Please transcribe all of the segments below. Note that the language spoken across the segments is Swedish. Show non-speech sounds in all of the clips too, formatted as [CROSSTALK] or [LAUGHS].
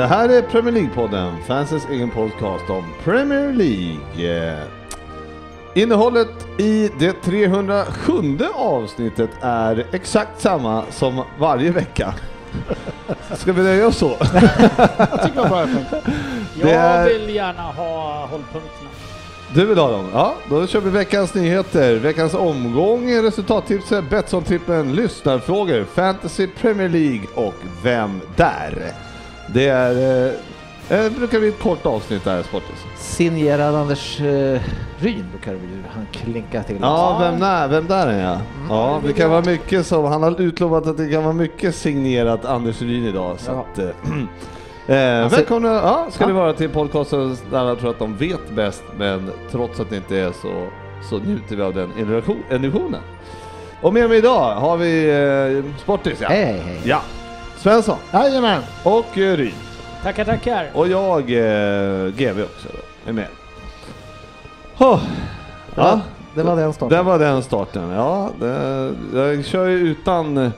Det här är Premier League-podden, fansens egen podcast om Premier League. Eh, Innehållet i det 307 avsnittet är exakt samma som varje vecka. [LAUGHS] Ska vi nöja oss så? [LAUGHS] Jag tycker det var bra Jag är- vill gärna ha hållpunkterna. Du vill ha dem? Ja, då kör vi veckans nyheter, veckans omgång, resultattipset, Betsson-trippen, lyssnarfrågor, Fantasy Premier League och Vem där? Det är, eh, eh, brukar bli ett kort avsnitt där, Sportis. Signerad Anders eh, Ryn brukar vi ju han klinka till. Ja, vem där, vem där är jag? Ja, det kan vara mycket som, han har utlovat att det kan vara mycket signerat Anders Ryn idag. Så Ja. att, eh, [CLEARS THROAT] eh, Alltså- välkomna ja, ska ni vara till podcasten där alla tror att de vet bäst, men trots att det inte är så, så njuter vi av den energinen. Och med mig idag har vi eh, Sportis, ja. Hej, hej, hej. ja. Svensson Jajamän! och eh, Ryn. Tackar, tackar. Och jag, eh, GV också, då, är med. Oh. Ja. Det var den starten. Det var den starten, ja. Det, jag kör ju utan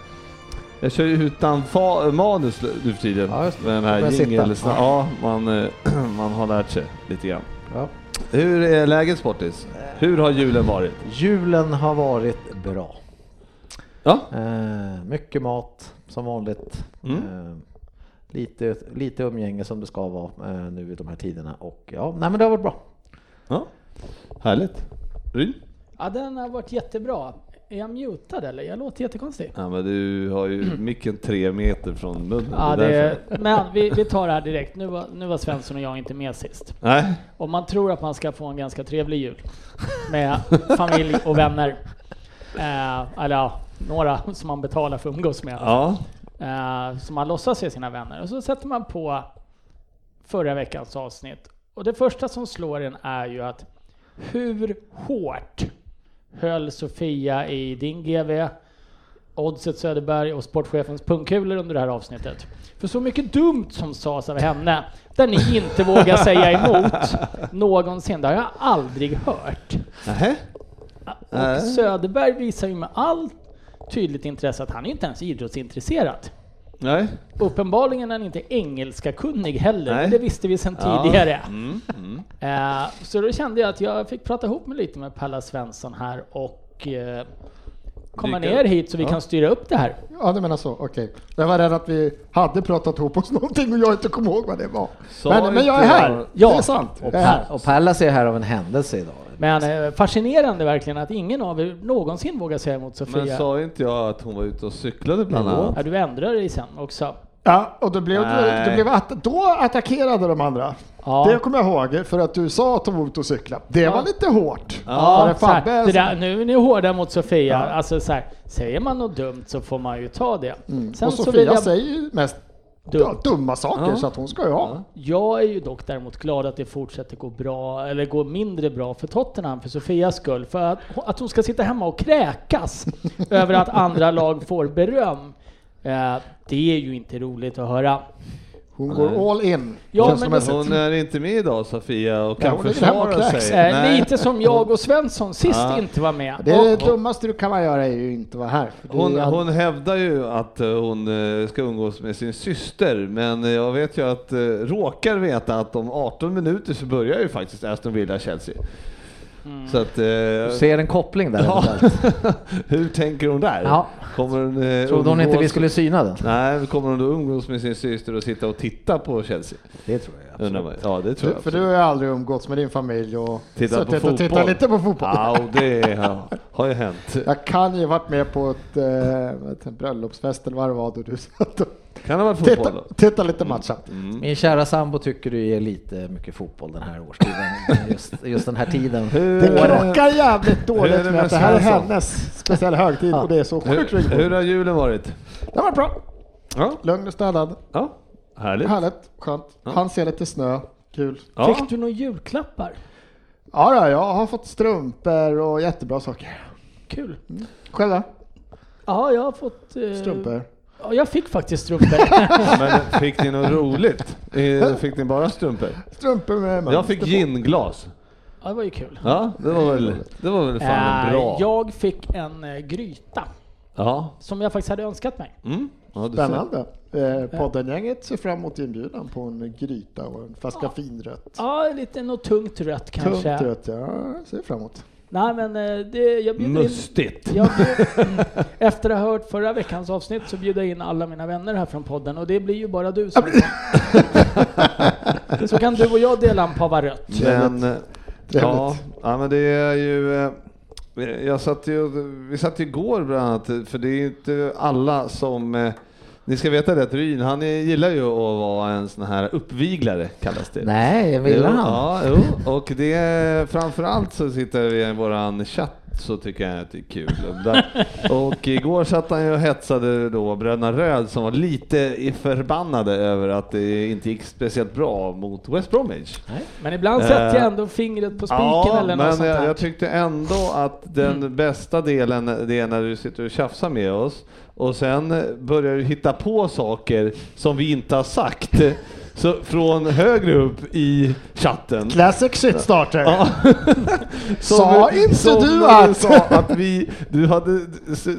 jag kör ju utan fa, manus nu för tiden. Ja, just det. med den här Börjar sitta. jingeln. Ja, man, eh, [CLEARS THROAT] man har lärt sig lite grann. Ja. Hur är läget Sportis? Hur har julen varit? Julen har varit bra. Ja, Eh, mycket mat som vanligt. Mm. Eh, lite, lite umgänge som det ska vara eh, nu i de här tiderna. Och ja, nej men det har varit bra. ja. härligt. Ryn? Ja, den har varit jättebra. Är jag mutad eller? Jag låter jättekonstig. Ja, men du har ju [CLEARS THROAT] micken tre meter från munnen. Ja, är det, därför. men vi, vi tar det här direkt. Nu var, nu var Svensson och jag inte med sist. Nej, Om man tror att man ska få en ganska trevlig jul med familj och vänner, eh, eller ja, några [LAUGHS] som man betalar för att umgås med, ja. eh, som man låtsas är sina vänner. Och så sätter man på förra veckans avsnitt. Och det första som slår en är ju att hur hårt höll Sofia i din GV, Oddset Söderberg och sportchefens pungkulor under det här avsnittet? För så mycket dumt som sades av henne, där ni inte vågar säga emot någonsin, det har jag aldrig hört. Nähä? Och. Söderberg visar ju med all tydligt intresse att han är inte ens idrottsintresserad. Nej. Uppenbarligen är han inte engelska kunnig heller, Nej. det visste vi sedan Ja. tidigare. Mm, mm. Eh, så då kände jag att jag fick prata ihop mig lite med Palla Svensson här och eh, komma Dyka ner hit så vi Ja. kan styra upp det här. Ja, du menar så, okej. Jag var rädd att vi hade pratat ihop oss [LAUGHS] någonting och jag inte kom ihåg vad det var. Men, men jag är här! Ja. Det är sant. Och. Pa- och Pallas är här av en händelse idag. Men eh, fascinerande verkligen att ingen av er någonsin vågar säga emot Men Sofia. sa inte jag att hon var ute och cyklade bland annat? Ja, du ändrade dig sen också. Ja, och då blev, du, du blev att, då attackerade de andra. Ja. Det kommer jag ihåg, för att du sa att de var ute och cykla. Det Ja. var lite hårt. Ja, så här, det där, nu är ni hårda mot Sofia. Ja. Alltså så här, säger man något dumt så får man ju ta det. Mm. Sen och så Sofia vill jag, säger ju mest Dumt. ja, dumma saker, Ja. så att hon ska ju ha. jag är ju dock däremot glad att det fortsätter gå bra, eller gå mindre bra för Tottenham för Sofias skull. För att, att hon ska sitta hemma och kräkas [LAUGHS] över att andra lag får beröm. Eh, det är ju inte roligt att höra. Hon Nej. går all in. Ja, men. Hon är inte med idag Sofia och Ja, kan försvara sig. Nej. lite som jag och Svensson sist Ja. inte var med. Det Och- är det dummaste du kan man göra är ju inte vara här. Hon, är- hon hävdar ju att eh, hon eh, ska umgås med sin syster, men eh, jag vet ju att, råkar veta att om 18 minuter så börjar ju faktiskt Aston Villa-Chelsea. Mm. Så att, eh, Du ser en koppling där. Ja. [LAUGHS] hur tänker hon där? Ja. Kommer hon, eh, Trodde hon inte vi skulle syna den? Nej, kommer hon då umgås med sin syster och sitta och titta på Chelsea? Det tror jag absolut. Ja, det tror Du, jag. för du har ju aldrig umgåtts med din familj och Tittat på suttit och tittat fotboll. lite på fotboll. Ja, och det har, har ju hänt. Jag kan ju varit med på ett, eh, ett bröllopsfest eller vad det var då du satt och Kan det vara fotboll Titta, då? titta lite matchen. Min kära sambo tycker du är lite mycket fotboll den här årstiden, [LAUGHS] just, just den här tiden. Hur, Det krockar jävligt dåligt det med med att det här är hennes speciella högtid och det är så sjukt hur, hur har julen varit? Det var bra. Ja, Lugn och städad. ja härligt. Härligt, skönt. Han ser lite snö. Kul. Ja. Fick du några julklappar? Ja, då, jag har fått strumpor och jättebra saker. Kul. Själv då? Ja, jag har fått... eh, Strumpor? Ja, jag fick faktiskt strumpor. [LAUGHS] Men fick ni något roligt? Eh, Fick ni bara strumpor? Strumpor med Jag mönster fick ginglas. ja, det var ju kul. Ja, det var väl, det var väl fan Eh, bra. Jag fick en eh, gryta Ja. som jag faktiskt hade önskat mig. Mm. ja. Spännande. Eh, Poddengänget ser fram emot inbjudan på en gryta och en flaska finrött. Ja, lite något tungt rött kanske. Tungt rött, ja. Ser fram emot. Nej, men eh, det, jag bjuder in... Mustigt. Jag bjud, [LAUGHS] mm, efter att ha hört förra veckans avsnitt så bjuder jag in alla mina vänner här från podden och det blir ju bara du som [LAUGHS] Så kan du och jag dela en pava rött. Men, eh, ja, ja, men det är ju... eh, Jag satt ju, vi satt ju igår bland annat, för det är inte alla som... Ni ska veta det att Ryn, han gillar ju att vara en sån här uppviglare, kallas det. Nej, vill Jo, han? Ja, jo, och det framförallt så sitter vi i våran chatt så tycker jag att det är kul. Och igår satt han ju och hetsade då Bröderna Röd som var lite förbannade över att det inte gick speciellt bra mot West Bromwich. Men ibland sätter jag Eh, ändå fingret på spiken Ja, eller något men sånt jag, jag tyckte ändå att den bästa delen det är när du sitter och tjafsar med oss och sen börjar du hitta på saker som vi inte har sagt. Så från högre upp i chatten. Classic shit starter. Ja. [LAUGHS] Sa inte som du att- sa att vi, du, hade,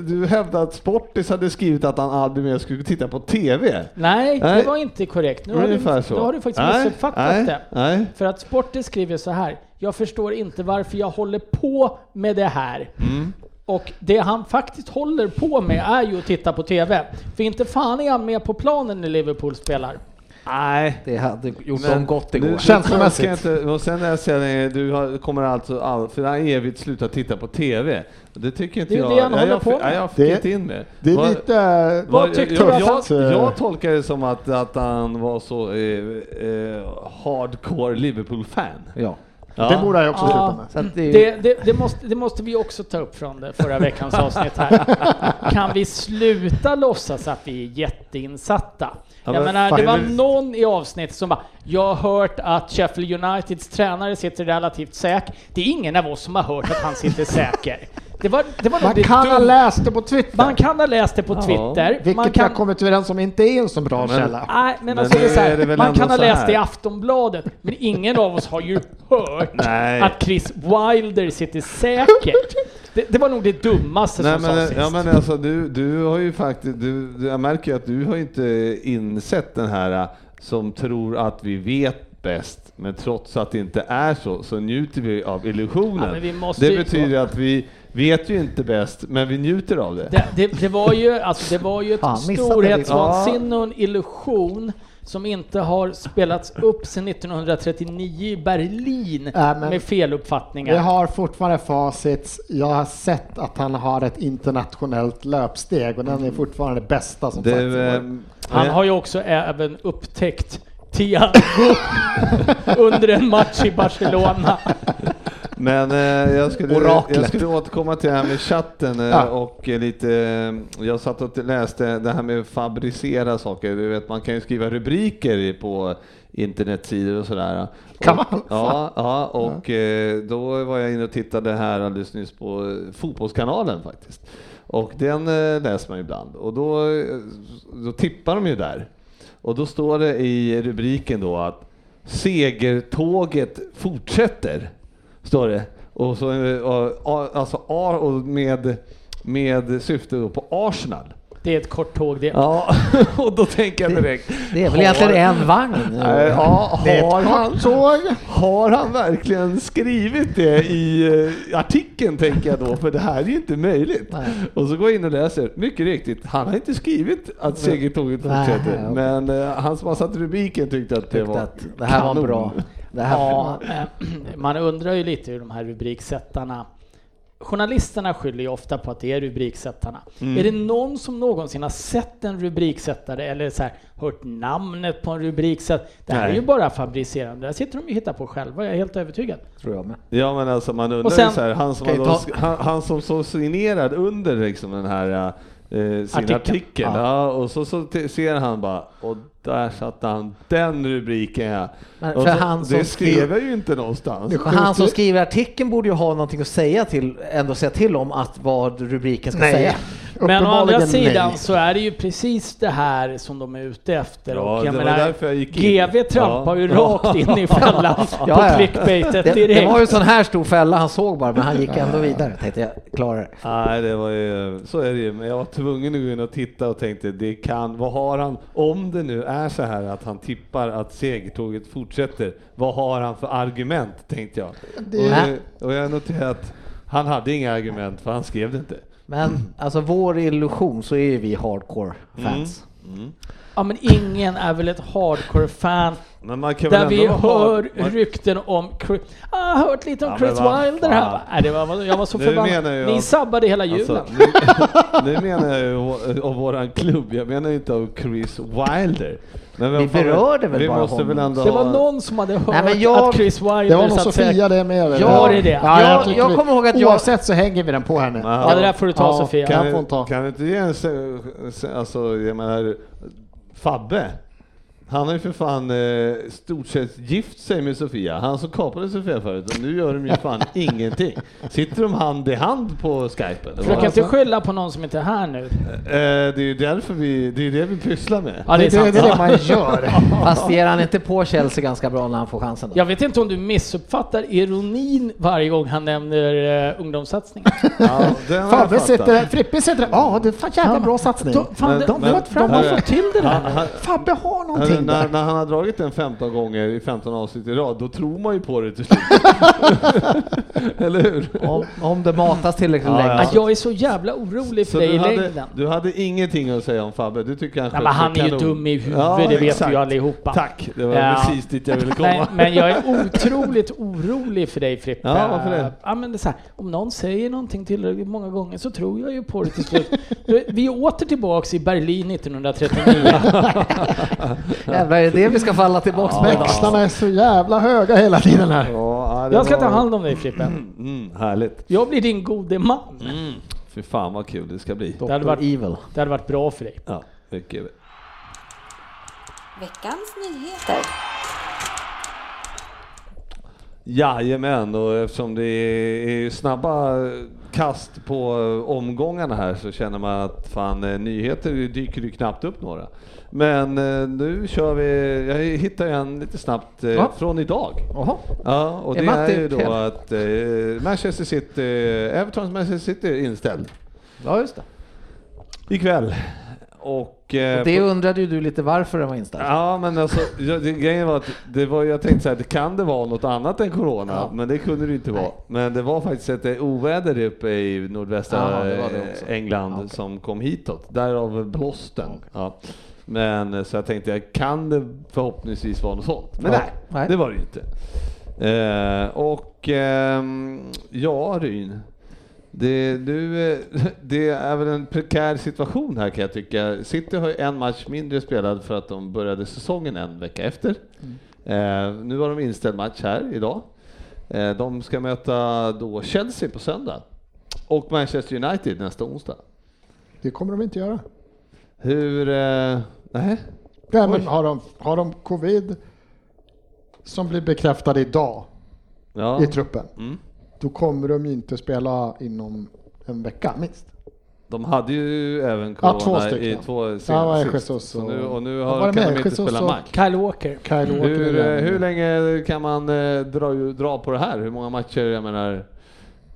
du hävdade att Sportis hade skrivit att han aldrig mer skulle titta på TV. Nej, Nej. det var inte korrekt. Nu har, du, så. nu har du faktiskt Nej, missuppfattat nej, det. Nej. För att Sporten skriver så här. Jag förstår inte varför jag håller på med det här. Mm. Och det han faktiskt håller på med är ju att titta på TV. För inte fan är han med på planen när Liverpool spelar. Nej. Det hade gjort Men dem gott igår. Känslomässigt. jag Inte, och sen när jag säger du har, kommer alltså all, för evigt sluta titta på TV. Det tycker inte Det är jag. det han jag, jag, på med. Nej, jag fick Det- inte in med. Det är Vad- lite... Vad tyckte jag, du jag, att- jag, jag tolkar det som att, att han var så eh, eh, hardcore Liverpool-fan. Ja. Ja. Det borde jag också sluta Ja. med. Så att det, Det, det, det, måste, det måste vi också ta upp från det förra veckans avsnitt här. [LAUGHS] Kan vi sluta låtsas att vi är jätteinsatta? Ja, Jag men menar, det var någon i avsnittet som bara Jag har hört att Sheffield Uniteds tränare sitter relativt säker. Det är ingen av oss som har hört att han sitter [LAUGHS] säker. Det var, det var Man kan ha läst det på Twitter. Man kan ha läst det på Ja. Twitter. Vilket man kan, har kommit överens om inte är en så bra Men- källa. Nej, men, Men alltså det är så här, man kan ha läst det i Aftonbladet, men ingen av oss har ju [LAUGHS] hört Nej. att Chris Wilder sitter säkert. Det, det var nog det dummaste Nej, som men, sades sist. ja, men alltså, du, du har ju faktiskt, du, jag märker ju att du har inte insett den här äh, som tror att vi vet bäst, men trots att det inte är så, så njuter vi av illusionen. Ja, vi det betyder att vi vet ju inte bäst, men vi njuter av det. Det, det, det var ju, alltså det var ju ett storhetsvansinne och en illusion som inte har spelats upp sedan 1939 i Berlin men- med feluppfattningar. Vi har fortfarande facit. Jag har sett att han har ett internationellt löpsteg och den är fortfarande det bästa som det sagt. ehm, Han eh, har ju också även upptäckt Thiago [LAUGHS] under en match i Barcelona. [LAUGHS] Men eh, jag, skulle, Oraklet. jag skulle återkomma till det här med chatten eh, Ja. och eh, lite, eh, jag satt och läste det här med fabricera saker. Du vet, man kan ju skriva rubriker på internetsidor och sådär. Kan man? Ja, [LAUGHS] ja och eh, då var jag inne och tittade här alldeles nyss på eh, Fotbollskanalen faktiskt. Och den läser man ibland och då, då tippar de ju där. Och då står det i rubriken då att segertåget fortsätter. Står det. Och så, och, alltså, A- och med, med syfte på Arsenal. Det är ett kort tåg det. Ja, [LAUGHS] och då tänker jag direkt. det är väl har- egentligen en vagn? Eh, Ja, Det är har ett han, kort tåg. har han verkligen skrivit det i eh, artikeln tänker jag då, för det här är ju inte möjligt. Nej. Och så går jag in och läser, mycket riktigt, han har inte skrivit att segertåget Nej, fortsätter, okej. men eh, han som har satt rubriken tyckte att det Tyckte var att det här var kanon. bra. Det här Ja, [CLEARS THROAT] man undrar ju lite hur de här rubriksättarna journalisterna skyller ju ofta på att det är rubriksättarna. Mm. Är det någon som någonsin har sett en rubriksättare eller så här, hört namnet på en rubriksättare? Det här Nej. är ju bara fabricerande. Det här sitter de ju och hittar på själva, jag är helt övertygad. Tror jag med. Ja men alltså man undrar sen- ju så här, han som, då, ta- han, han som så signerad under liksom den här eh, sin Artikeln. artikel, ja. och så, så ser han bara, och där satte han den rubriken ja. Men för så, han som det skrev skrev- jag ju inte någonstans. Han som skriver artikeln borde ju ha någonting att säga till, ändå säga till om att vad rubriken ska Nej. säga. Men å andra sidan nej. så är det ju precis det här som de är ute efter. Ja, och jag det var menar, därför jag gick in. GV trampar Ja. ju rakt in i [LAUGHS] fällan på Ja, ja. clickbaitet Det, direkt. det var ju en sån här stor fälla han såg bara, men han gick ändå vidare. Tänkte jag, klarar det. Nej, det var ju, så är det ju. Men jag var tvungen att gå in och titta och tänkte, det kan, vad har han, om det nu är så här att han tippar att segertåget fortsätter, vad har han för argument, tänkte jag. Det- Och, och jag noterade att han hade inga argument, för han skrev det inte. Men alltså vår illusion så är ju vi hardcore fans. Mm, mm. Ja men ingen är väl ett hardcore-fan Men man kan där väl vi hör hard- man- rykten om Chris, ah, jag har hört lite om Ja, Chris Wilder här? Nej, det var, jag var så förbannad. jag Ni sabbade hela julen. Alltså, nu, nu menar jag ju av- våran klubb, jag menar inte av Chris Wilder. Men Vi berörde väl vi bara måste honom. väl ändå det var ha- någon som hade hört Nej, men jag- att Chris Wilder Det var nog Sofia det med. eller? Ja, det är det. Ja, Jag- jag, jag vi- kommer ihåg att jag- Oavsett så hänger vi den på henne. Ja. Ja, det där får du ta Ja, Sofia. kan- du, kan du inte ge en, alltså jag menar, Fabbe, han har ju för fan eh, stort sett gift sig med Sofia, han som kapade Sofia förut, och nu gör de ju fan [LAUGHS] ingenting. Sitter de hand i hand på Skype eller Försök inte skylla på någon som inte är här nu. Eh, det är ju därför vi, det är det vi pysslar med. Ja, det är Det, det, sant. det är det man [LAUGHS] gör. Fast ger han inte på Chelsea ganska bra när han får chansen då? Jag vet inte om du missuppfattar ironin varje gång han nämner uh, ungdomssatsningen. [LAUGHS] Ja, har Fabbe sitter, Frippe sitter ja det är fan jävla bra satsning. De, fan, Men- de, men- de, de har men- fått till det där. Fabbe har Hörru, någonting när, där. när han har dragit den 15 gånger i 15 avsnitt i rad, då tror man ju på det till slut. [LAUGHS] Eller hur? Om, om det matas tillräckligt Ja, länge. ja. Ja, jag är så jävla orolig för Så dig du i hade, längden. du hade ingenting att säga om Fabbe? Du tycker han Nej, men han är ju kanon. dum i huvudet, Ja, det vet exakt. vi ju allihopa. Tack, det var Ja. precis dit jag ville komma. Nej, men jag är [LAUGHS] otroligt orolig för dig Frippe. Ja, varför det? Ja, men det är så här, om någon säger någonting tillräckligt många gånger så tror jag ju på det till slut. Vi är åter tillbaks i Berlin [LAUGHS] 1939. Jävlar, är det det vi ska falla tillbaks med? Växlarna är så jävla höga hela tiden här. Ja, ja, det Jag ska var- ta hand om dig Frippe. Mm, härligt. Jag blir din gode man. Mm. Fy fan vad kul det ska bli. Dr. hade varit- Evil. Det hade varit bra för dig. Ja, mycket. Veckans nyheter. Jajamän, och eftersom det är snabba kast på omgångarna här så känner man att fan, eh, nyheter dyker ju knappt upp några. Men eh, nu kör vi, jag hittar en lite snabbt eh, Ja. från idag. Jaha. Ja, och det är ju då att Manchester City, Evertons Manchester City är inställd Ja, just det. ikväll. Och, eh, Och det undrade ju du lite varför den var inställd. Ja, men alltså, jag, det, grejen var att det var, jag tänkte så här, det kan det vara något annat än corona? Ja. Men det kunde det inte vara. Nej. Men det var faktiskt ett eh, oväder uppe i nordvästra Ja, det det eh. England okej. som kom hitåt, därav blåsten. Ja. Men eh, så jag tänkte, kan det förhoppningsvis vara något sånt? Men Ja. nej, Nej. det var det ju inte. Eh, och ehm, ja, Ryn. Det, du, eh, [LAUGHS] det är väl en prekär situation här kan jag tycka. City har ju en match mindre spelad för att de började säsongen en vecka efter. Eh, nu har de inställd match här idag. Eh, de ska möta då Chelsea på söndag och Manchester United nästa onsdag. Det kommer de inte göra. Hur... Eh, nej? Nej, men har, de, har de covid som blir bekräftad idag Ja. i truppen, Mm. Då kommer de ju inte spela inom en vecka minst. De hade ju även Ja, corona två stycken. i två Ja, vad är sist. Så och- nu, och nu Ja, har, kan med? de inte Jesus spela match. Kyle Walker. Kyle Walker Hur, eh, hur länge kan man eh, dra, dra på det här? Hur många matcher? Jag menar,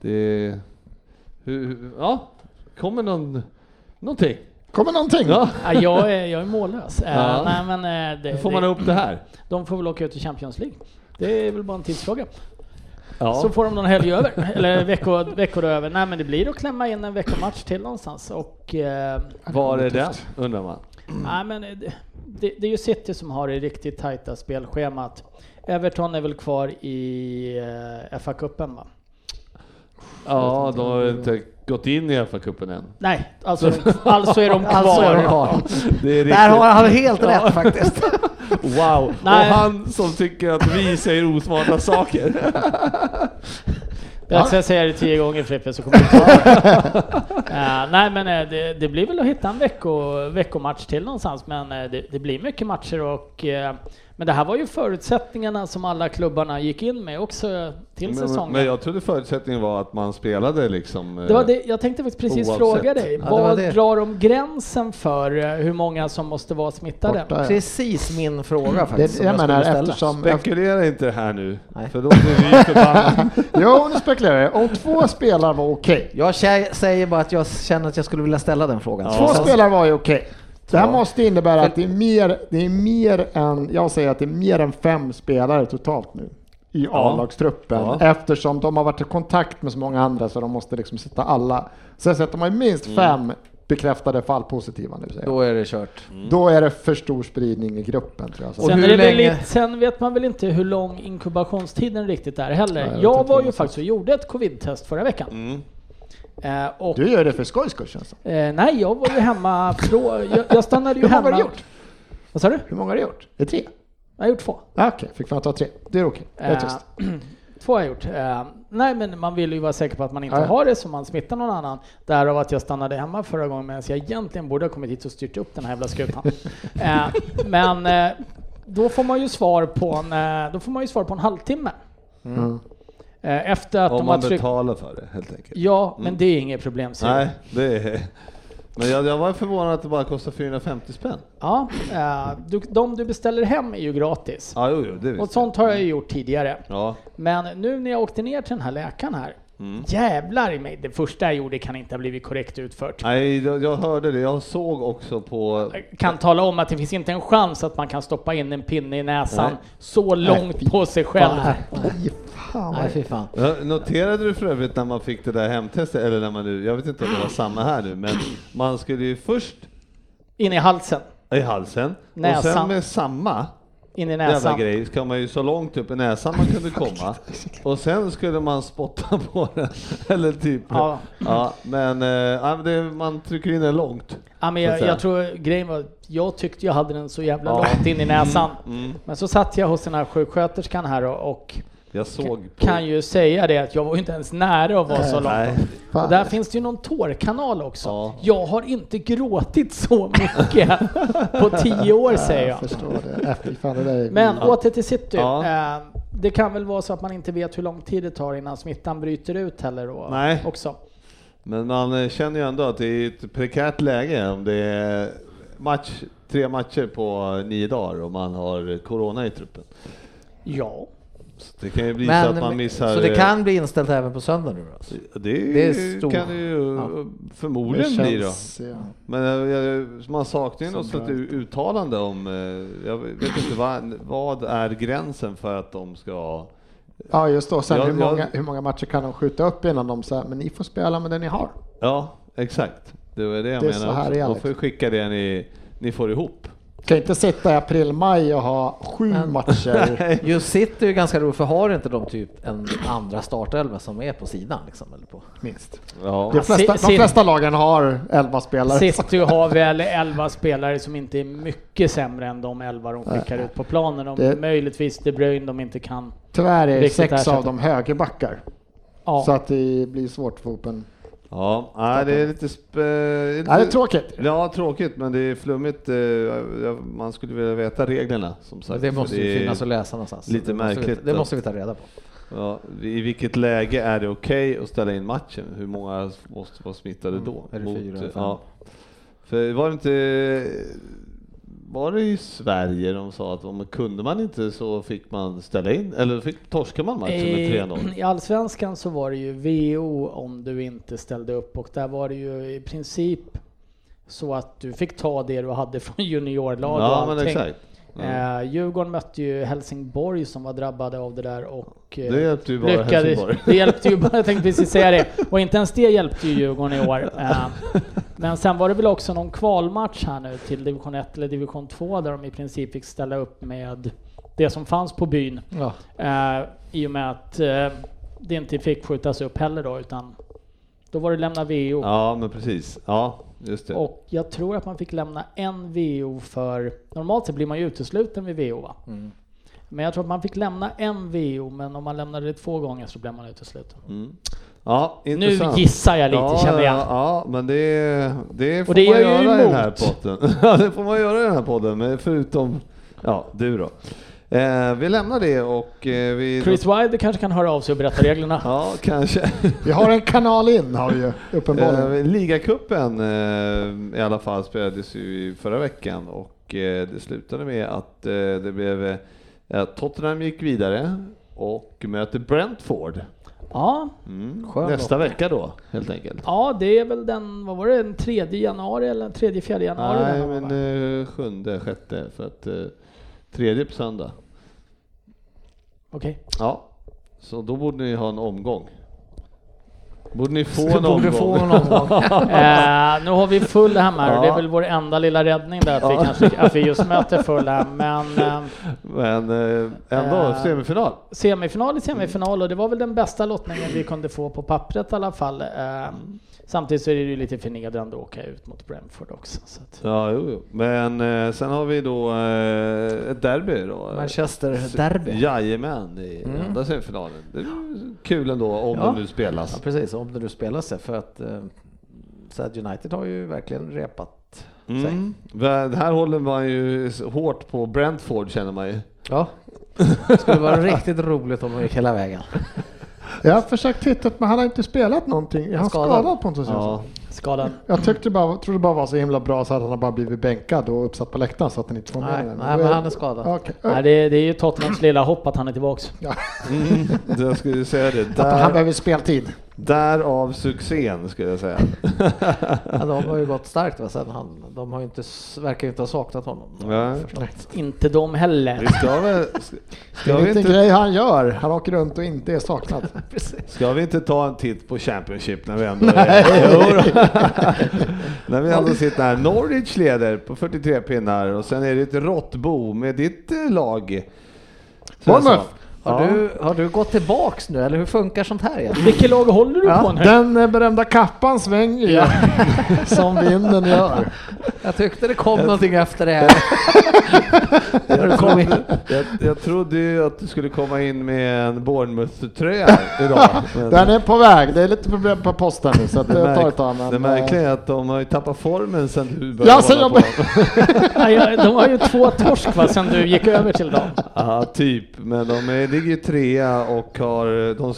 det... Hur, ja, kommer någon, någonting? Kommer någonting? Ja, Ja, jag, är, jag är mållös. Eh, Ja. nej, men, eh, det, hur får man det, upp det här? De får väl åka ut i Champions League. Det är väl bara en tidsfråga. Ja. Så får de någon helg över, eller veckor, veckor över. Nej men det blir att klämma in en veckomatch till någonstans och... Eh, Var är den, undrar man? nej, men det, det, det är ju City som har det riktigt tajta spelschemat. Everton är väl kvar i eh, FA-cupen va? Ja, de har inte gått in i FA-cupen än. Nej, alltså, alltså är de [LAUGHS] kvar. Alltså är de kvar. Det är [LAUGHS] Där har han helt rätt faktiskt. [LAUGHS] Wow! Nej. Och han som tycker att vi säger osmarta saker. Jag ska säga det tio gånger Frippe så kommer du ta. Eh, Nej men eh, det, det blir väl att hitta en vecko, veckomatch till någonstans men eh, det, det blir mycket matcher och men det här var ju förutsättningarna som alla klubbarna gick in med också till Men, säsongen. men jag trodde förutsättningen var att man spelade liksom... Det var det, jag tänkte faktiskt precis Oavsett. fråga dig. Ja, Vad det. drar de gränsen för eh, hur många som måste vara smittade? Borta, ja. Precis min fråga faktiskt. Det, jag menar eftersom... Spekulera inte här nu, Nej. för då blir vi förbannade. [LAUGHS] Jo, nu spekulerar jag. Om två spelare var okej. Jag kä- säger bara att jag känner att jag skulle vilja ställa den frågan. Ja. Två spelare var ju okej. Det här Ja. måste innebära att det är mer, det är mer än, jag säger att det är mer än fem spelare totalt nu i A-lagstruppen Ja. eftersom de har varit i kontakt med så många andra så de måste liksom sätta alla. Sen så att de har minst fem bekräftade fall positiva nu. Då är det kört. Då är det för stor spridning i gruppen tror jag. Så. Sen, länge- lite, sen vet man väl inte hur lång inkubationstiden riktigt är heller. Nej, jag jag var ju man faktiskt och gjorde ett covid-test förra veckan. Mm. Eh, och, Du gör det för skojs skull känns det eh, nej, jag var ju hemma från... Jag, jag stannade ju Hur många hemma... har du gjort? Vad sa du? Hur många har du gjort? Det är tre? Jag har gjort två. Ah, Okej, fick man ta tre. Det är okej. Det är Eh, tyst. [CLEARS THROAT] två har jag gjort. Nej, men man vill ju vara säker på att man inte Ja, ja. har det så man smittar någon annan. Därav att jag stannade hemma förra gången medan jag egentligen borde ha kommit hit och styrt upp den här jävla skutan. [LAUGHS] men då får man ju svar på en, då får man ju svar på en halvtimme. Mm. Eh, efter att Om de man tryckt... betalar för det helt enkelt. Ja, men det är inget problem. säger Nej, det är... Men jag, jag var förvånad att det bara kostar 450 spänn. Ja, eh, du, de du beställer hem är ju gratis. Ja, jo, jo, det Och sånt har jag ju gjort tidigare. Ja. Men nu när jag åkte ner till den här läkaren här, Mm. jävlar i mig, det första jag gjorde kan inte ha blivit korrekt utfört. Nej, jag, hörde det. Jag såg också på... Jag kan tala om att det finns inte en chans att man kan stoppa in en pinne i näsan Nej. så långt på sig själv. Fan Nej, fy fan. Noterade du för övrigt när man fick det där hemtestet, eller när man nu, jag vet inte om det var samma här nu, men man skulle ju först In i halsen, i halsen och Näsan. sen med samma in i jävla näsan. grej ska man ju så långt upp i näsan man kunde [LAUGHS] komma och sen skulle man spotta [LAUGHS] på den, eller typ. Ja. Ja, men, men det, man trycker in den långt. Ja, men jag, jag tror grejen var, jag tyckte jag hade den så jävla Ja. långt in i näsan. Mm. Men så satt jag hos den här sjuksköterskan här och, och Jag såg på... kan ju säga det att jag var inte ens nära att vara så långt. Nej. Och där finns det ju någon tårkanal också. Ja. Jag har inte gråtit så mycket på tio år säger jag. Jag förstår det. Äh, Men åter till city. Ja. Eh, det kan väl vara så att man inte vet hur lång tid det tar innan smittan bryter ut heller då Nej. också. Men man eh, känner ju ändå att det är ett prekärt läge om det är match, tre matcher på nio dagar och man har corona i truppen. Ja. Så det kan ju bli så Men, att man missar... så det eh, kan bli inställt även på söndag nu alltså. Det, det är stor- kan det ju Ja. förmodligen Det bli då. känns, ja. Men jag, jag, man saknar ju något bra. uttalande om, eh, jag vet inte vad, vad är gränsen för att de ska... Ja just då, sen Ja, hur, ja. många, hur många matcher kan de skjuta upp innan de säger men ni får spela med det ni har. Ja, exakt. Det var det jag Det är så menar här De får skicka det ni, ni får ihop. Kan inte sitta i april, maj och ha sju Men- matcher. [LAUGHS] Just City är ju ganska roligt för har inte de typ en andra startelva som är på sidan liksom? Eller på? minst. Ja. De flesta, de flesta lagen har elva spelare. City har väl 11 spelare som inte är mycket sämre än de 11 de skickar ut på planen. Om Det- möjligtvis De Bruyne de inte kan. Tyvärr är sex av dem högerbackar. Ja. Så att det blir svårt för Open. Ja, nej, det är lite... Sp- lite Ja, det är tråkigt. Ja, tråkigt, men det är flummigt. eh, Man skulle vilja veta reglerna som sagt. det måste ju finnas att läsa någonstans. lite det måste märkligt Vi, det måste vi ta reda på. Ja, I vilket läge är det okej att ställa in matchen? Hur många måste vara smittade då? är det fyra eller fem? ja. För var det inte... Var det i Sverige de sa att om kunde man inte så fick man ställa in, eller fick, torskade man matchen med I, 3-0? I Allsvenskan så var det ju VO om du inte ställde upp och där var det ju i princip så att du fick ta det du hade [LAUGHS] från juniorlag och Ja, men allting. exakt. Ja. Eh, Djurgården mötte ju Helsingborg som var drabbade av det där och eh, Det hjälpte ju bara lyckades- Helsingborg. [LAUGHS] Det hjälpte ju bara, jag tänkte precis säga det. Och inte ens det hjälpte ju Djurgården i år. [LAUGHS] Eh, men sen var det väl också någon kvalmatch här nu till division 1 eller division 2 där de i princip fick ställa upp med det som fanns på byn. Ja. Eh, I och med att eh, det inte fick skjutas upp heller då, utan då var det lämna VO. Ja, men precis. Ja, just det. Och jag tror att man fick lämna en VO för, normalt sett blir man ju utesluten vid VO va? Mm. Men jag tror att man fick lämna en VO, men om man lämnade det två gånger så blev man utesluten. Mm. Ja, Nu intressant. gissar jag lite ja, känner jag. Ja, ja, men det, det får det man göra i den här emot. podden. [LAUGHS] Ja, det får man göra i den här podden, men förutom ja, du då. Eh, vi lämnar det och eh, vi... Chris Wilder kanske kan höra av sig och berätta reglerna. [LAUGHS] Ja, kanske. Vi har en kanal in har vi ju uppenbarligen. Eh, Ligacupen eh, i alla fall spelades ju i förra veckan och eh, det slutade med att eh, det blev eh, att Tottenham gick vidare och möter Brentford Ja, mm. Nästa vecka då helt enkelt. ja, det är väl den, vad var det, den 3 januari eller den 3 4 januari? Nej, den var, va? men eh, sjunde, sjätte för att eh, tredje på söndag. Okej. Ja, så då borde ni ha en omgång. Borde ni få en borde omgång? få en omgång. [LAUGHS] Eh, nu har vi Fulham här och det är väl vår enda lilla räddning där att vi, kanske, att vi just möter Fulham. Men eh, Men eh, ändå Eh, semifinal. semifinal i semifinal och det var väl den bästa lottningen vi kunde få på pappret i alla fall. Samtidigt så är det ju lite förnedrande att åka ut mot Brentford också. Så att, Ja, jo, jo. Men eh, sen har vi då eh, ett derby då. Manchester Derby. Jajamän, i Mm. andra semifinalen. Det är kul ändå om Ja. de nu Ja, spelas. precis. Om det nu spelar sig för att eh, Sad United har ju verkligen repat sig. Mm. Men Här håller man ju hårt på Brentford känner man ju. Ja. Det skulle vara riktigt roligt om de gick hela vägen. [LAUGHS] Jag har försökt titta men han har inte spelat någonting. Är han Skadad. skadad Pontus Ja. Jansson? skadad. Jag tyckte bara, trodde bara var så himla bra så att han har bara blivit bänkad och uppsatt på läktaren så att han inte får med Nej, den. nej, men han är skadad. Okej. Nej, det, det är ju Tottenhams lilla hopp att han är tillbaks. Mm. Jag skulle säga det. Att han Där, behöver speltid. Därav succén skulle jag säga. Ja, de har ju gått [LAUGHS] starkt va? sen han. De har ju inte, verkar ju inte ha saknat honom. Nej. Inte de heller. Vi ska väl... Ska, Det är vi inte grej han gör. Han åker runt och inte är saknad. [LAUGHS] ska vi inte ta en titt på Championship när vi ändå är... [LAUGHS] När vi ändå sitter här. Norwich leder på 43 pinnar och sen är det ett råttbo med ditt eh, lag. Bournemouth. Har, Ja. du, har du gått tillbaks nu eller hur funkar sånt här egentligen? Vilket lag håller du på nu? Den eh, berömda kappan svänger ju [LAUGHS] som vinden gör. Jag tyckte det kom någonting efter det här. [LAUGHS] [LAUGHS] Kom in. Jag, jag trodde ju att du skulle komma in med en Bournemouth-tröja idag. Den är på väg. Det är lite problem på posten nu så att det, det tar ett tag. men, det märkliga är att de har ju tappat formen sen du började Ja, sen hålla jag på. Nej, jag- De har ju två torsk va, sen du gick över till dem. Ja, typ. Men de är, ligger ju trea och har, de.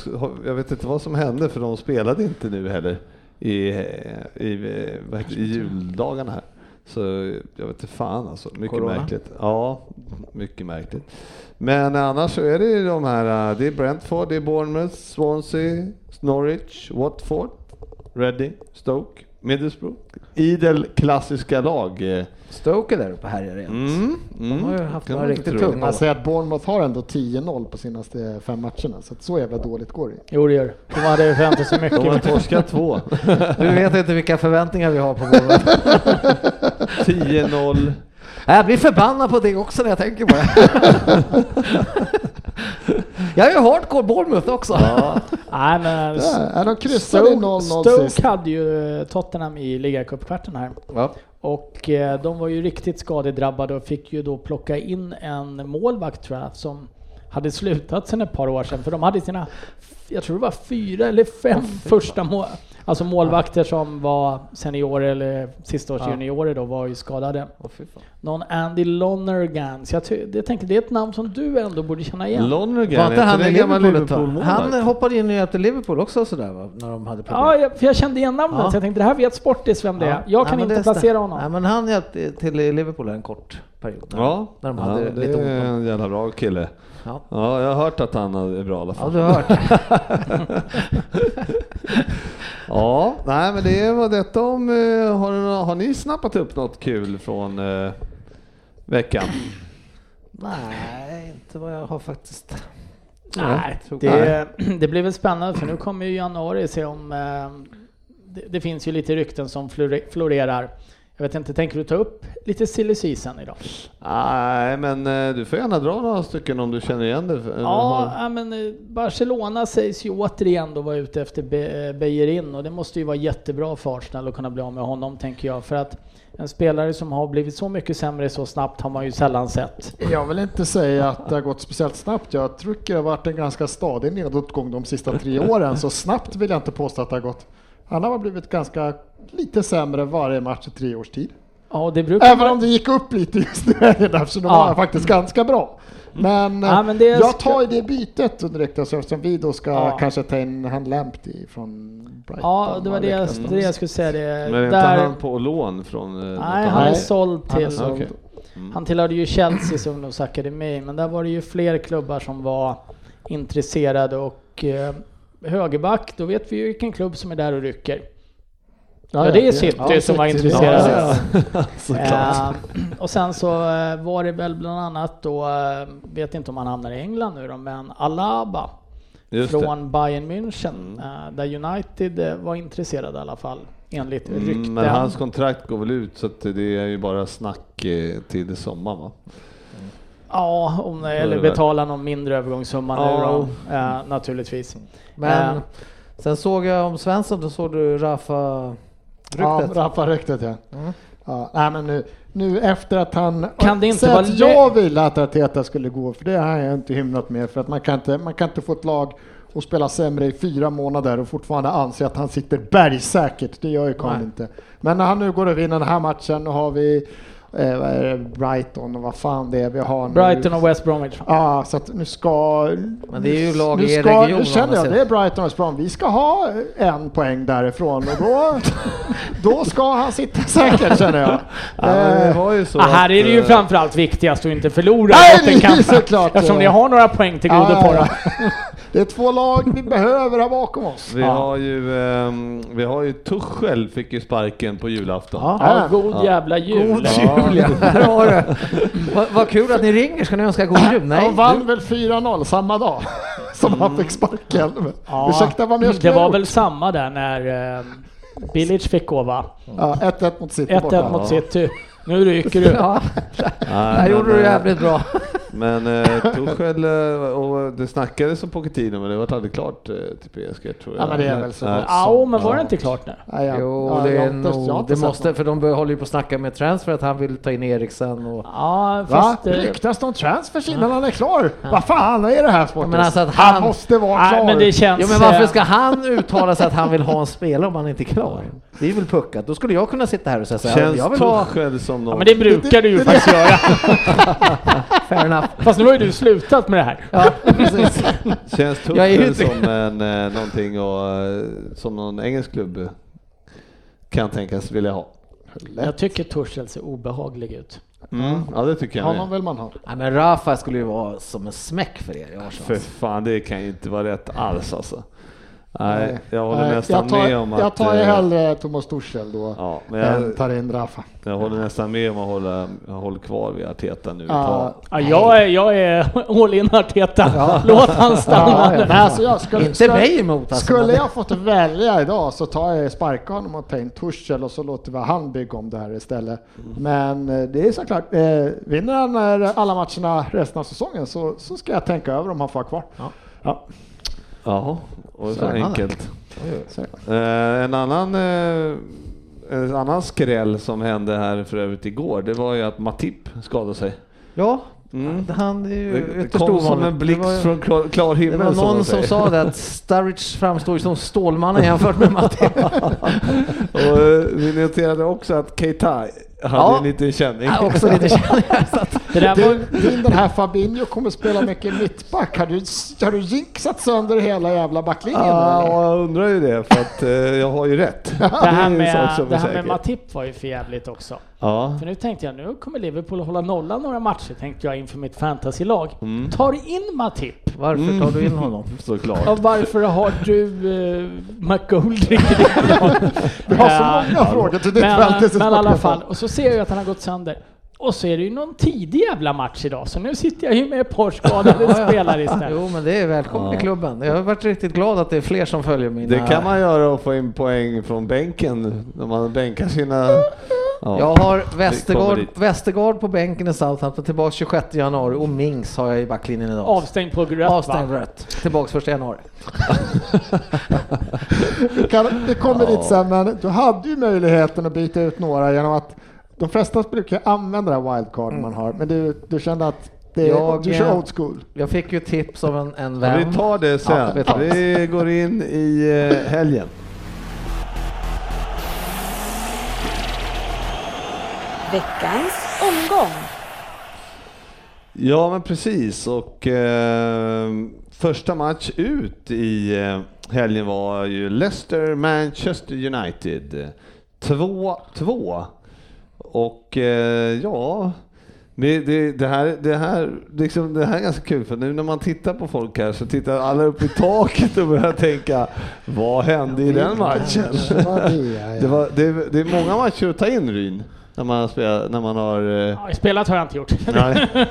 Jag vet inte vad som hände för de spelade inte nu heller i, i, i, vad heter i juldagarna här. Så jag vet inte fan alltså. Mycket Corona? märkligt. Ja, mycket märkligt. Men annars så är det ju de här, äh, det är Brentford, det är Bournemouth, Swansea, Norwich, Watford, Reading, Stoke, Middlesbrough. Idel klassiska lag. eh. Stoke är där uppe här igen. Mm, De har ju haft kan några riktigt tunga Man säger att Bournemouth har ändå 10-0 på senaste fem matcherna. Så att så jävla dåligt går det Jo det gör det. De hade förväntat sig mycket. De har torskat två. Du vet inte vilka förväntningar vi har på Bournemouth. [LAUGHS] 10-0. Jag blir förbannad på det också när jag tänker på det. [LAUGHS] Jag är ju hardcore Bournemouth också. [LAUGHS] Nej men Ja, ja, de kryssade i 0-0 Stoke sist. hade ju Tottenham i ligacupkvarten här. Ja. Och eh, de var ju riktigt skadedrabbade och fick ju då plocka in en målvakt tror jag, som hade slutat sedan ett par år sedan. För de hade sina, jag tror det var fyra eller fem första mål, alltså målvakter som var seniorer eller sista års Ja. juniorer då var ju skadade. Fan. Någon Andy Lonergan. Så jag, jag tänker det är ett namn som du ändå borde känna igen. Lonergan, Var inte han i en gammal Liverpool? Han hoppade in och hjälpte Liverpool också sådär va? När de hade problem. Ja, jag, för jag kände igen namnet Ja. så jag tänkte det här vet Sportis vem det är. Jag kan inte placera honom. Nej men han hjälpte till Liverpool en kort period. när- Ja, När de ja hade det lite är en jävla bra kille. Ja. Ja, jag har hört att han är bra i alla Ja fall. du har hört det. [LAUGHS] Ja, nej men det var detta om, eh, har, har ni snappat upp något kul från eh, veckan? Nej, inte vad jag har faktiskt. Nej, det, det blir väl spännande för nu kommer ju januari se om... Eh, det, det finns ju lite rykten som flore- florerar. Jag vet inte, tänker du ta upp lite silly season idag? Nej, men eh, du får gärna dra några stycken om du känner igen det. Ja, har- men eh, Barcelona sägs ju återigen då vara ute efter Be- eh, Bellerin och det måste ju vara jättebra för Arsenal att kunna bli av med honom tänker jag. För att en spelare som har blivit så mycket sämre så snabbt har man ju sällan sett. Jag vill inte säga att det har gått speciellt snabbt. Jag tycker det har varit en ganska stadig nedåtgång de sista tre åren. Så snabbt vill jag inte påstå att det har gått. Han har blivit ganska lite sämre varje match i tre års tid. Ja, det brukar Även vara- om det gick upp lite just nu [LAUGHS] där, så de Ja. var faktiskt ganska bra. Men, Ja, men det jag ska- tar ju det bytet under ryktas eftersom vi då ska Ja. kanske ta in han Lamptey från Brighton. Ja, det var det jag, det jag skulle säga. Det. Men är inte Där, han på lån från eh, nej, han är såld Han är till... såld. Okej. Mm. Han tillhörde ju Chelseas ungdomsakademi, men där var det ju fler klubbar som var intresserade och eh, högerback, då vet vi ju vilken klubb som är där och rycker. Ja, det är City som var intresserade. ja, ja. [LAUGHS] Eh, och sen så eh, var det väl bland annat då, eh, vet inte om han hamnar i England nu då, men Alaba Just det. från Bayern München, eh, där United var intresserade i alla fall, enligt rykten. Mm, men hans kontrakt går väl ut så att det är ju bara snack till sommaren va? Ja, om, eller det betala någon mindre övergångssumma nu Ja. då, eh, naturligtvis. Men Eh. sen såg jag om Svensson, då såg du Rafa Ja, ryktet. Rappa-ryktet ja. Mm. ja. Nej, men nu, nu efter att han... Kan det inte vara jag ville att Arteta skulle gå, för det har jag inte hymnat med, för att man kan inte, man kan inte få ett lag att spela sämre i fyra månader och fortfarande anse att han sitter bergsäkert. Det gör ju Kahn inte. Men när han nu går och vinner den här matchen, nu har vi eh, vad är det, Brighton och vad fan det är vi har nu. Brighton och West Bromwich. Ja, så att nu ska... Men det är ju lag nu i ska, region, Nu känner jag, det är Brighton och West Brom. Vi ska ha en poäng därifrån och då, [LAUGHS] då ska han sitta säkert känner jag. Ja, Eh, var ju så Ja, här är det ju eh, framförallt viktigast att inte förlora Nej, Tottenham, såklart, Eftersom ni har några poäng till godo ja, på ja, dem. Det är två lag vi behöver ha bakom oss. Vi Ja. har ju, ehm, vi har ju Tuchel fick ju sparken på julafton. Ja. Ja, god Ja. jävla jul. God jul ja, [LAUGHS] här har du. Vad vad kul att ni ringer, ska ni önska god jul? Nej, Han vann väl 4-0 samma dag [LAUGHS] som han fick sparken. Ja, Ursäkta vad mer det var jag väl gjort? samma där när eh, Bilic fick gå va? Ja, 1-1 mot City 1-1 borta. mot City. Nu ryker du. Ja, [LAUGHS] Nej, här gjorde du eh, jävligt bra. Men eh, [LAUGHS] Tuchel, eh, och det snackades om Pochettino men det var aldrig klart eh, till PSG tror jag. Ja, men det är väl så. Nej. Ja, men var det inte klart nu? Nej, jag- Jo, ja, det är nog, det måste, för de håller ju på att snacka med transfer att han vill ta in Eriksen och... Ja, Va? fast... eh, Ryktas det om transfers innan han är klar? Vad fan är det här sporten? Men alltså att han, han- måste vara Nej, klar. men det känns... Jo men varför ska han uttala sig att han vill ha en spelare om han inte är klar? [LAUGHS] Det är väl puckat. Då skulle jag kunna sitta här och säga så här, Känns jag vill ha... Tuchel som någon... Ja, men det brukar du ju faktiskt göra. [LAUGHS] Fair enough. Fast nu har ju du slutat med det här. Ja, precis. [LAUGHS] Känns Jag är ju Tuchel som en, eh, någonting och, eh, som någon engelsk klubb kan tänkas vilja ha? Jag tycker Tuchel ser obehaglig ut. Mm. Ja det tycker jag Honom med. vill man ha. Nej, men Rafa skulle ju vara som en smäck för er i För fan, det kan ju inte vara rätt alls alltså. Nej, jag håller Nej, nästan jag tar, med om att... Jag tar ju eh, hellre Thomas Tuchel då Ja, men än jag, tar in Rafa. jag håller nästan med om att hålla, jag håller kvar vid Arteta nu Ja. Ja, jag, är, jag är [LAUGHS] all in Arteta. Låt han stanna. Ja, ja. Alltså jag skulle, Inte skulle, mig emot alltså. skulle jag fått välja idag så tar jag sparka honom och tar in Tuchel och så låter vi han bygga om det här istället. Men eh, det är såklart, eh, vinner han eh, alla matcherna resten av säsongen så, så ska jag tänka över om han får kvar. Ja. Ja. Och så Spännande. enkelt. Så. Eh, en annan eh, en annan skräll som hände här för övrigt igår, det var ju att Matip skadade sig. Ja, Mm. han är ju Det, det kom som en blixt Det var- från klar, klar Det himmel var någon som säger. sa det att Sturridge framstår ju som Stålmannen jämfört med Matti. [LAUGHS] Och eh, vi noterade också att Keita hade Ja. en liten känning. Ja, också lite känningar. [LAUGHS] Det där var, Du, din den här Fabinho kommer spela mycket mittback. Har du, har du jinxat sönder hela jävla backlinjen? Ja, och jag undrar ju det för att eh, jag har ju rätt. [LAUGHS] det här med, det här med Matip var ju för jävligt också. Ja. För nu tänkte jag, nu kommer Liverpool att hålla nollan några matcher, tänkte jag inför mitt fantasylag. Mm. Tar in Matip. Varför tar du in honom? [LAUGHS] Såklart. Och varför har du uh, McGoldrick i ditt lag? Du har så Eh, många frågor till ditt men, i alla fall, och så ser jag ju att han har gått sönder. Och så är det ju någon tidig jävla match idag, så nu sitter jag ju med ett par skadade Ja, ja. spelare istället. Jo, men det är välkommen i Ja. klubben. Jag har varit riktigt glad att det är fler som följer mina... Det kan man göra och få in poäng från bänken när man bänkar sina Ja. Jag har Västergård. Västergård på bänken i Southampton, tillbaks 26 januari och Mings har jag i backlinjen idag. Avstängd på rött Avstängd va? rött. Tillbaks 1 januari. [LAUGHS] Vi, kan, vi kommer dit sen, men du hade ju möjligheten att byta ut några genom att de flesta brukar använda det här wildcard man har, men du, du kände att det, Jag, du kör eh, old school. Jag fick ju tips av en, en Ja, vän. vi tar det sen. Ja, vi vi går in i eh, helgen. Veckans omgång. Ja, men precis. Och eh, första match ut i eh, helgen var ju Leicester-Manchester United. 2-2. Och eh, ja, det, det, det, här, det, här, liksom, det här är ganska kul för nu när man tittar på folk här så tittar alla upp i taket och börjar tänka vad hände i den matchen? Det var det, ja. [LAUGHS] Det, var, det, det är många matcher att ta in Ryn, när man, spelar, när man har... eh, Ja, spelat har jag inte gjort. Nej. [LAUGHS]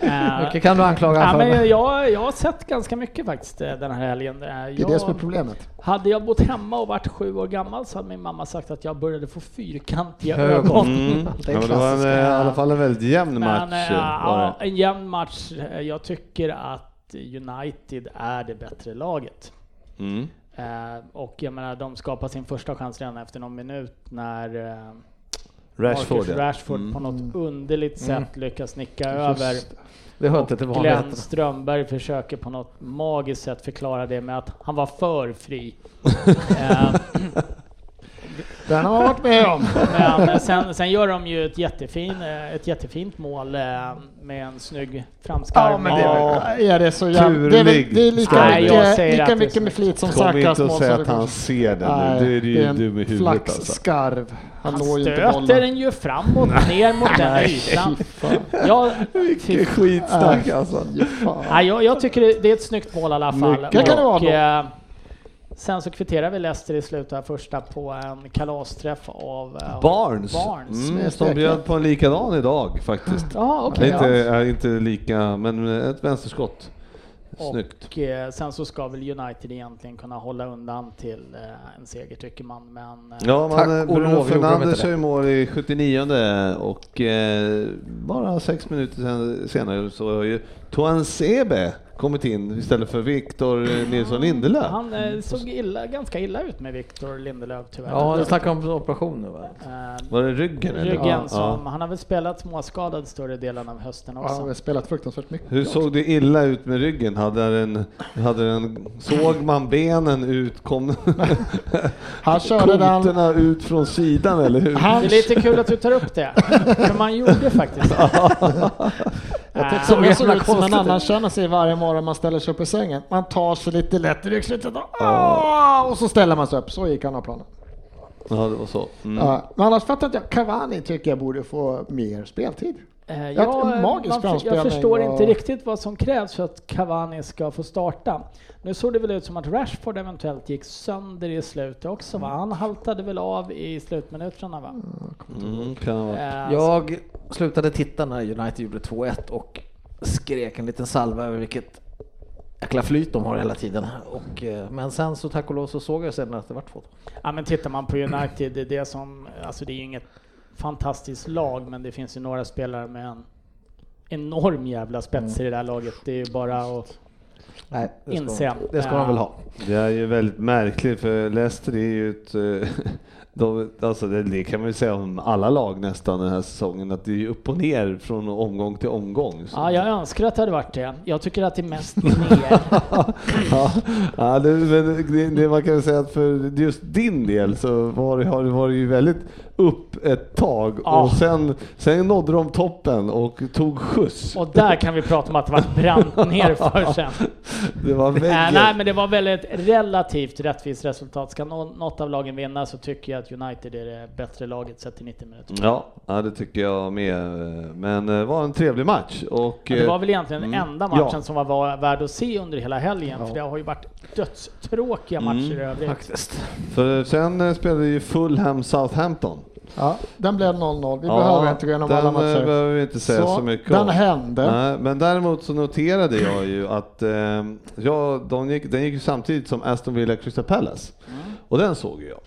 Eh, Mycket kan du anklaga Ja, för. men jag, jag har sett ganska mycket faktiskt eh, den här helgen. Det är Jag, det som är problemet. hade jag bott hemma och varit sju år gammal så hade min mamma sagt att jag började få fyrkantiga Ögon. Mm. [LAUGHS] Det Ja, var en, i alla fall en väldigt jämn Men match. ja, en jämn match. Jag tycker att United är det bättre laget. Mm. Och jag menar, de skapar sin första chans redan efter någon minut när Rashford, Marcus. Rashford Mm. på något underligt Mm. sätt lyckas nicka över. Det hör inte till Glenn. Strömberg försöker på något magiskt sätt förklara det med att han var för fri. [LAUGHS] Eh, Den har man varit med om. Men sen, sen gör de ju ett, jättefin, eh, ett jättefint mål eh, med en snygg framskarv. Ja, men det är, är det så jävla... Det är, väl, det är lika Nej, jag mycket, säger lika att det är mycket så. med flit som Kom inte Sakas och mål. säg att det han ser den nu. Du är det ju är dum i en huvudet alltså. flaxskarv. Han, Han stöter den ju framåt, ner mot den ytan. Ja, Vilket skitsnack alltså. Ja, nej, jag, jag tycker det, det är ett snyggt mål i alla fall. Mycket kan det vara eh, sen så kvitterar vi Leicester i slutet av första på en kalasträff av eh, Barnes, Barnes. Mm, Med som bjöd på en likadan idag faktiskt. Ja, är inte, ja. inte lika, men ett vänsterskott. Snyggt. Och eh, sen så ska väl United egentligen kunna hålla undan till eh, en seger tycker man. Men eh, Ja, och Bruno Fernandes kör ju mål i 79 och bara sex minuter sen, senare så har ju Toan Sebe kommit in istället för Viktor Nilsson Lindelöf. han eh, såg illa, ganska illa ut med Victor Lindelöf tyvärr. Ja, du snackar om operation nu va? Eh, Var det ryggen? Eller? Ryggen Ja. som, han har väl spelat småskadad större delen av hösten Ja, Han också. har spelat fruktansvärt mycket. Hur såg det illa ut med ryggen? Hade den, hade den, såg man benen ut? Kom [LAUGHS] Han körde den... ut från sidan eller hur? Han, Det är lite kul att du tar upp det, för man gjorde faktiskt det. [LAUGHS] [LAUGHS] jag jävla jag såg ut som en annan känner sig varje morgon man ställer sig upp i sängen. Man tar sig lite lätt i ryggslutet och, och så ställer man sig upp. Så gick han av planen. Ja, det var så. Mm. Ja, men annars fattar inte jag. Cavani tycker jag borde få mer speltid. Eh, Jag magisk man, jag förstår och- inte riktigt vad som krävs för att Cavani ska få starta. Nu såg det väl ut som att Rashford eventuellt gick sönder i slutet också va? Han haltade väl av i slutminuterna va? Mm. Eh, Jag slutade titta när United gjorde 2-1 och skrek en liten salva över vilket jäkla flyt de har hela tiden. Och, eh, men sen så tack och lov så såg jag sen att det var 2 Ja men tittar man på United, det är det som, alltså det är ju inget fantastiskt lag men det finns ju några spelare med en enorm jävla spets i det där laget. Det är ju bara att Nej, det ska, inse. de, det ska de väl ha. Det är ju väldigt märkligt för Leicester är ju ett... eh, [LAUGHS] De, alltså det, det kan man ju säga om alla lag nästan den här säsongen, att det är upp och ner från omgång till omgång. Så- Ja, jag önskar att det hade varit det. Jag tycker att det är mest [LAUGHS] ner. ja, ja det, men det, det man kan säga att för just din del så var det, har det varit ju väldigt upp ett tag Ja. och sen, sen nådde de toppen och tog skjuts. Och där kan vi prata om att det var brant ner för [LAUGHS] sen. Det var Äh, väggen. nej, men det var väl ett relativt rättvist resultat. Ska nå- något av lagen vinna så tycker jag att United är det bättre laget sett till 90 minuter. Ja, ja, det tycker jag med. Men det var en trevlig match. Och, Men det var väl egentligen den Mm. enda matchen Ja. som var va- värd att se under hela helgen, för det har ju varit dödstråkiga matcher i Mm, övrigt. Faktiskt. För sen eh, spelade ju Fulham Southampton. Ja, den blev 0-0. Vi Ja, behöver inte gå igenom den alla eh, matcher. behöver vi inte säga så, mycket den om. hände. Nej, men däremot så noterade jag ju att eh, ja, de gick, den gick ju samtidigt som Aston Villa Crystal Palace. Mm. Och den såg ju jag.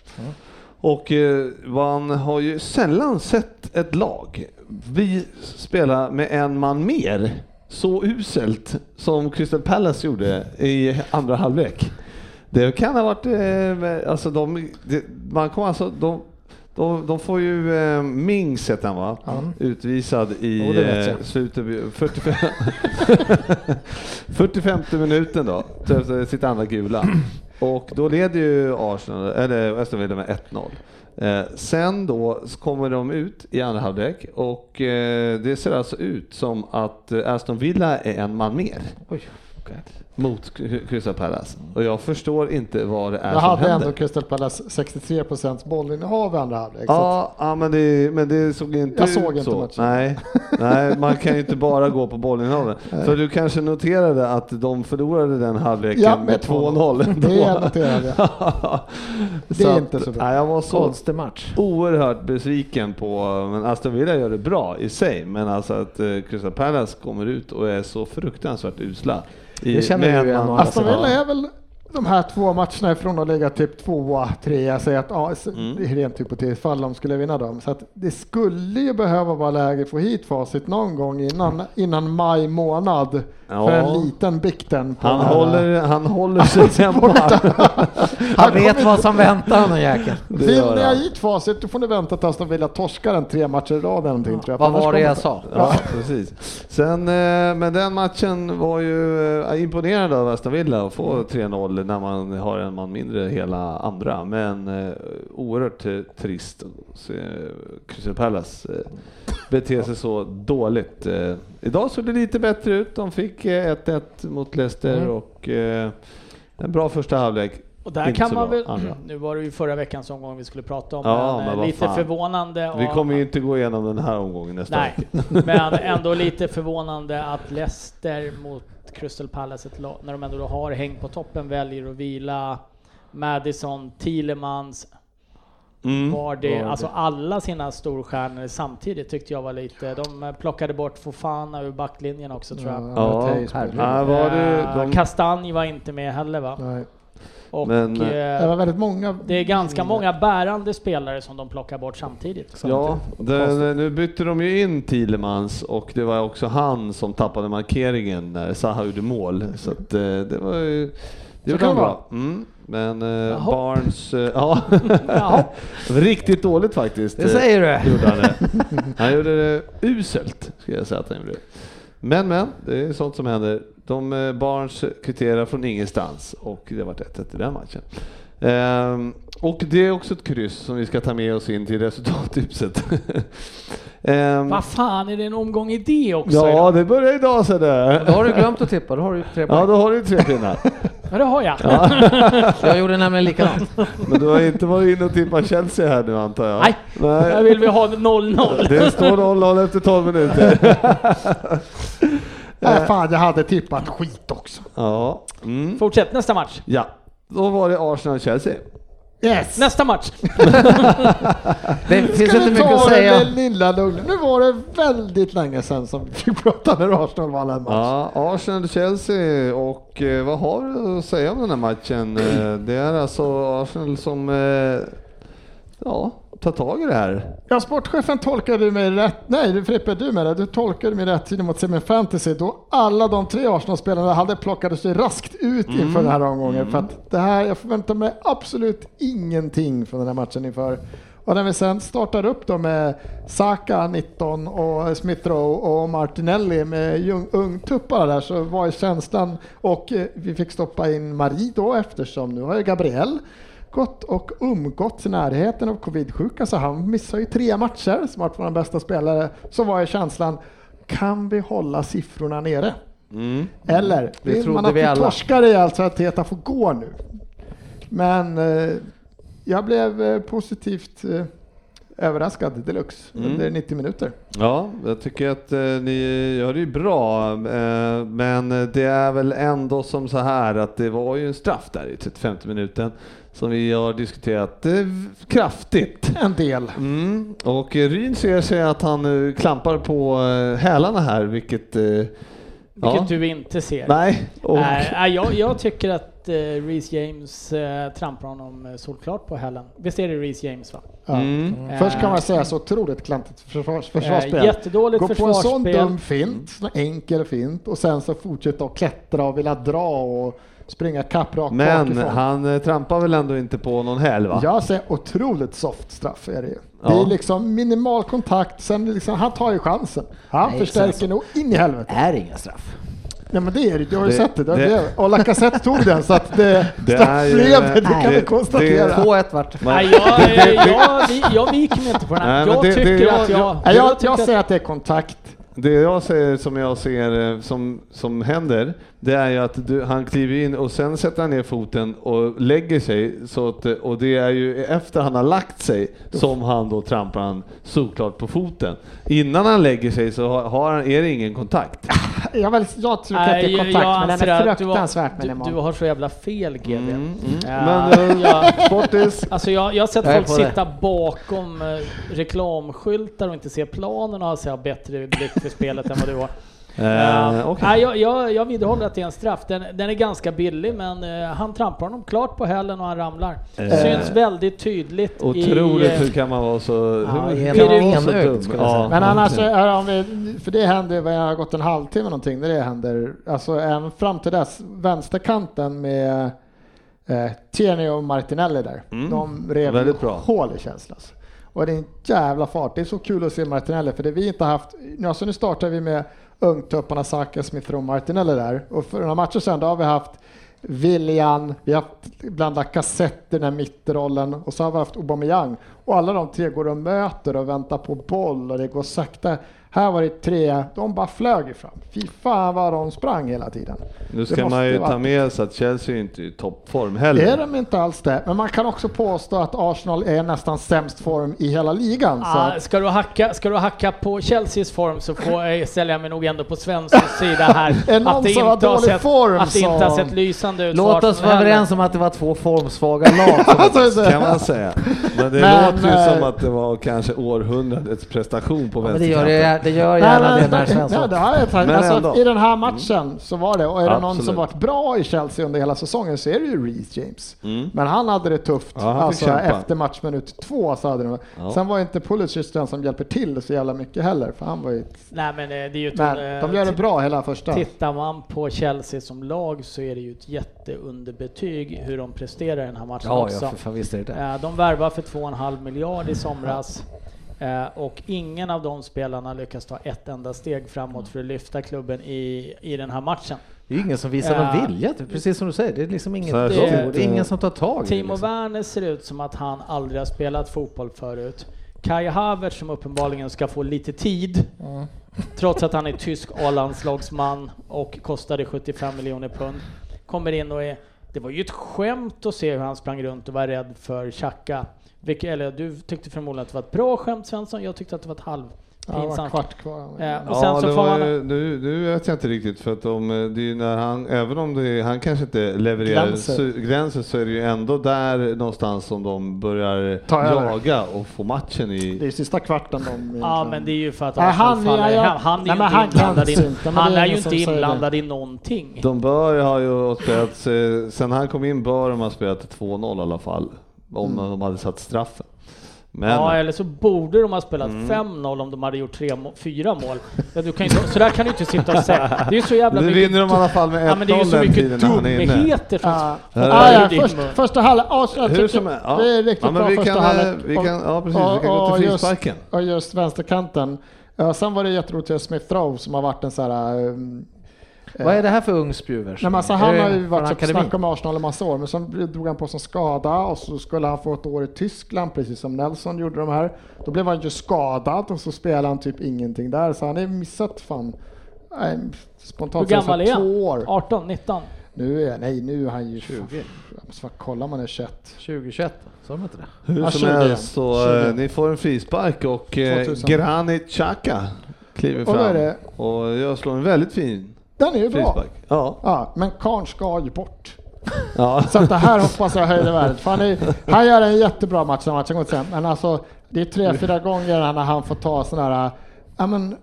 Och eh, man har ju sällan sett ett lag vi spela med en man mer så uselt som Crystal Palace gjorde i andra halvlek. Det kan ha varit, eh, alltså de, det, man kommer alltså, de, de, de får ju eh, Mings heter han va? Utvisad i eh, jag. slutet, 45, 45 [LAUGHS] minuten då, efter sitt andra gula. Och då leder ju Arsenal, eller Aston Villa med 1-0. Eh, sen då kommer de ut i andra halvlek och eh, det ser alltså ut som att eh, Aston Villa är en man mer Oj, okej. Mot Crystal Palace. Och jag förstår inte vad det är Jag som hade händer. ändå Crystal Palace 63 procents bollinnehav i andra halvlek. så Ja, ja men, det, men det såg inte Jag ut såg inte så. matchen. Nej, nej, man kan ju inte bara gå på bollinnehavet. För [LAUGHS] du kanske noterade att de förlorade den halvleken Ja, med med 2-0. ändå. Det noterade jag. [LAUGHS] Det är Så inte så bra. Nej, jag var så Konstig match. oerhört besviken på, men Aston Villa gör det bra i sig, men alltså att eh, Crystal Palace kommer ut och är så fruktansvärt usla. I, med vi ju en igen man- å andra Aston sidan. Villa är väl de här två matcherna ifrån att ligga typ tvåa, trea, säger att ja, Mm. rent hypotetiskt fall de skulle vinna dem. Så att det skulle ju behöva vara läge att få hit facit någon gång innan, innan maj månad Ja. för en liten bikten. på Han den håller, [LAUGHS] han håller sig hemma. Han vet vad som väntar honom jäkeln. Vill ni ha han. hit facit då får ni vänta tills Aston Villa torskar en tre matcher i rad eller någonting tror jag. Vad var det jag de- sa? Ja, precis. Sen, eh, men den matchen var ju eh, imponerande av Aston Villa att få 3-0 när man har en man mindre hela andra. Men eh, oerhört eh, trist att se Crystal Palace eh, bete sig så dåligt. Eh, idag såg det lite bättre ut. De fick eh, 1-1 mot Leicester Mm. och en bra första halvlek. Och där Inte kan man väl, andra. nu var det ju förra veckans omgång vi skulle prata om, Ja, men, lite fan. förvånande. Vi kommer ju inte gå igenom den här omgången nästa Nej, vecka. men [LAUGHS] ändå lite förvånande att Leicester mot Crystal Palace, ett lag, när de ändå då har häng på toppen, väljer att vila Madison, Thielemans, Mm. var det, Var alltså alla sina storstjärnor samtidigt tyckte jag var lite, de eh, plockade bort Fofana ur backlinjen också tror jag. Ja. Ja, var det, Eh, de, Kastanj var inte med heller va? Nej. Och Men, eh, Det var väldigt många. det är ganska många bärande spelare som de plockar bort samtidigt. Ja, den, nu bytte de ju in Thielemans och det var också han som tappade markeringen när Zaha gjorde mål. Så att, eh, det var ju... Det gjorde kan han det bra. Mm. Men eh. Barnes... Eh, ja, [LAUGHS] riktigt dåligt faktiskt. Det säger du. eh, Gjorde han, det. han gjorde det uselt, skulle jag säga att han gjorde. Men men, det är sånt som händer. De eh, Barnes kvitterar från ingenstans och det var 1-1 i den matchen. Ehm, och det är också ett kryss som vi ska ta med oss in till resultattipset. [LAUGHS] Ehm, Vad fan, är det en omgång i det också? ja, idag? det börjar idag så Då det. har du glömt att tippa, då har du tre Ja, då har du tre pinnar. Ja, det har jag. [LAUGHS] Jag gjorde nämligen likadant. Men du har inte varit inne och tippat Chelsea här nu antar jag? Nej. Nej. Jag vill vi ha 0-0. Det står 0-0 efter 12 minuter. [LAUGHS] Nej, fan, jag hade tippat skit också. Ja. Mm. Fortsätt, nästa match. ja, då var det Arsenal-Chelsea. Yes! Nästa match. [LAUGHS] Det finns inte mycket att säga. med lilla lugnet? Nu var det väldigt länge sedan som vi [LAUGHS] fick prata när Arsenal vann en match. Ja, Arsenal-Chelsea och eh, vad har du att säga om den här matchen? Eh, det är alltså Arsenal som eh, ja, tar tag i det här. Ja, sportchefen tolkade mig rätt. Nej, Frippe, du med det. Du tolkade mig rätt mot Semin Fantasy då alla de tre Arsenal-spelarna hade plockade sig raskt ut inför den här omgången. För att det här, jag förväntar mig absolut ingenting från den här matchen inför. Och när vi sen startar upp då med Saka 19 och Smith och Martinelli med ungtuppar där så var ju känslan och eh, vi fick stoppa in Marie då eftersom nu har ju Gabriel gått och umgåtts i närheten av covid-sjuka så han missar ju tre matcher som varit vår bästa spelare. Så var ju känslan, kan vi hålla siffrorna nere? Mm. Eller Det vill man att vi vi torskar rejält så att Teta får gå nu? Men eh, jag blev eh, positivt eh, överraskad deluxe Mm. under 90 minuter. Ja, jag tycker att eh, ni gör det ju bra, eh, men det är väl ändå som så här att det var ju en straff där i 35 minuten som vi har diskuterat eh, kraftigt. En del. Mm. Och eh, Ryn ser sig att han eh, klampar på eh, hälarna här, vilket... eh, Vilket ja. du inte ser. Nej, och, Nej, nej, jag, jag tycker att eh, Reece James eh, trampar honom eh, solklart på hällen. Visst är det Reece James va? Ja. Mm. Först kan man Eh, säga så otroligt klantigt försvars, eh, försvarsspel. Jättedåligt Gå på en sån försvarsspel. dum fint, enkel fint och sen så fortsätta att klättra och vilja dra och springa kapp rakt Men bakifrån. han eh, trampar väl ändå inte på någon häl va? Jag säger otroligt soft straff är det ju. Ja. Det är liksom minimal kontakt, sen liksom, han tar ju chansen. Han Nej, förstärker sen så- nog in i helvete. är inga straff. Nej men det är det, du har ju Det- sett det. det, det- det och Lacazette tog den så att det, [LAUGHS] Det straff är ju- blev det, det kan det- vi konstatera. 2-1 vart Nej, [LAUGHS] jag, jag, jag, jag viker mig inte på den här. Nej, Jag det- det- tycker jag- att jag... Jag, tycker jag att- säger att det är kontakt. Det jag säger som jag ser eh, som, som händer, det är ju att du, han kliver in och sen sätter han ner foten och lägger sig. Så att, och det är ju efter han har lagt sig som han då trampar han såklart på foten. Innan han lägger sig så har, har han, är det ingen kontakt. [LAUGHS] Jag, väl, jag tycker att det är kontakt, jag men den är du fruktansvärt du, minimal. du har så jävla fel GD. Mm, mm. Ja, Men eh, [LAUGHS] jag, Sportis, alltså jag, jag har sett Jag folk det. sitta bakom eh, reklamskyltar och inte se planen och alltså ha bättre blick för spelet än vad du har. Eh, Ja. okej. Nej, jag, jag, jag vidhåller att det är en straff. Den, den är ganska billig men eh, han trampar honom klart på hälen och han ramlar. Eh, Syns väldigt tydligt Otroligt, i... hur kan man vara så... Ja, hur, hur kan man vara så dum? säga. Men annars, är, om vi, för det händer, vad jag har gått en halvtimme någonting, när det händer, alltså även fram till dess, vänsterkanten med eh, Tierney och Martinelli där, Mm. de rev Väldigt bra. hål i känslas. Och det är en jävla fart. Det är så kul att se Martinelli, för det vi inte haft, nu, alltså nu startar vi med ungtupparna Saka, Smith och Martinelli där, och för några matcher sedan då har vi haft Willian, vi har haft kassetter i den här mittrollen och så har vi haft Aubameyang och alla de tre går och möter och väntar på boll och det går sakta. Här var det tre, de bara flög ifrån. Fy fan vad de sprang hela tiden. Nu Det ska man ju vara- ta med sig att Chelsea är inte i toppform Det heller. är de inte alls det, men man kan också påstå att Arsenal är nästan sämst form i hela ligan. Så Ah, att, ska, du hacka, ska du hacka på Chelseas form så får, jag ställer jag mig nog ändå på Svenssons [LAUGHS] sida här. Är någon som har sett, form att det inte har sett lysande ut. Låt oss vara överens om att det var två formsvaga lag. som- [LAUGHS] kan man säga. Men det Men, låter ju eh, som att det var kanske århundradets prestation på Ja, det vänsterkanten. Det, gör Nej, gärna men- det när nej, Svensson... [LAUGHS] det har jag alltså. I den här matchen så var det, och är det någon Absolut. som varit bra i Chelsea under hela säsongen så är det ju Reece James. Mm. Men han hade det tufft Ja, alltså, efter matchminut två. Så hade det. Ja. Sen var inte Pulisic den som hjälper till så jävla mycket heller. För han var ju, Nej men eh, det är ju men de gör det bra hela första. Tittar man på Chelsea som lag så är det ju ett jätteunderbetyg hur de presterar i den här matchen Ja, också. ja, för fan visst är det De värvar för 2,5 miljard i somras [LAUGHS] eh, och ingen av de spelarna lyckas ta ett enda steg framåt för att lyfta klubben i, i den här matchen. Det är ingen som visar någon vilja, typ. precis som du säger. Det är liksom inget, det, det är ingen som tar tag i det. Timo Liksom. Werner ser ut som att han aldrig har spelat fotboll förut. Kai Havertz som uppenbarligen ska få lite tid, trots att han är tysk A-landslagsman och kostade 75 miljoner pund, kommer in och är... Det var ju ett skämt att se hur han sprang runt och var rädd för Xhaka. Vilket, eller du tyckte förmodligen att det var ett bra skämt Svensson, jag tyckte att det var ett halv Ja, det pinsamt. kvart kvar. Eh, och Ja, så det får man... ju, nu, nu vet jag inte riktigt för att de, det är när han, även om det, är- han kanske inte levererar så, gränser så är det ju ändå där någonstans som de börjar Ta över. jaga och få matchen Det i... är sista kvarten de Ja men det är ju för att Nej, Arsenal han- faller. ja, ja. Han, är Nej, ju men inte han inblandad, glänser i, inte, han det är ju inte det. inblandad i någonting. De bör ha ju spelat, eh, sen han kom in bör de ha spelat 2-0 i alla fall. Om Mm. de hade satt straffen. Men, Ja, eller så borde de ha spelat Mm. 5-0 om de hade gjort tre fyra mål. Ja, du kan inte, så där kan du inte sitta och säga. Det är så jävla nu mycket... vinner de i alla fall med 1-0 ja, men det är ju så mycket dumheter som... Ja. Ah, ja, först, första halvlek, Hur som är, ja. det är riktigt ja, men bra vi första kan, halvlek. vi kan, ja precis, vi kan gå och till just- frisparken. Och just vänsterkanten. Ja, sen var det jätteroligt att se Smith Rowe som har varit en sån här... um, Vad är det här för ung spjuver? Nej, alltså, han har ju varit så snack om Arsenal i massa år, men så drog han på sig en skada och så skulle han få ett år i Tyskland, precis som Nelson gjorde de här. Då blev han ju skadad och så spelade han typ ingenting där, så han har missat fan nej, Hur spontant så gammal är han? två år. 18, 19? Nu är, nej, nu är han ju 20. Jag måste bara kolla om han är 21. 2021, sa de inte det? Hur som 20. helst så 20. eh, ni får en frispark och eh, 2000. Granit Xhaka kliver Och fram det- och jag slår en väldigt fin Den är ju bra. Ja. Ja, men Karn ska ju bort. ja. [LAUGHS] Så att det här hoppas jag höjer värdet. För han, är, han gör en jättebra match den matchen, säga. men alltså det är tre, fyra gånger när han får ta sån här, ja men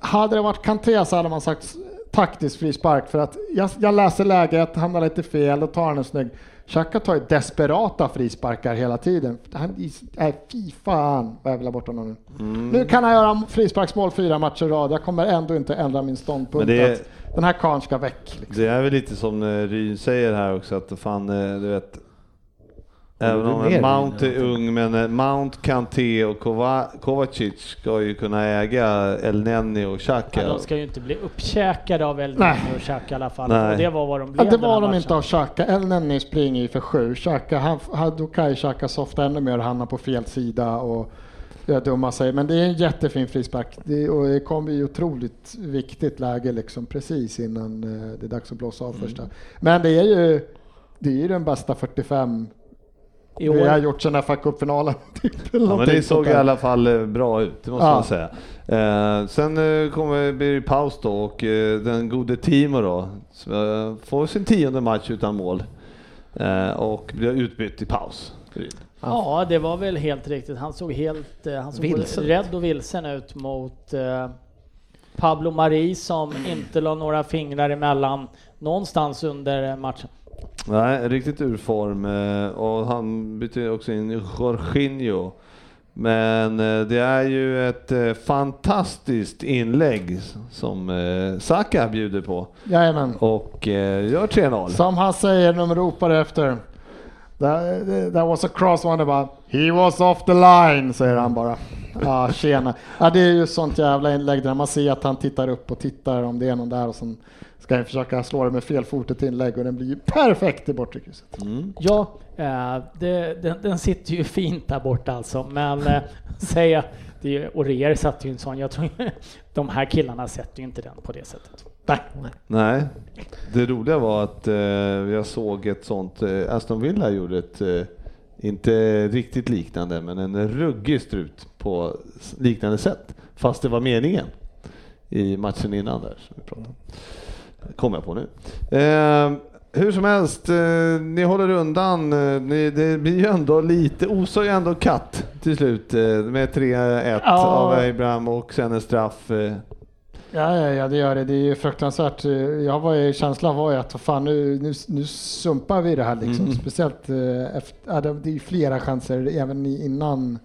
hade det varit Kanté så hade man sagt taktisk frispark för att jag, jag läser läget, hamnar lite fel och tar en snygg. Xhaka tar ju desperata frisparkar hela tiden. Han, nej, fy fan vad jag vill ha bort honom nu. Mm. Nu kan han göra frisparksmål fyra matcher i rad. Jag kommer ändå inte ändra min ståndpunkt Men det är- den här karln ska väck. Liksom. Det är väl lite som Ryn säger här också att fan, eh, du vet. Även om Ryn, Mount är ung, men eh, Mount, Kanté och Kova- Kovacic ska ju kunna äga El Neni och Ja, Xhaka. de ska ju inte bli uppkäkade av El Nej. Nino och Xhaka i alla fall. Nej. Och det var vad de Ja, blev det den här var de matchen. inte av Xhaka. El Neni springer ju för sju. Xhaka, han, han, då kan ju Xhaka softa ännu mer och hamna på fel sida och göra dumma sig. Men det är en jättefin frispark. Det, och det kommer i otroligt viktigt läge liksom precis innan eh, det är dags att blåsa av första. Men det är ju det är ju den bästa 45 I vi har år. gjort sen FA Cup-finalen. [LAUGHS] Typ, Ja, men det såg i alla fall eh, bra ut, det måste Ja. man säga. Eh, sen eh, kommer blir det paus då och eh, den gode Timo då eh, får sin tionde match utan mål eh, och blir utbytt i paus. Ja, det var väl helt riktigt. Han såg helt eh, han såg Vilsen rädd och vilsen ut mot eh, Pablo Mari som inte la några fingrar emellan någonstans under matchen. Nej, riktigt ur form eh, och han byter också in Jorginho. Men det är ju ett fantastiskt inlägg som Saka bjuder på Jajamän. och gör 3-0. Som han säger när de ropar efter. That, that was a cross one bara. He was off the line, säger han bara. Ja, tjena. Ja, det är ju sånt jävla inlägg där man ser att han tittar upp och tittar om det är någon där och sen ska han försöka slå det med felfotet inlägg och den blir ju perfekt i bortre krysset. Mm. Ja, eh, det, den, den sitter ju fint där borta alltså, men eh, [LAUGHS] säga det är, Oreer satte ju en sån, jag tror [LAUGHS] de här killarna sätter ju inte den på det sättet. Nej. Nej, det roliga var att eh, jag såg ett sånt, eh, Aston Villa gjorde ett, eh, inte riktigt liknande, men en ruggig strut på liknande sätt. Fast det var meningen i matchen innan där som vi pratade om. Kommer jag på nu. Eh, hur som helst, eh, ni håller undan. Eh, ni, det blir ju ändå lite, osar ju ändå katt till slut eh, med 3-1 Ja. av Abraham och sen en straff. Ja, ja, ja, det gör det. Det är ju fruktansvärt. Jag var ju, känslan var ju att fan, nu, nu, nu sumpar vi det här liksom. Mm. Speciellt eh, efter, ja, det är flera chanser även innan.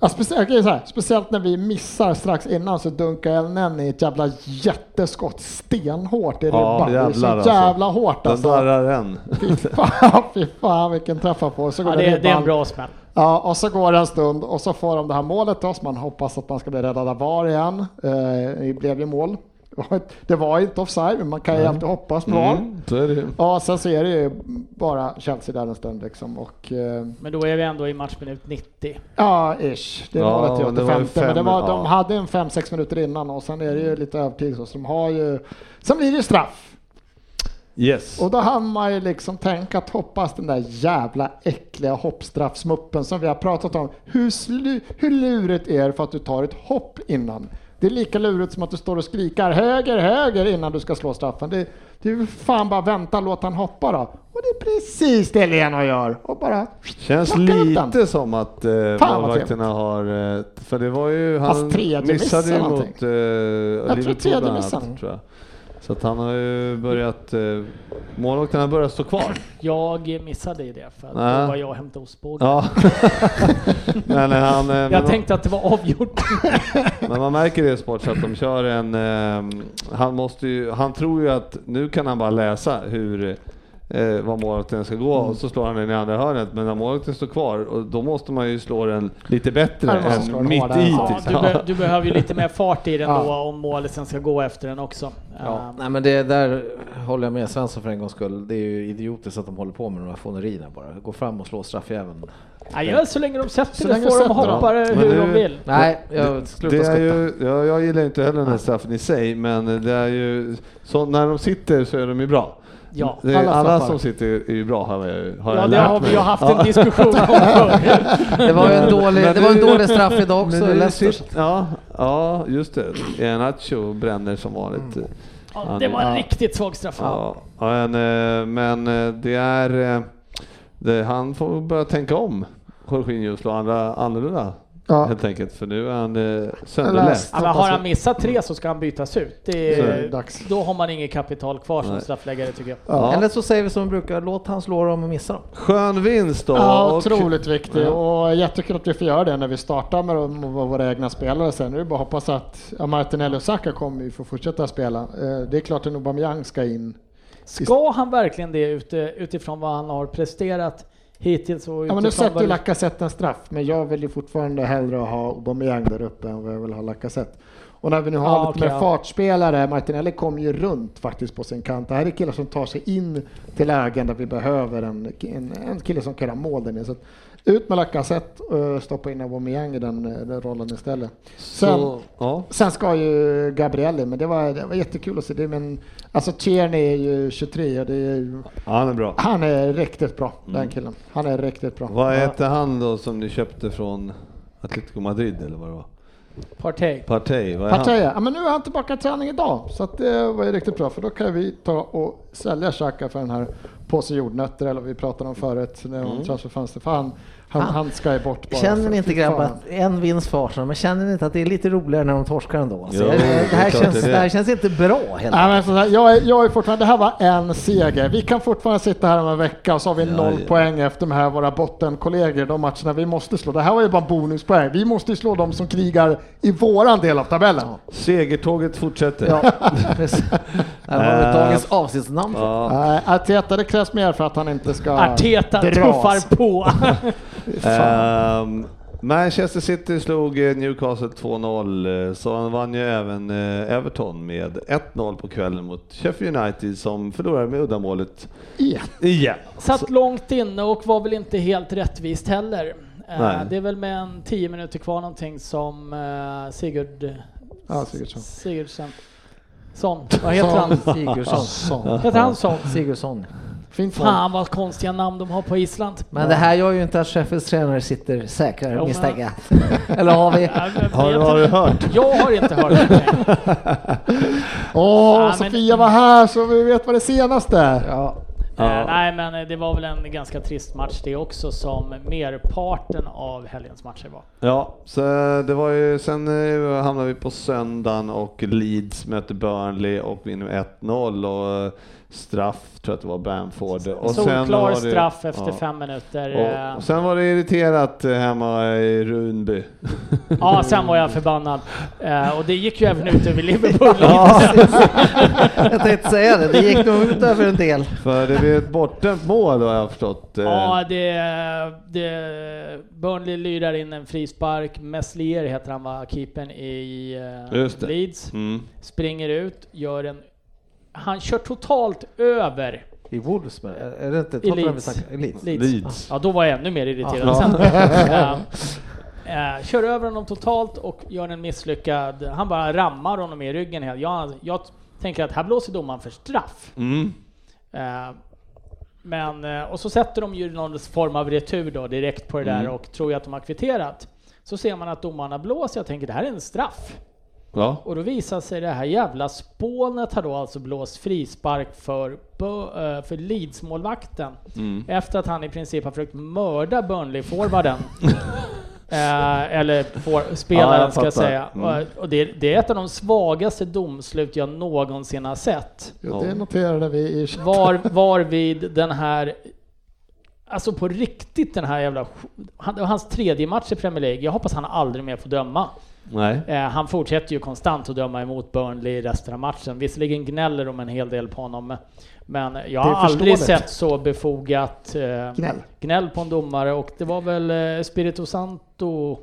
Ja, speciellt, så här, speciellt när vi missar strax innan så dunkar Elnen i ett jävla jätteskott stenhårt i Ja, ribban. det är så jävlar alltså. jävla hårt den alltså. darrar än. Fy fan, fy fan vilken träffa på. Så går Ja, den det, det är en bra smäll. Ja, och så går det en stund och så får de det här målet då, så man hoppas att man ska bli räddad av VAR igen. Eh, det blev ju mål. [LAUGHS] Det var var inte offside, men man kan ju alltid hoppas på VAR. Mm. Ja, sen så är det ju bara Chelsea där en stund liksom och eh, Men då är vi ändå i matchminut 90. ja, ish. Det är Ja, målet var ju 85. Men det var, fem- de ja. hade en 5-6 minuter innan och sen är det ju lite övertid så, så de har ju. Sen blir det ju straff Yes. och då hann man ju liksom tänka att hoppas den där jävla äckliga hoppstraffsmuppen som vi har pratat om. Hur, slu, hur lurigt är det för att du tar ett hopp innan? Det är lika lurigt som att du står och skrikar höger, höger innan du ska slå straffen. Det, det är fan bara vänta, låt han hoppa då. Och det är precis det Lena gör. Och bara Känns lite som att eh, målvakterna har, eh, för det var ju, han miss missade ju mot eh, Liverpool tror tredje missen. tror jag. Så att han har ju börjat, eh, målvakterna har börjat stå kvar. Jag missade i det för att Nej. då var jag och hämtade ostbågen. Ja. [LAUGHS] men, han, eh, Jag tänkte att det var avgjort. [LAUGHS] men man märker det i sport att de kör en, eh, han måste ju, han tror ju att nu kan han bara läsa hur eh, var målvakten ska gå Mm. och så slår han den i andra hörnet. Men när målvakten står kvar, och då måste man ju slå den lite bättre Ja, än mitt i. Ja, typ. du, be, du behöver ju lite mer fart i den Ja. då om målet sen ska gå efter den också. Ja, Eh, nej men det där håller jag med Svensson för en gångs skull. Det är ju idiotiskt att de håller på med de här fånerierna bara. Gå fram och slå straffjäveln. Nej, ja, så länge de sätter Så det länge får de hoppa Men hur nu- de vill. Nej, jag slutar Det är ju, ja, jag gillar inte heller den här straffen i sig, men det är ju så när de sitter så är de ju bra. Ja, Det är, alla alla, straffar. som sitter är ju bra har jag, har ja jag lärt har vi mig. haft en diskussion om förr. Det var en dålig, det var en dålig straff idag också i Leicester. Ja, ja, just det. Nacho bränner som vanligt. Ja, det var en Ja. riktigt svag straff. Ja, men, eh, men eh, det är... eh, Det, han får börja tänka om, Jorginho, och slå andra, annorlunda Ja. Helt enkelt, för nu är han eh, läst. sönderläst. Ja, men har han missat tre så ska han bytas ut. Det är är, det dags. då har man inget kapital kvar som Nej. straffläggare tycker jag. Ja. Eller så säger vi som vi brukar, låt han slå dem och missa dem. Skön vinst då. Ja, och- otroligt viktig Ja. och jättekul att vi får göra det när vi startar med våra egna spelare sen. Nu är det bara att hoppas att Martinelli och Saka kommer ju få fortsätta spela. Eh, Det är klart att Aubameyang ska in. Ska han verkligen det utifrån vad han har presterat hittills? Och Ja, men nu utifrån sätter ju Lacazette en straff, men jag vill ju fortfarande hellre ha Aubameyang där uppe än vad jag vill ha Lacazette. Och när vi nu har Ja, lite okej, mer ja. fartspelare, Martinelli kommer ju runt faktiskt på sin kant. Det här är killar som tar sig in till lägen där vi behöver en, en, en kille som kan göra mål där nere. Så att ut med Lacazette och stoppa in Aubameyang i den, den rollen istället. Sen, Så, ja. sen ska ju Gabrielli, men det var, det var jättekul att se det. Men alltså Tierney är ju 23 och det är, ju- Ja, han är bra. han är riktigt bra, den killen. Han är riktigt bra. Vad heter han då som ni köpte från Atletico Madrid eller vad det var? Partey. Partey, vad är han? Partey, ja men nu är han tillbaka i träning idag, så att det var ju riktigt bra för då kan vi ta och sälja Xhaka för den här påse jordnötter eller vad vi pratade om förut, när Mm. mm. transferfönster. För han, han, han ska ju bort bara. Känner ni inte grabbar att en vinst för Arsenal, men känner ni inte att det är lite roligare när de torskar ändå? Alltså, Jo, det, det är det, här känns, det det. det här känns inte bra helt Nej, men så här, jag, är, jag är fortfarande, det här var en seger. Vi kan fortfarande sitta här om en vecka och så har vi Ja, noll ja. poäng efter de här våra bottenkollegor, de matcherna vi måste slå. Det här var ju bara bonuspoäng. Vi måste ju slå de som krigar i våran del av tabellen. Segertåget fortsätter. Ja, har vi [LAUGHS] dagens avsnittsnamn. Ja. Arteta, det krävs mer för att han inte ska Arteta dras. tuffar på. [LAUGHS] Ehm, Manchester City slog eh, Newcastle 2-0, eh, så han vann ju även eh, Everton med 1-0 på kvällen mot Sheffield United som förlorade med uddamålet Igen. igen. Satt långt inne och var väl inte helt rättvist heller. Nej. Det är väl med en tio minuter kvar någonting som Sigurd Ja, Sigurdsson. Sigurdsen Son, vad heter han? Sigurdsson. Heter han Son? Sigurdsson. Fint. Fan vad konstiga namn de har på Island. Men det här gör ju inte att Sheffields tränare sitter säkrare men- misstänker jag. [LAUGHS] Eller har vi? Har, du- har du inte. hört? Jag har inte hört. [LAUGHS] Åh, Ja, men- Sofia var här så vi vet vad det senaste är. Ja. Ja. Eh, nej men det var väl en ganska trist match det också som merparten av helgens matcher var. Ja, så det var ju, sen eh, hamnade vi på söndagen och Leeds mötte Burnley och vinner med 1-0 och eh, straff tror jag att det var Bamford. Och sen Solklar var det- straff efter ja. fem minuter. Och, eh, och sen var det irriterat eh, hemma i Runby. [LAUGHS] Ja, sen var jag förbannad. Eh, och det gick ju även ut över Liverpool. [LAUGHS] [LAUGHS] Jag tänkte säga det, det gick nog ut över en del. För det blev ett bortdömt mål har jag förstått. eh. Ja, det, det... Burnley lyrar in en frispark. Meslier heter han va, keepern i eh. Leeds. Mm. Springer ut, gör en... Han kör totalt över I Wolves, är det inte I Tottenham vi Leeds. Leeds. Leeds. Ja, då var jag ännu mer irriterad Ja. sen. [LAUGHS] Eh, kör över honom totalt och gör en misslyckad... Han bara rammar honom i ryggen. helt. Jag, jag tänker att här blåser domaren för straff. Mm. Eh, men, eh, och så sätter de ju någon form av retur då direkt på det där Mm. och tror ju att de har kvitterat. Så ser man att domarna blåser, jag tänker det här är en straff. Ja. Och då visar sig det här jävla spånet har då alltså blåst frispark för, eh, för Leeds-målvakten. Mm. Efter att han i princip har försökt mörda Burnley-forwarden. [LAUGHS] eh, eller for, Ja, spelaren jag ska jag säga. Mm. Och, och det, det är ett av de svagaste domslut jag någonsin har sett. Jo, det noterade vi i Var, var vid den här, alltså på riktigt den här jävla, han, hans tredje match i Premier League. Jag hoppas han aldrig mer får döma. Nej. Eh, han fortsätter ju konstant att döma emot Burnley resten av matchen. Visserligen gnäller de en hel del på honom, men jag har aldrig sett så befogat eh, gnäll. gnäll på en domare och det var väl eh, Spirito Santo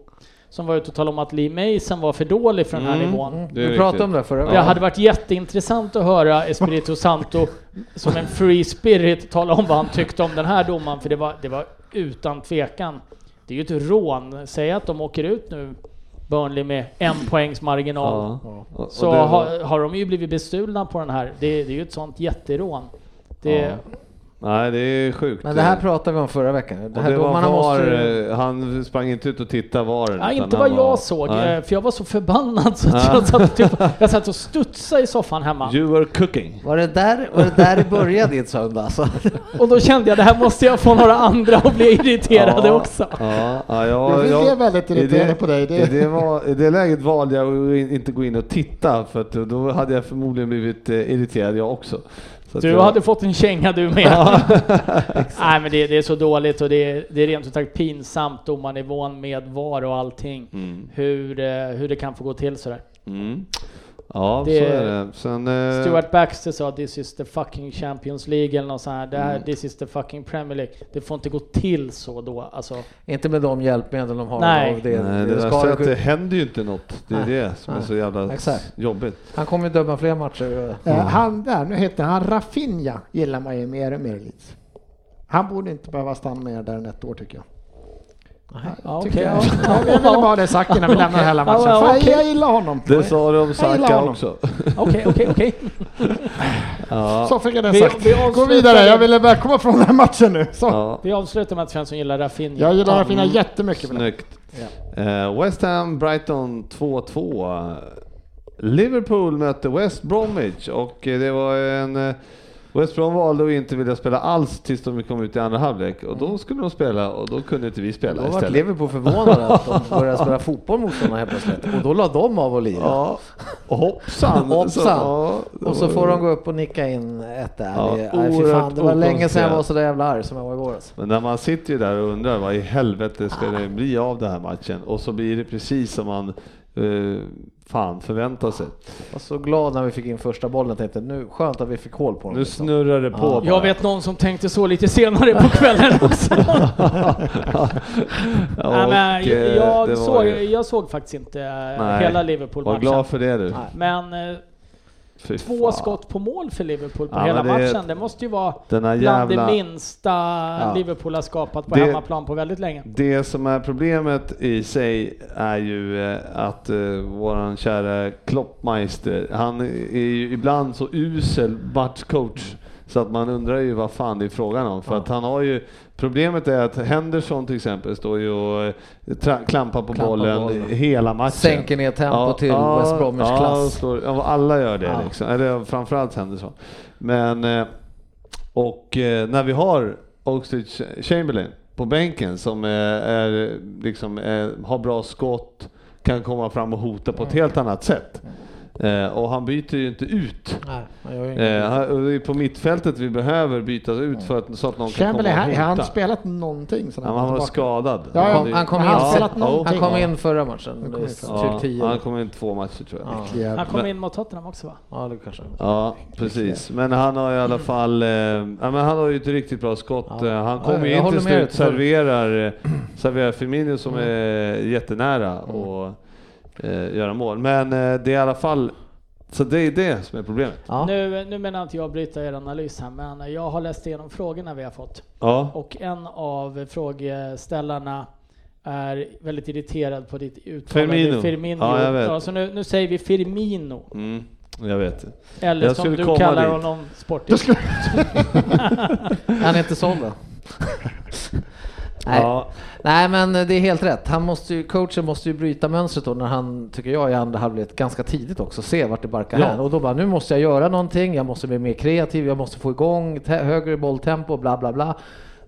som var ute och talade om att Lee Mason var för dålig för den här Mm. nivån. Det är Vi pratade om det förra Det hade varit jätteintressant att höra Espirito Santo [LAUGHS] som en free spirit tala om vad han tyckte om den här domaren, för det var, det var utan tvekan. Det är ju ett rån. Säg att de åker ut nu, Burnley, med en poängs marginal. Ja. Så var- har, har de ju blivit bestulna på den här. Det, det är ju ett sånt jätterån. Det, Ja. Nej, det är sjukt. Men det här pratade vi om förra veckan. Det här det var var, måste eh, han sprang inte ut och tittade var den, utan inte vad jag var- såg, Nej. eh, för jag var så förbannad så att Ja. jag, satt typ, [LAUGHS] jag satt och studsade i soffan hemma. You were cooking. Var det där, var det, där det började din söndag alltså? [LAUGHS] Och då kände jag det här måste jag få några andra att bli irriterade Ja, också. Ja, ja, Ja, jag, vi blev väldigt det- irriterade på dig. Det- I det, var, I det läget valde jag att in- inte gå in och titta för att då hade jag förmodligen blivit eh, irriterad jag också. Så Du jag, hade fått en känga du med. [LAUGHS] [LAUGHS] Nej men det, det är så dåligt och det är, det är rent ut sagt pinsamt domarnivån med VAR och allting. Mm. Hur, eh, hur det kan få gå till sådär. Mm. Ja, Det- så är det. Sen, eh, Stuart Baxter sa this is the fucking Champions League eller något sånt här. Det här Mm. This is the fucking Premier League. Det får inte gå till så då. Alltså, Inte med de hjälpmedel de har. Nej. av Det, Nej, det det värsta ska- är att det händer ju inte något. Det är Nej. det som är Nej. så jävla Exakt. jobbigt. Han kommer ju döma fler matcher. Eh, Han där, nu heter han Rafinha, gillar man ju mer och mer. Han borde inte behöva stanna mer där än ett år tycker jag. Ja, okej, jag. ja. Jag vill bara ha det sagt innan vi lämnar hela matchen. Ja, ja, Fan, okej. Jag gillar honom. Det sa du om Saka också. Okej, okej, okej. Så fick jag det Vi- sagt. vi Gå vidare, jag ville bara komma från den här matchen nu. Så. Ja. Vi avslutar med att Svensson gillar Rafinha. Jag gillar. Rafinha jättemycket. För det. Snyggt. Eh, West Ham, Brighton 2-2. Liverpool mötte West Bromwich och eh, det var en... West Brom valde att inte vilja spela alls tills de kom ut i andra halvlek och då skulle de spela och då kunde inte vi spela Då var istället. Liverpool förvånade att de började spela fotboll mot sådana helt plötsligt. Och då la de av och lira. Ja, och hoppsan! [LAUGHS] Hoppsan. Så, ja, Och så får de gå upp och nicka in ett där. Ja, Det- nej, fy fan, det var länge sedan jag var så där jävla arg som jag var igår. Alltså. Men när man sitter ju där och undrar vad i helvete ska det bli av den här matchen och så blir det precis som man fan förväntar sig. Jag var så glad när vi fick in första bollen. Tänkte nu skönt att vi fick hål på dem. Nu liksom. snurrar det på Ja. bara. Jag vet någon som tänkte så lite senare på kvällen [LAUGHS] också. Nej, men eh, jag, det var såg, ju- jag såg faktiskt inte eh, Nej, hela Var Liverpool-matchen. glad för det du. Nej. Men eh, Fy två fan. skott på mål för Liverpool på Ja, hela det- matchen. Det måste ju vara bland jävla... det minsta Ja. Liverpool har skapat på Det- hemmaplan på väldigt länge. Det som är problemet i sig är ju eh, att eh, våran kära Kloppmeister, han är ju ibland så usel matchcoach så att man undrar ju vad fan det är frågan om. För att han har ju, problemet är att Henderson till exempel står ju och eh, klampar på Klampar bollen bollen. hela matchen. Sänker ner tempo till West Bromwich ja, klass. Står, ja, alla gör det Ja. liksom. Eller framförallt Henderson. Men, eh, och eh, när vi har Oxlade Chamberlain på bänken som är, är liksom är, har bra skott, kan komma fram och hota på ett helt annat sätt. Eh, och han byter ju inte ut. Nej, han. Eh, han- det är på mittfältet vi behöver byta ut för att, så att någon kan komma Chamberlain, och har hota. har han spelat någonting? sedan Ja, men han var tillbaka? skadad. Ja, ja. Han kom- han in han sen-. Han kom in förra matchen. Ja, 10. han kom in två matcher tror jag. Ja. Han kom in mot Tottenham också va? ja, det kanske. Ja, precis. Men han har i alla fall, eh, ja, men han har ju ett riktigt bra skott. Ja. Eh, Han kommer ju in till slut, serverar, eh, serverar Firmino som Mm. är jättenära och eh, göra mål. Men eh, det är i alla fall, så det är det som är problemet. Ja. Nu, nu menar inte jag bryta er analys här, men jag har läst igenom frågorna vi har fått. Ja, Och en av frågeställarna är väldigt irriterad på ditt uttalande Firmino. Firmino. Ja, jag vet. så nu, nu säger vi Firmino. mm, jag vet. Eller Jag som du kallar dit. honom sportigt. [LAUGHS] Han är inte såld då? Nej. Ja, Nej men det är helt rätt. Han måste ju, coachen måste ju bryta mönstret då när han, tycker jag, i andra halvlek ganska tidigt också, se vart det barkar Ja. hän. Och då bara, nu måste jag göra någonting, jag måste bli mer kreativ, jag måste få igång högre bolltempo, bla bla bla.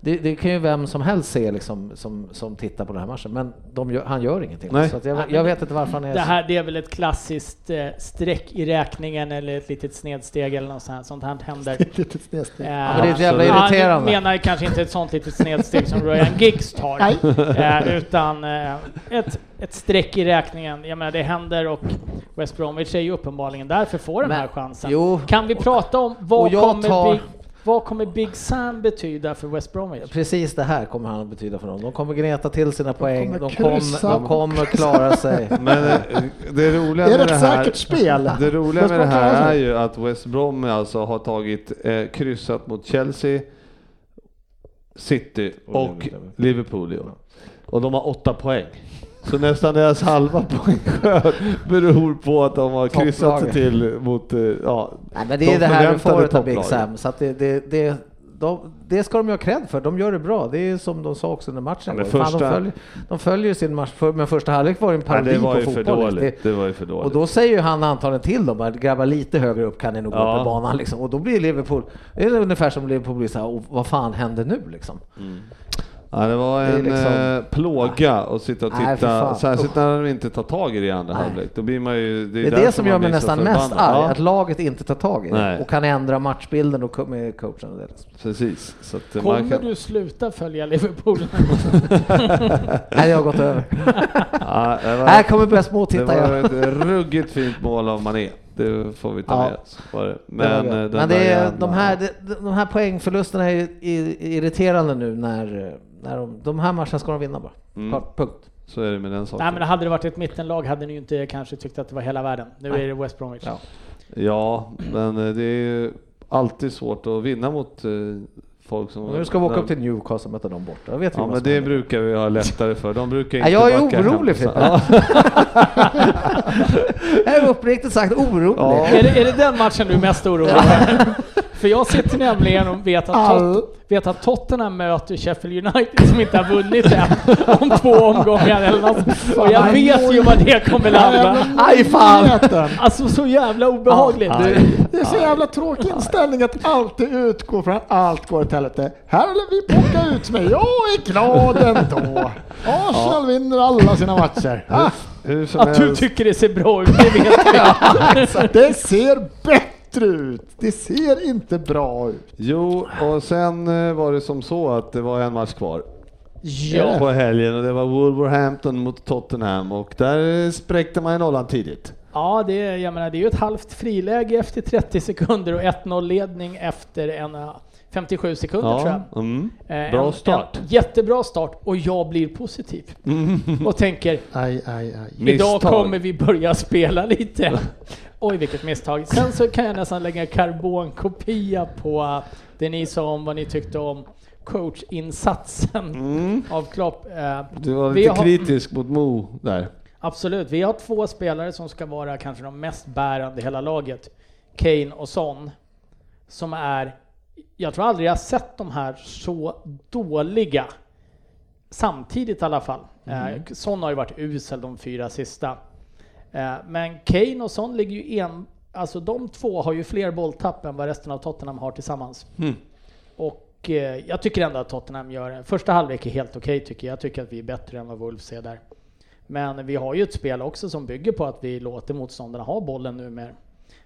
Det, det kan ju vem som helst se liksom, som, som tittar på den här matchen, men de gör, han gör ingenting. Nej. Så att jag, jag vet inte varför han är Det så- här det är väl ett klassiskt eh, streck i räkningen eller ett litet snedsteg eller något sånt här, sånt här händer. [LAUGHS] Lite snedsteg. Eh, men det är ett jävla han irriterande. menar kanske inte ett sånt litet snedsteg som Ryan Giggs tar, [LAUGHS] eh, utan eh, ett, ett streck i räkningen. Jag menar, det händer och West Bromwich är ju uppenbarligen därför får den Men- här chansen. Jo. Kan vi prata om vad och jag kommer, tar- Big, vad kommer Big Sam betyda för West Bromwich? Precis det här kommer han att betyda för dem. De kommer gneta till sina poäng, kommer de kommer, kryssa. de kommer klara sig. [LAUGHS] men eh, det roliga Det är med ett det här, säkert spel. det roliga West med det här är ju att West Brom alltså har tagit, eh, kryssat mot Chelsea, City Och och Liverpool. Och de har åtta poäng. Så nästan deras halva poängskörd beror på att de har kryssat sig till mot, eh, ja, Nej, men det de är det här du förväntade får utav Big. Sam, så att det, det, det, de, det ska de ju ha cred för, de gör det bra. Det är som de sa också under matchen. Ja, men Fan, första- de, följer, de följer ju sin match, för, men första halvlek var ju en parodi på fotboll. dåligt. Det, Det var ju för dåligt. och då säger ju han antagligen till dem att grabbar lite högre upp kan ni nog gå Ja. upp i banan liksom. Och då blir Liverpool, det är ungefär som Liverpool blir så här, "Åh, vad fan händer nu liksom? Ja, det var Det en liksom- eh, plåga att sitta och Nej, titta, fan. särskilt när de inte tar tag i det i andra Nej. halvlek. Då blir man ju... Det är det som gör mig nästan mest arg, Ja, att laget inte tar tag i det Nej. och kan ändra matchbilden och med coachen. Och det. precis. Så att eh, man Kommer kan, du sluta följa Liverpool? [LAUGHS] Nej, jag har gått över. ja, det var, Här kommer börja det småtitta var jag. ett ruggigt fint mål av Mané. Det får vi ta Ja. med oss. Var det. Det Men, var eh, det. Men det är, jävla- de, här, de, här poängförlusterna är irriterande nu när, när de, de här matcherna ska de vinna bara. Mm. Klart, punkt. Så är det med den saken. Nej men hade det varit ett mittenlag hade ni ju inte kanske tyckt att det var hela världen. Nu Nej. är det West Bromwich. Ja. Ja, men eh, det är ju alltid svårt att vinna mot eh, folk som... Nu ska vi åka upp till Newcastle och möta dem borta. Vet Ja men det händer. brukar vi ha lättare för. De brukar Ja, inte jag är orolig, Frippe. Ja. Jag är uppriktigt sagt orolig. Ja. Är, det, är det den matchen du är mest orolig för? [LAUGHS] För jag sitter nämligen och vet att, All- Tot, vet att Tottenham möter Sheffield United som inte har vunnit än om två omgångar eller något. Och jag vet ju vad det kommer landa. Aj fan! Alltså så jävla obehagligt. Ja. Det är så jävla tråkig inställning att alltid utgå från att allt går åt helvete. Här håller vi på att ut med. Jag är glad ändå. Arsenal vinner alla sina matcher. Ah, Hur som Att du helst. tycker det ser bra ut, det vet jag. [LAUGHS] det ser bättre ut. Det ser inte bra ut. Jo, och sen eh, var det som så att det var en match kvar Ja. på helgen och det var Wolverhampton mot Tottenham och där spräckte man ju nollan tidigt. Ja, det är, jag menar, det är ju ett halvt friläge efter 30 sekunder och 1-0 ledning efter en eh, 57 sekunder tror jag. Ja, mm. Eh, Bra en, start. En jättebra start och jag blir positiv. Och tänker, [LAUGHS] Aj, aj, aj. idag Misstag. kommer vi börja spela lite. [LAUGHS] Oj, vilket misstag. Sen så kan jag nästan lägga karbonkopia på det ni sa om vad ni tyckte om coachinsatsen Mm. av Klopp. Eh, Du var lite har- kritisk mot Mo där. Absolut, vi har två spelare som ska vara kanske de mest bärande i hela laget. Kane och Son. Som är, jag tror aldrig jag sett de här så dåliga. Samtidigt i alla fall. Eh, Son har ju varit usel de fyra sista. Eh, men Kane och Son ligger ju en, alltså de två har ju fler bolltapp än vad resten av Tottenham har tillsammans. Mm. Och eh, jag tycker ändå att Tottenham gör, första halvlek är helt okej tycker jag. Jag tycker att vi är bättre än vad Wolves är där. Men vi har ju ett spel också som bygger på att vi låter motståndarna ha bollen nu mer.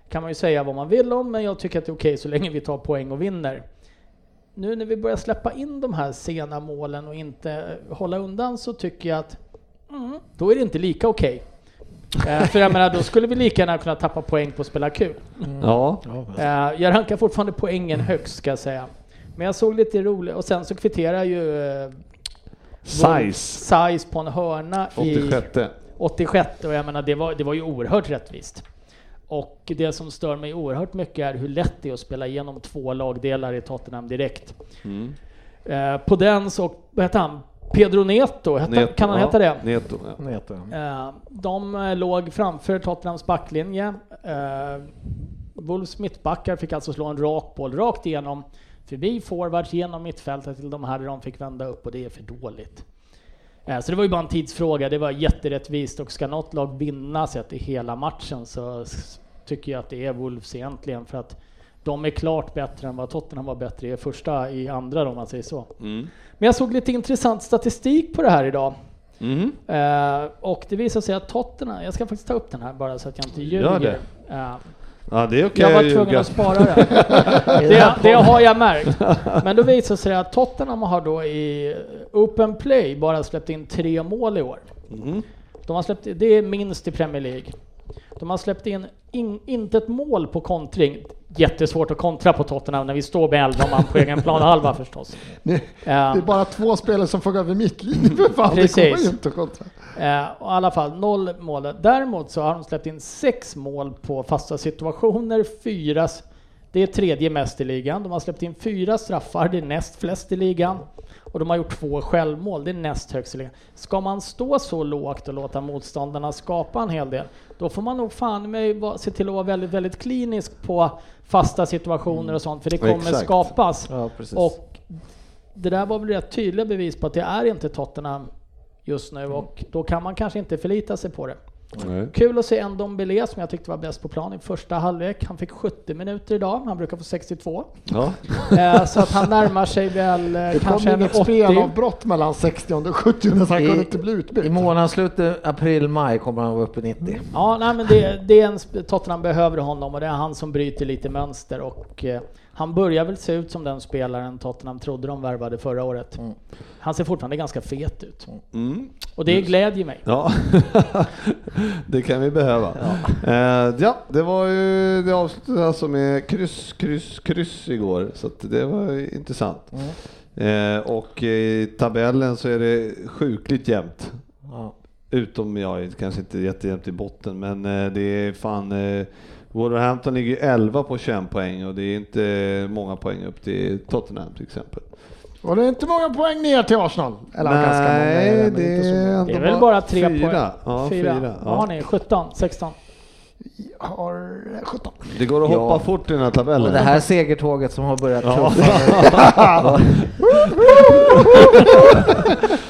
Kan man ju säga vad man vill om, men jag tycker att det är okej så länge vi tar poäng och vinner. Nu när vi börjar släppa in de här sena målen och inte eh, hålla undan så tycker jag att mm, då är det inte lika okej. Eh, för jag menar, då skulle vi lika gärna kunna tappa poäng på att spela kul. Ja, Eh, jag rankar fortfarande poängen högst ska jag säga. Men jag såg lite roligt, och sen så kvitterar ju eh, size. size på en hörna i 86. 86 och jag menar det var, det var ju oerhört rättvist. Och det som stör mig oerhört mycket är hur lätt det är att spela igenom två lagdelar i Tottenham direkt. Mm. Eh, på den så, vad heter han? Pedro Neto, hette, Neto, kan han ja, heta det? Neto, ja. Neto. Eh, de eh, låg framför Tottenhams backlinje. Eh, Wolves mittbackar fick alltså slå en rak boll rakt igenom, förbi forwards, genom mittfältet till de här där de fick vända upp och det är för dåligt. Så det var ju bara en tidsfråga, det var jätterättvist och ska något lag vinna sett i hela matchen så tycker jag att det är Wolves egentligen för att de är klart bättre än vad Tottenham var bättre i första, i andra om man säger så. Mm. Men jag såg lite intressant statistik på det här idag. Mm. Eh, och det visar sig att Tottenham, jag ska faktiskt ta upp den här bara så att jag inte Gör ljuger. det. Eh, Ja, det är okej jag var tvungen att spara det. [LAUGHS] det. Det har jag märkt. Men då visar sig att Tottenham har då i Open Play bara släppt in tre mål i år. Mm. De har släppt, det är minst i Premier League. De har släppt in, in inte ett mål på kontring. Jättesvårt att kontra på Tottenham när vi står med 11 man på egen planhalva förstås. [LAUGHS] Det, det är bara två spelare som får gå över mittlinjen för fan. Det Precis. kommer ju inte att kontra. Eh, och I alla fall noll mål. Däremot så har de släppt in sex mål på fasta situationer, fyra Det är tredje mest i ligan. De har släppt in fyra straffar, det är näst flest i ligan. Och de har gjort två självmål, det är näst högst i ligan. Ska man stå så lågt och låta motståndarna skapa en hel del, då får man nog fan med vara- se till att vara väldigt, väldigt klinisk på fasta situationer och sånt, för det kommer Exakt. skapas. Ja. Och det där var väl rätt tydliga bevis på att det är inte Tottenham just nu och då kan man kanske inte förlita sig på det. Nej. Kul att se en Dombele som jag tyckte var bäst på plan i första halvlek. Han fick 70 minuter idag, han brukar få 62. Ja. Eh, så att han närmar sig väl eh, Det kom kanske en inget 80. spelavbrott mellan 60 och 70 så han I- kunde inte bli utbytt. I månadsslutet april-maj kommer han vara uppe i 90. Ja, nej, men det, det är en, Tottenham behöver honom och det är han som bryter lite mönster och eh, han börjar väl se ut som den spelaren Tottenham trodde de värvade förra året. Mm. Han ser fortfarande ganska fet ut. Mm. Och det glädjer mig. Ja, [LAUGHS] det kan vi behöva. Ja, eh, ja det var ju, det avslutades alltså med kryss, kryss, kryss igår, så det var ju intressant. Eh, och i tabellen så är det sjukligt jämnt. Ja. Utom, ja, kanske inte jättejämnt i botten, men eh, det är fan eh, Wolverhampton ligger 11 på 21 poäng och det är inte många poäng upp till Tottenham till exempel. Och det är inte många poäng ner till Arsenal. Eller ganska många. Nej, det många. är, Det är väl bara tre fyra. poäng. Ja, Fyra. fyra. Vad har Ja. ni? 17? 16? Har 17. Det går att Ja. hoppa fort i den här tabellen. Och det här segertåget som har börjat Ja. [LAUGHS]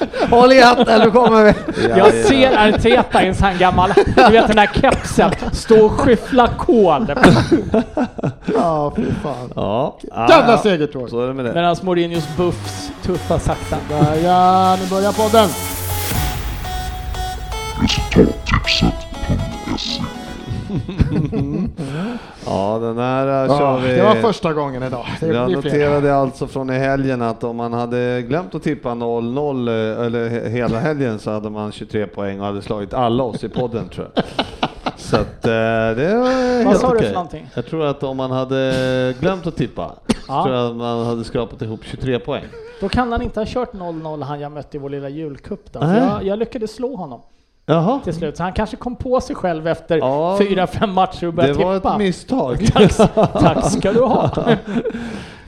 [LAUGHS] tuffa. Håll i hatten, nu kommer vi! Jag ser Arteta i en sån här gammal, du vet den där kepsen, stå och skyffla kod. Ja, fy fan. Ja. Jävla ja. segertåg. Så är det med det. Medan Mourinhos buffs tuffar sakta. Där ja, nu börjar podden. [LAUGHS] Ja, den här äh, Ja, kör vi. det var första gången idag. Det Jag noterade alltså från i helgen att om man hade glömt att tippa 0-0 eh, eller he- hela helgen så hade man 23 poäng och hade slagit alla oss i podden tror jag. [LAUGHS] Så att eh, det var helt sa du okej. för någonting? Jag tror att om man hade glömt att tippa Ja. tror jag att man hade skrapat ihop 23 poäng. Då kan han inte ha kört 0-0 han jag mötte i vår lilla julcup. Jag, jag lyckades slå honom Jaha, till slut, så han kanske kom på sig själv efter Ja, fyra, fem matcher och det började var tippa. ett misstag. [LAUGHS] Tack, tack ska du ha. [LAUGHS]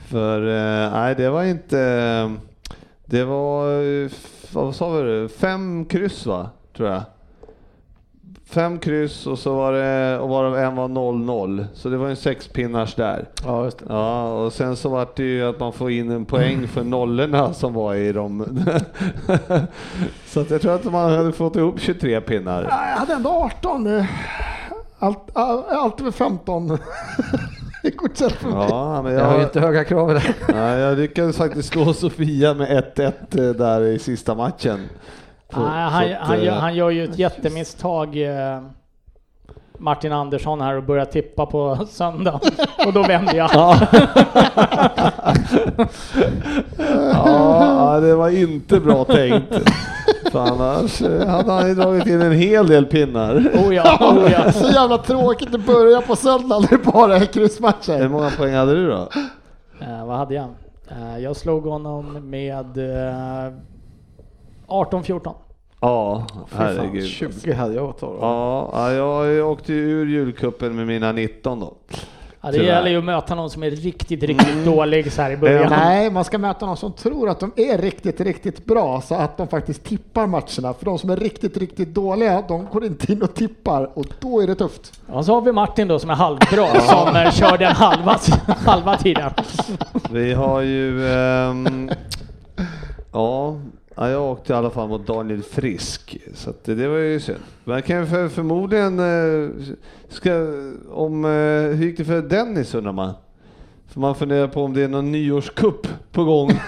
För eh, nej, det var inte... Det var, eh, vad sa vi, fem kryss va, tror jag. Fem kryss och så var det, och varav en var 0-0. Så det var en sex pinnars där. Ja, just det. Ja, och sen så var det ju att man får in en poäng för nollorna som var i dem. [LAUGHS] så att jag tror att man hade fått ihop 23 pinnar. Ja, Jag hade ändå 18. eh, Allt, all- allt över 15. Det går inte för mig. Ja, men Jag har ju jag, inte höga krav det. nej, jag lyckades faktiskt slå Sofia med 1-1 eh, där i sista matchen. Så- Nej, han, att, han, gör, eh, han gör ju ett jättemisstag eh, Martin Andersson här och börjar tippa på [LAUGHS] söndag. Och då vänder jag. [LAUGHS] [LAUGHS] Ja, det var inte bra tänkt. För annars eh, hade han ju dragit in en hel del pinnar. Oh ja, oh ja. Så jävla tråkigt att börja på söndag när det bara är Hur kryssmatcher. många poäng hade du då? Eh, vad hade jag? Eh, jag slog honom med eh, 18-14. Ja, Fy fan, herregud. 20 hade jag tagit. Ja, ja, jag åkte ju ur julkuppen med mina 19 då. Ja, det Tyvärr. gäller ju att möta någon som är riktigt, riktigt dålig så här i början. Nej, man ska möta någon som tror att de är riktigt, riktigt bra så att de faktiskt tippar matcherna. För de som är riktigt, riktigt dåliga, de går inte in och tippar och då är det tufft. Och så har vi Martin då som är halvbra som eh, kör den halva, [LAUGHS] halva tiden. Vi har ju... ehm, ja, ja, jag åkte i alla fall mot Daniel Frisk, så att det, det var ju synd. Men kan för, förmodligen... eh, Ska, om, eh, hur gick det för Dennis undrar man? För man funderar på om det är någon nyårskupp på gång. [LAUGHS]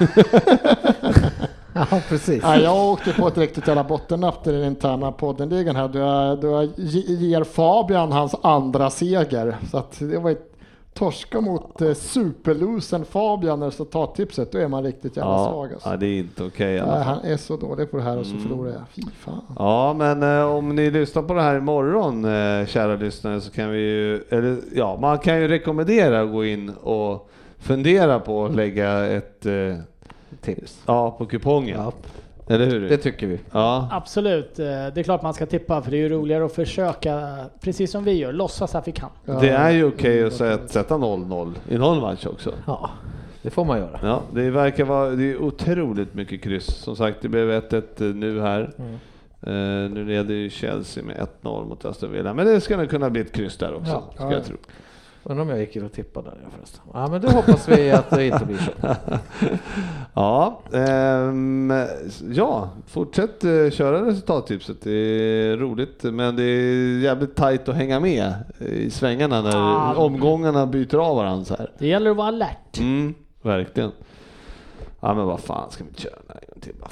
Ja, precis. Ja, jag åkte på ett riktigt jävla bottennapp i den interna poddenligan här. Då jag, då jag ge- ger Fabian hans andra seger. Så att det var ett torska mot eh, superlosen Fabian när resultattipset. Då är man riktigt jävla svag alltså. ja, det är inte okej fall. han är så dålig på det här och så Mm. förlorar jag. Fy fan. Ja, men eh, om ni lyssnar på det här imorgon, eh, kära lyssnare, så kan vi ju, eller ja, man kan ju rekommendera att gå in och fundera på att lägga ett, eh, Tips. ja, på kupongen. Ja. Eller hur? Det tycker vi. Ja. Absolut, eh, det är klart man ska tippa för det är ju roligare att försöka, precis som vi gör, låtsas att vi kan. Det är ju okej att sätta- sätta 0-0 i någon match också. Ja, det får man göra. Ja, det verkar vara det är otroligt mycket kryss. Som sagt, det blev 1-1 nu här. Eh, nu leder ju Chelsea med 1-0 mot Aston Villa, men det ska nog kunna bli ett kryss där också, Ja. ska Ja, jag ja. tro. Undrar om jag gick in och tippade där förresten. Ja, men det hoppas vi att det inte blir så. [LAUGHS] Ja, ehm, ja, fortsätt eh, köra resultattipset. Det är roligt, men det är jävligt tajt att hänga med i svängarna när Ah. omgångarna byter av varandra så här. Det gäller att vara alert. Mm, verkligen. Ja, men vad fan, ska vi köra den här en gång till bara?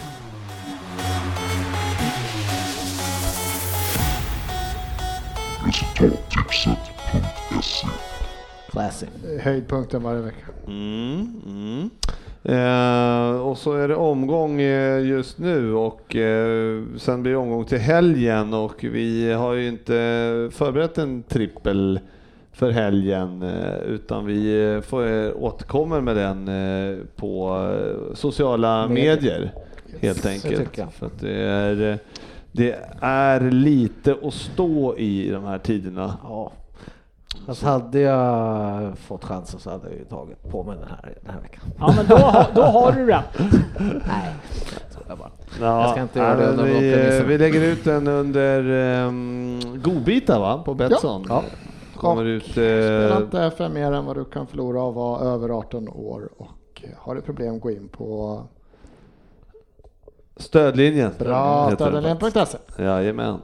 Resultattipset.se Classic. Höjdpunkten varje vecka. Mm, mm. Eh, och så är det omgång eh, just nu och eh, sen blir det omgång till helgen och vi har ju inte förberett en trippel för helgen eh, utan vi eh, får, återkommer med den på sociala Medier. medier helt det enkelt. För att det, är, det är lite att stå i de här tiderna. Ja. Fast hade jag fått chansen så hade jag ju tagit på mig den här den här veckan. Ja men då, har- då har du rätt. [LAUGHS] Nej, jag bara. Ja, Jag ska inte göra det under vi, vi lägger ut den under um, godbitar va, på Betsson. Ja. Kommer ut... Spela Eh, inte för mer än vad du kan förlora och vara över 18 år och har du problem gå in på stödlinjen. bra stödlinjen.se. Jajamän.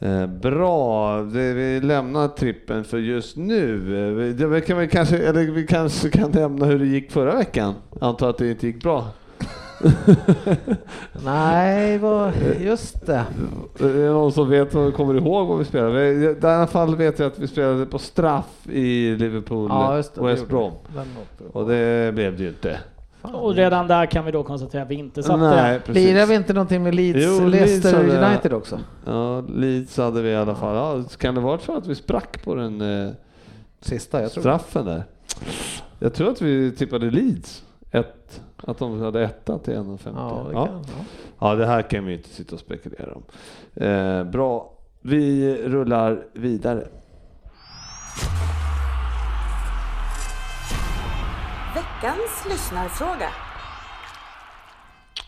Eh, bra, vi lämnar trippen för just nu. Eh, vi- kan vi, kanske, eller vi kanske kan nämna hur det gick förra veckan. Antar att det inte gick bra. [LAUGHS] Nej, vad, just det. Är det någon som vet och kommer ihåg vad vi spelade? Vi- I alla fall vet jag att vi spelade på straff i Liverpool Ja, det. West Brom. Och det blev det ju inte. Fan. Och redan där kan vi då konstatera att vi inte satte Nej, precis. Lirar vi inte någonting med Leeds, Jo, Leicester Leeds hade- United också? Ja, Leeds hade vi i alla fall. Ja, kan det vara så att vi sprack på den eh, Sista, jag tror. straffen där? Jag tror att vi tippade Leeds. Ett, att de hade etta till 1,50. Ja, det ja. ja. ja, det här kan vi inte sitta och spekulera om. Eh, bra, vi rullar vidare. Veckans lyssnarfråga.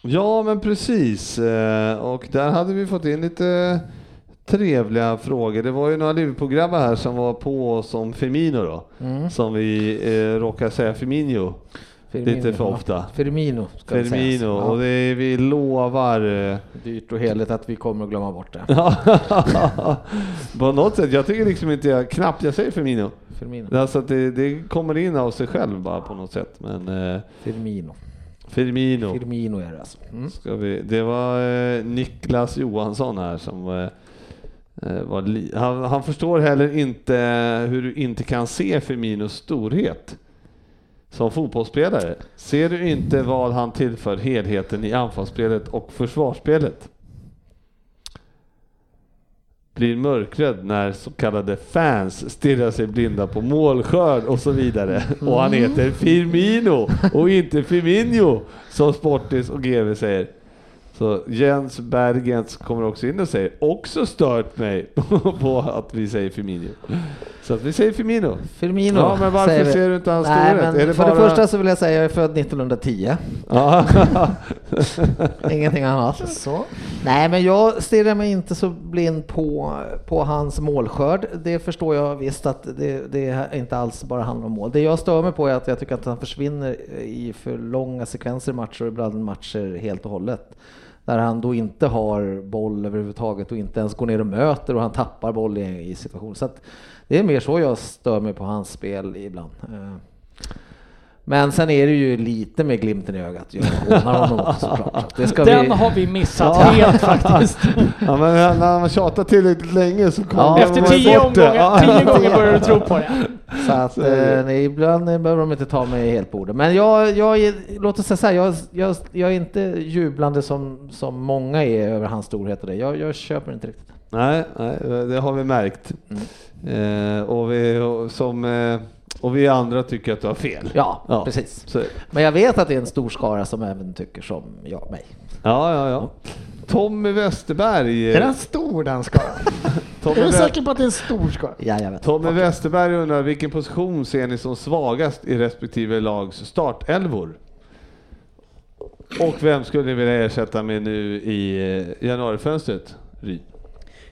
Ja, men precis. Eh, Och där hade vi fått in lite trevliga frågor. Det var ju några Liverpool-grabbar här som var på oss om Firmino då. Mm. Som vi eh, råkar säga Firmino Firmino, lite för ja. ofta. Firmino ska sägas. Firmino. Ja. Och det, vi lovar... eh, Dyrt och heligt att vi kommer att glömma bort det. [LAUGHS] på något sätt, jag tycker liksom inte jag, knappt jag säger Firmino. Firmino. Alltså det, det kommer in av sig själv bara på något sätt. Men eh, Firmino. Firmino. Firmino är det alltså. Mm. Ska vi, det var eh, Niklas Johansson här som eh, var li, han, han förstår heller inte hur du inte kan se Firminos storhet som fotbollsspelare. Ser du inte vad han tillför helheten i anfallsspelet och försvarsspelet? Blir mörkrädd när så kallade fans stirrar sig blinda på målskörd och så vidare. Och han heter Firmino och inte Firmino som Sportis och GV säger. Så Jens Bergens kommer också in och säger också stört mig [LAUGHS] på att vi säger Firmino. Så att vi säger Firmino. Firmino Ja, men varför ser du inte hans Nej, storhet? men Är det för bara- det första så vill jag säga jag är född 1910. Ja. [LAUGHS] Ingenting annat. Så. Nej, men jag stirrar mig inte så blind på, på hans målskörd. Det förstår jag visst att det, det är inte alls bara handlar om mål. Det jag stör mig på är att jag tycker att han försvinner i för långa sekvenser i matcher och ibland matcher helt och hållet. Där han då inte har boll överhuvudtaget och inte ens går ner och möter och han tappar boll i, i situationen. Så att det är mer så jag stör mig på hans spel ibland. Eh, men sen är det ju lite med glimten i ögat. Jag hånar honom också såklart. Det ska Den vi... har vi missat helt faktiskt. [LAUGHS] ja, men när han tjatar tillräckligt länge så kommer Ja, man Efter tio omgångar, Ja. tio gånger börjar du tro på det. [LAUGHS] Så att Så är det. eh, nej, ibland behöver de inte ta mig helt på orden. Men jag, jag låt oss säga så här, jag, jag, jag är inte jublande som, som många är över hans storhet och det. Jag, jag köper inte riktigt. Nej, nej, det har vi märkt. Eh, och, vi, som, eh, och vi andra tycker att du har fel. Ja, Ja. precis. Så, Men jag vet att det är en stor skara som även tycker som jag, mig. Ja, ja, ja. Tommy Westerberg. Är den stor den skaran? [LAUGHS] Tommy, Är du säker på att det är en stor skara? Jajamän. Tommy Westerberg undrar vilken position ser ni som svagast i respektive lags startelvor? Och vem skulle ni vilja ersätta med nu i eh, januarifönstret? Ry.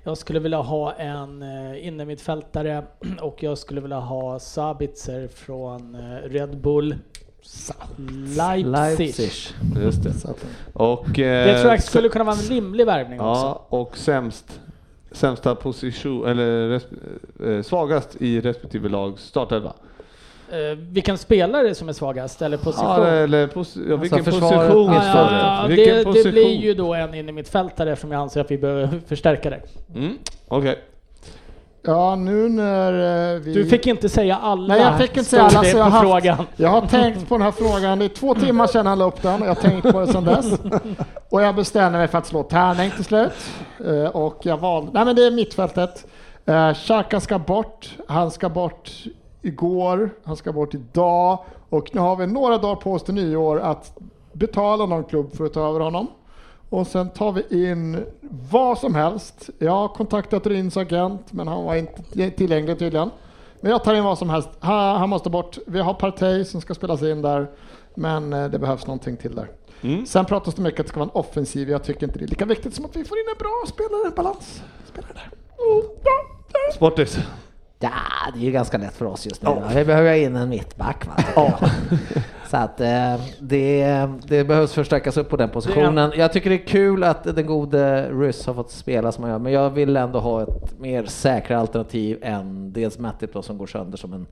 Jag skulle vilja ha en uh, innermittfältare [CLEARS THROAT] och jag skulle vilja ha Sabitzer från eh, Red Bull Leipzig. Leipzig. Just det. Och, eh, Det tror jag skulle kunna vara en rimlig värvning också. Ja, och sämst, sämsta position, eller res, eh, svagast i respektive lags startelva. Eh, vilken spelare som är svagast eller position? Ja, eller pos, ja, vilken försvaret, position istället? ja, ja, Vilken det, det position? blir ju då en in i mitt fältare eftersom jag anser att vi behöver förstärka det. Mm, Okej. ja, nu när eh, vi... Du fick inte säga alla. Nej, jag fick inte säga alla, det så jag har frågan. haft, Jag har tänkt på den här frågan. Det är två timmar sedan han la upp den och jag har tänkt på det sedan dess. Och jag bestämde mig för att slå tärning till slut. Eh, Och jag valde, nej men det är mittfältet. Xhaka ska bort. Han ska bort igår, han ska bort idag och nu har vi några dagar på oss till nyår att betala någon klubb för att ta över honom. Och sen tar vi in vad som helst. Jag har kontaktat Rins agent men han var inte tillgänglig tydligen. Men jag tar in vad som helst. Han, han måste bort. Vi har Partey som ska spelas in där. Men eh, det behövs någonting till där. Mm. Sen pratas det mycket att det ska vara en offensiv. Jag tycker inte det är lika viktigt som att vi får in en bra spelare, en balans. Spelare där. Sportis. Ja, det är ju ganska lätt för oss just nu. Vi behöver in en mittback va? jag. Så att eh, det, det behövs förstärkas upp på den positionen. Jag tycker det är kul att den gode Ryss har fått spela som han gör, men jag vill ändå ha ett mer säkert alternativ än dels Matip då som går sönder som en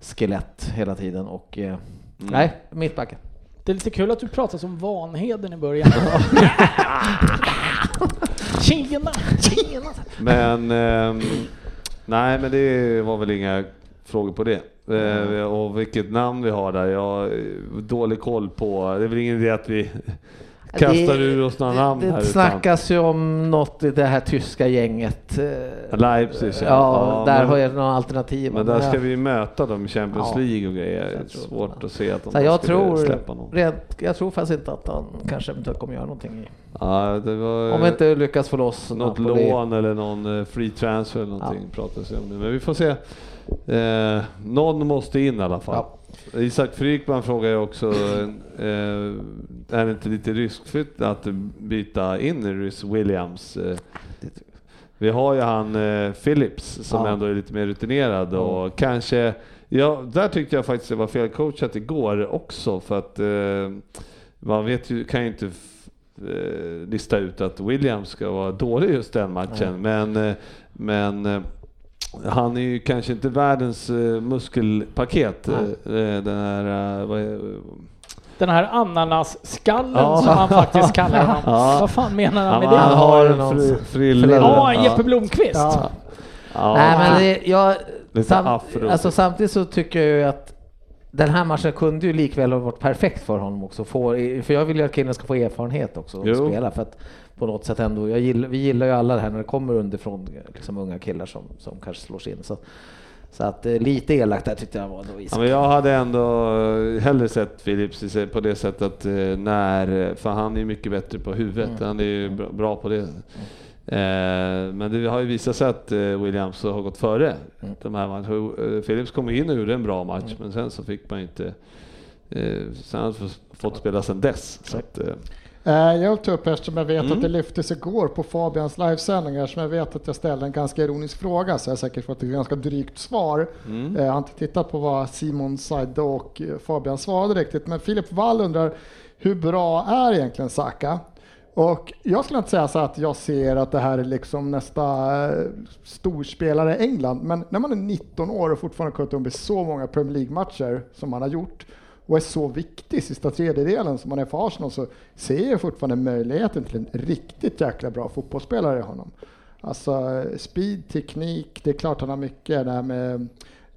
skelett hela tiden och eh, nej, mittbacken. Det är lite kul att du pratar som Vanheden i början. Tjena! [LAUGHS] Tjena! Men ehm, nej, men det var väl inga frågor på det. Eh, och vilket namn vi har där, jag har dålig koll på. Det är väl ingen idé att vi kastar Det- ur oss några namn Det, här. det utan- snackas ju om något i det här tyska gänget. eh, Leipzig, ja. Ja, där men, har jag några alternativ. men där ska vi möta dem i Champions Ja. League och grejer. Svårt att se att de jag, tror, släppa någon. rent, jag tror faktiskt inte att han kanske eventuellt kommer göra någonting. I. Ja, det var Om vi inte lyckas få loss något lån eller någon eh, free transfer eller någonting pratas det om nu. Men vi får se. Eh, någon måste in i alla fall. Isak Frykman frågar ju också, eh, är det inte lite riskfyllt att byta in Rhys Williams? Eh, vi har ju han eh, Phillips som Ja. ändå är lite mer rutinerad och kanske, ja där tyckte jag faktiskt det var fel coachat igår också för att eh, man vet ju, kan ju inte eh, lista ut att Williams ska vara dålig just den matchen men, eh, men han är ju kanske inte världens eh, muskelpaket. eh, Den här, vad är, Den här ananasskallen Ja. som han faktiskt kallar honom. [LAUGHS] Ja. Vad fan menar han med det? han har någon fri, frille. Ja, Ja. Jeppe Blomqvist. Ja. Ja. Nej, men det, jag, sam, alltså, samtidigt så tycker jag ju att den här matchen kunde ju likväl ha varit perfekt för honom också. Få, för jag vill ju att killen ska få erfarenhet också och Jo. spela. För att på något sätt ändå, gillar, vi gillar ju alla det här när det kommer underifrån, liksom unga killar som, som kanske slår sig in. Så, så att eh, lite elakt där tyckte jag var då Ja, men jag hade ändå eh, hellre sett Philips på det sättet att eh, när, för han är ju mycket bättre på huvudet, Mm. han är ju bra- på det. Eh, men det har ju visat sig att Williams har gått före Mm. de här matcherna. Philips kom in och gjorde en bra match, men sen så fick man inte, sen har han fått- spela sen dess. Så att, Jag vill ta upp eftersom jag vet Mm. att det lyftes igår på Fabians livesändningar som jag vet att jag ställde en ganska ironisk fråga så jag har säkert fått ett ganska drygt svar. mm. Eh, Jag har inte tittat på vad Simon Saide och eh, Fabian svarade riktigt men Filip Wall undrar hur bra är egentligen Saka? Och jag skulle inte säga så att jag ser att det här är liksom nästa eh, storspelare i England men när man är 19 år och fortfarande kunnat upp i så många Premier League-matcher som man har gjort och är så viktig sista tredjedelen som man är för Arsenal så ser jag fortfarande möjligheten till en riktigt jäkla bra fotbollsspelare i honom. Alltså speed, teknik, det är klart han har mycket där med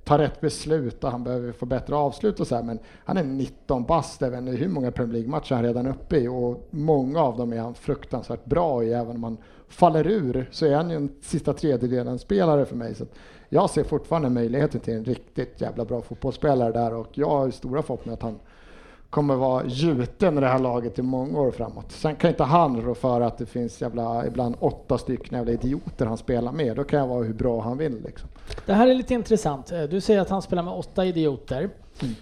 ta rätt beslut och han behöver få bättre avslut och så här, men han är 19 bast, jag vet inte hur många Premier League-matcher han redan är uppe i och många av dem är han fruktansvärt bra i, även om han faller ur så är han ju en sista tredjedelen spelare för mig. Så att jag ser fortfarande möjligheten till en riktigt jävla bra fotbollsspelare där och jag har stora förhoppningar att han kommer vara gjuten i det här laget i många år framåt. Sen kan inte han rå för att det finns jävla, ibland åtta stycken jävla idioter han spelar med. Då kan jag vara hur bra han vill liksom. Det här är lite intressant. Du säger att han spelar med åtta idioter.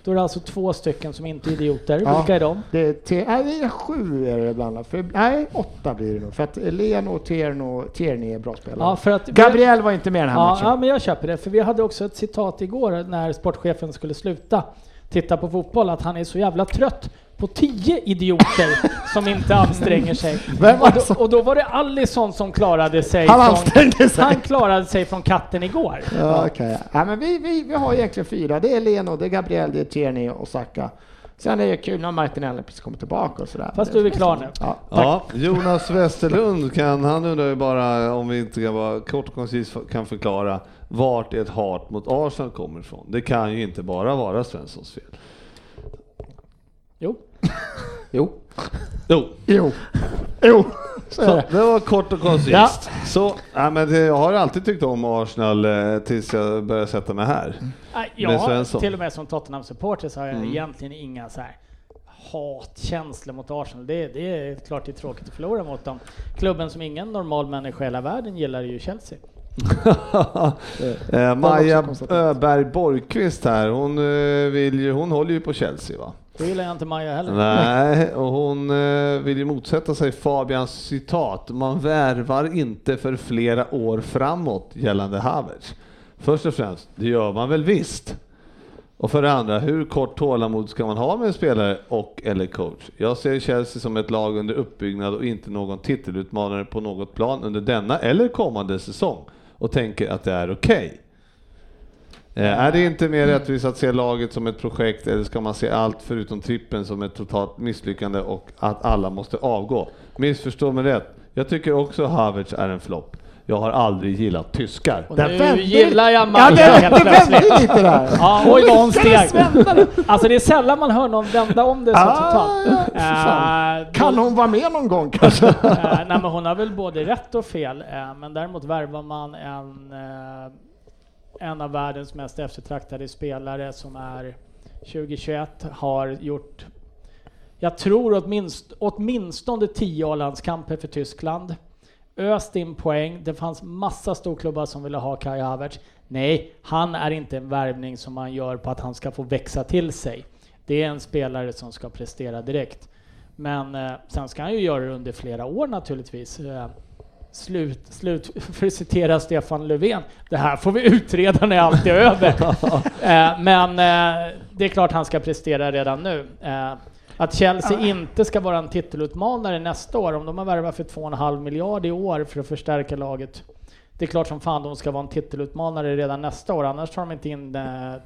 Då är det alltså två stycken som inte är idioter. Mm. Ja. Vilka är de? Det är, te- nej, det är sju är det ibland. För, nej, åtta blir det nog. För att Leno och Tierno, Tierney är bra spelare. Ja, för att Gabriel var inte med i den här Ja, matchen. ja, men jag köper det. För vi hade också ett citat igår när sportchefen skulle sluta titta på fotboll, att han är så jävla trött på tio idioter som inte anstränger sig. [LAUGHS] Och då, som- och då var det Alice som klarade sig Han från, ansträngde sig. han klarade sig från katten igår. Ja, okej. ja, men vi, vi, vi har egentligen fyra. Det är Leno, det är Gabriel, det är Tierney och Saka. Sen är det kul när Martinelli precis kommer tillbaka och sådär. Fast du är klar nu. Ja. Ja, Jonas Westerlund kan, han undrar ju bara om vi inte kan vara kort och koncist kan förklara vart ett hat mot Arsenal kommer ifrån. Det kan ju inte bara vara Svenssons fel. Jo. [LAUGHS] Jo. Jo, Jo, jo, så det. var kort och koncist. Ja. Så, ja, men det, jag har alltid tyckt om Arsenal eh, tills jag började sätta mig här. Nej, Jag, Svensson. till och med som Tottenham-supporter så har jag Mm. egentligen inga så här hatkänslor mot Arsenal. Det, det är klart det är tråkigt att förlora mot dem. Klubben som ingen normal människa i hela världen gillar är ju Chelsea. [LAUGHS] eh, Maja. Öberg Borgqvist här, hon, eh, vill ju, hon håller ju på Chelsea va? Det gillar jag inte Maja heller. Nej, [LAUGHS] och hon eh, vill ju motsätta sig Fabians citat. Man värvar inte för flera år framåt gällande Havertz. Först och främst, det gör man väl visst. Och för det andra, hur kort tålamod ska man ha med en spelare och eller coach? Jag ser Chelsea som ett lag under uppbyggnad och inte någon titelutmanare på något plan under denna eller kommande säsong och tänker att det är okej. Eh, Är det inte mer rättvist att se laget som ett projekt eller ska man se allt förutom trippen som ett totalt misslyckande och att alla måste avgå? Missförstå mig rätt. Jag tycker också Havertz är en flopp. Jag har aldrig gillat tyskar. Och nu vände- gillar jag Ja, Maja det, helt det vände plötsligt. lite där. Ja, oj vad hon steg. Alltså det är sällan man hör någon vända om det så Ah, totalt. Eh, Kan hon vara med någon gång [LAUGHS] kanske? Eh, nej men hon har väl både rätt och fel. eh, men däremot värvar man en, eh, en av världens mest eftertraktade spelare som är 2021, har gjort, jag tror åtminst, åtminstone 10 A-landskamper för Tyskland. Öst in poäng. Det fanns massa storklubbar som ville ha Kai Havertz. Nej, han är inte en värvning som man gör på att han ska få växa till sig. Det är en spelare som ska prestera direkt. Men eh, sen ska han ju göra det under flera år naturligtvis. Eh, slut, slut, [LAUGHS] för att citera Stefan Löfven, det här får vi utreda när allt är över. [LAUGHS] eh, men eh, det är klart han ska prestera redan nu. Eh, att Chelsea inte ska vara en titelutmanare nästa år, om de har värvat för 2,5 miljard i år för att förstärka laget. Det är klart som fan de ska vara en titelutmanare redan nästa år, annars tar de inte in eh,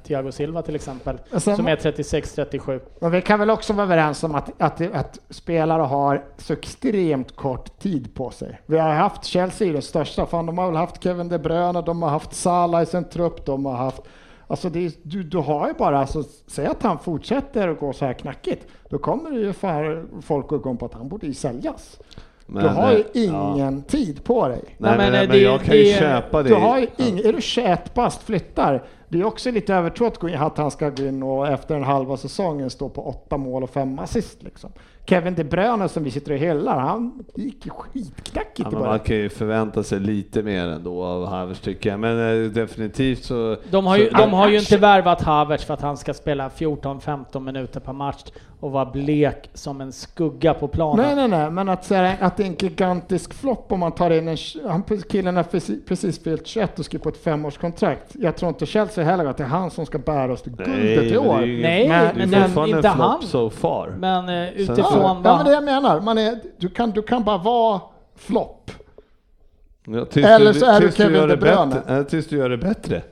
Thiago Silva till exempel, sen- som är 36-37. Men vi kan väl också vara överens om att, att, att spelare har så extremt kort tid på sig. Vi har haft Chelsea i det största, fan de har väl haft Kevin De Bruyne, de har haft Salah i sin trupp, de har haft Alltså är, du, du har ju bara, alltså, säg att han fortsätter att gå så här knackigt, då kommer det ju för folk att gå på att han borde ju säljas. Men, du har ju eh, ingen tid på dig. Nej, Nej, men, men, eh, men det- jag kan ju det- köpa det. Du har ju ing, är du 21 bast flyttar, det är också lite övertro att gå in- att han ska gå in och efter en halva säsongen stå på åtta mål och fem assist. Liksom. Kevin De Bruyne som vi sitter och hyllar, han gick ju skitknackigt Ja, man kan ju förvänta sig lite mer ändå av Havertz tycker jag, men eh, definitivt så... De har, ju, så, de har ju inte värvat Havertz för att han ska spela 14-15 minuter per match och vara blek som en skugga på planen. Nej, nej, nej, men att säga att det är en gigantisk flopp om man tar in en... Han, killen har precis, fyllt 21 och skrivit på ett femårskontrakt. Jag tror inte Chelsea heller att det är han som ska bära oss till guldet Nej, i är år. ju Nej, det är men den- fortfarande inte en flopp han. so far. Men Sen- utifrån Ja, Ja, vad... men det jag menar, man är, du, kan, du kan bara vara flopp. Ja, Eller så är du Kevin De Bruyne. bättre. eh, Tills du gör det bättre.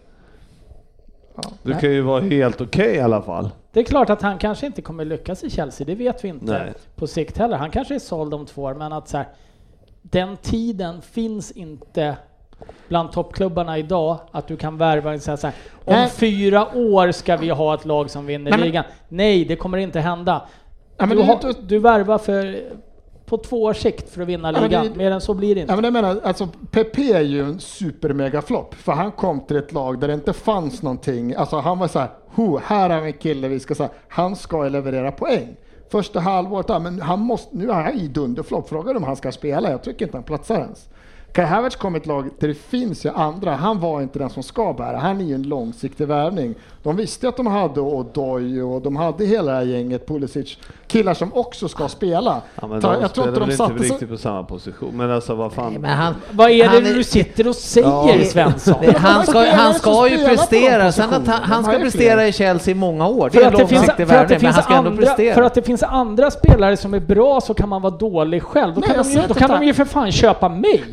Ja, Du nej. kan ju vara helt okej i alla fall. Det är klart att han kanske inte kommer lyckas i Chelsea, det vet vi inte Nej. på sikt heller. Han kanske är såld om två år, men att så här, den tiden finns inte bland toppklubbarna idag att du kan värva en så här, så här, om Nej. fyra år ska vi ha ett lag som vinner Nej, men- ligan. Nej, det kommer inte hända. Ja, men du, har, inte- du värvar för, på två års sikt för att vinna Ja, men det ligan. Mer än så blir det inte. Ja, men jag menar, alltså Pepe är ju en supermegaflopp, för han kom till ett lag där det inte fanns någonting. Alltså han var så här, "Ho, här har vi en kille vi ska säga, han ska leverera poäng. första halvåret, ja, men han måste, nu är han i dunderflopp. Fråga om han ska spela, jag tycker inte han platsar ens. Kai Havertz kom i ett lag där det finns ju andra. Han var inte den som ska bära. Han är ju en långsiktig värvning. De visste att de hade Odoi och de hade hela det här gänget, Pulisic, killar som också ska spela. Ja, men Ta- de jag tror inte de inte satte sig... riktigt på samma position. Men alltså vad fan. Nej, men han, Vad är Han det är- du sitter och säger Ja. Svensson? han ska, han ska ju prestera, sen att han, han ska prestera i Chelsea i många år. Det För är att, en det finns, långsiktig för, att det värvning, men finns han ska ändå andra, prestera. för att det finns andra spelare som är bra så kan man vara dålig själv. Då Nej, kan, de, ju, då inte kan de ju för fan köpa mig.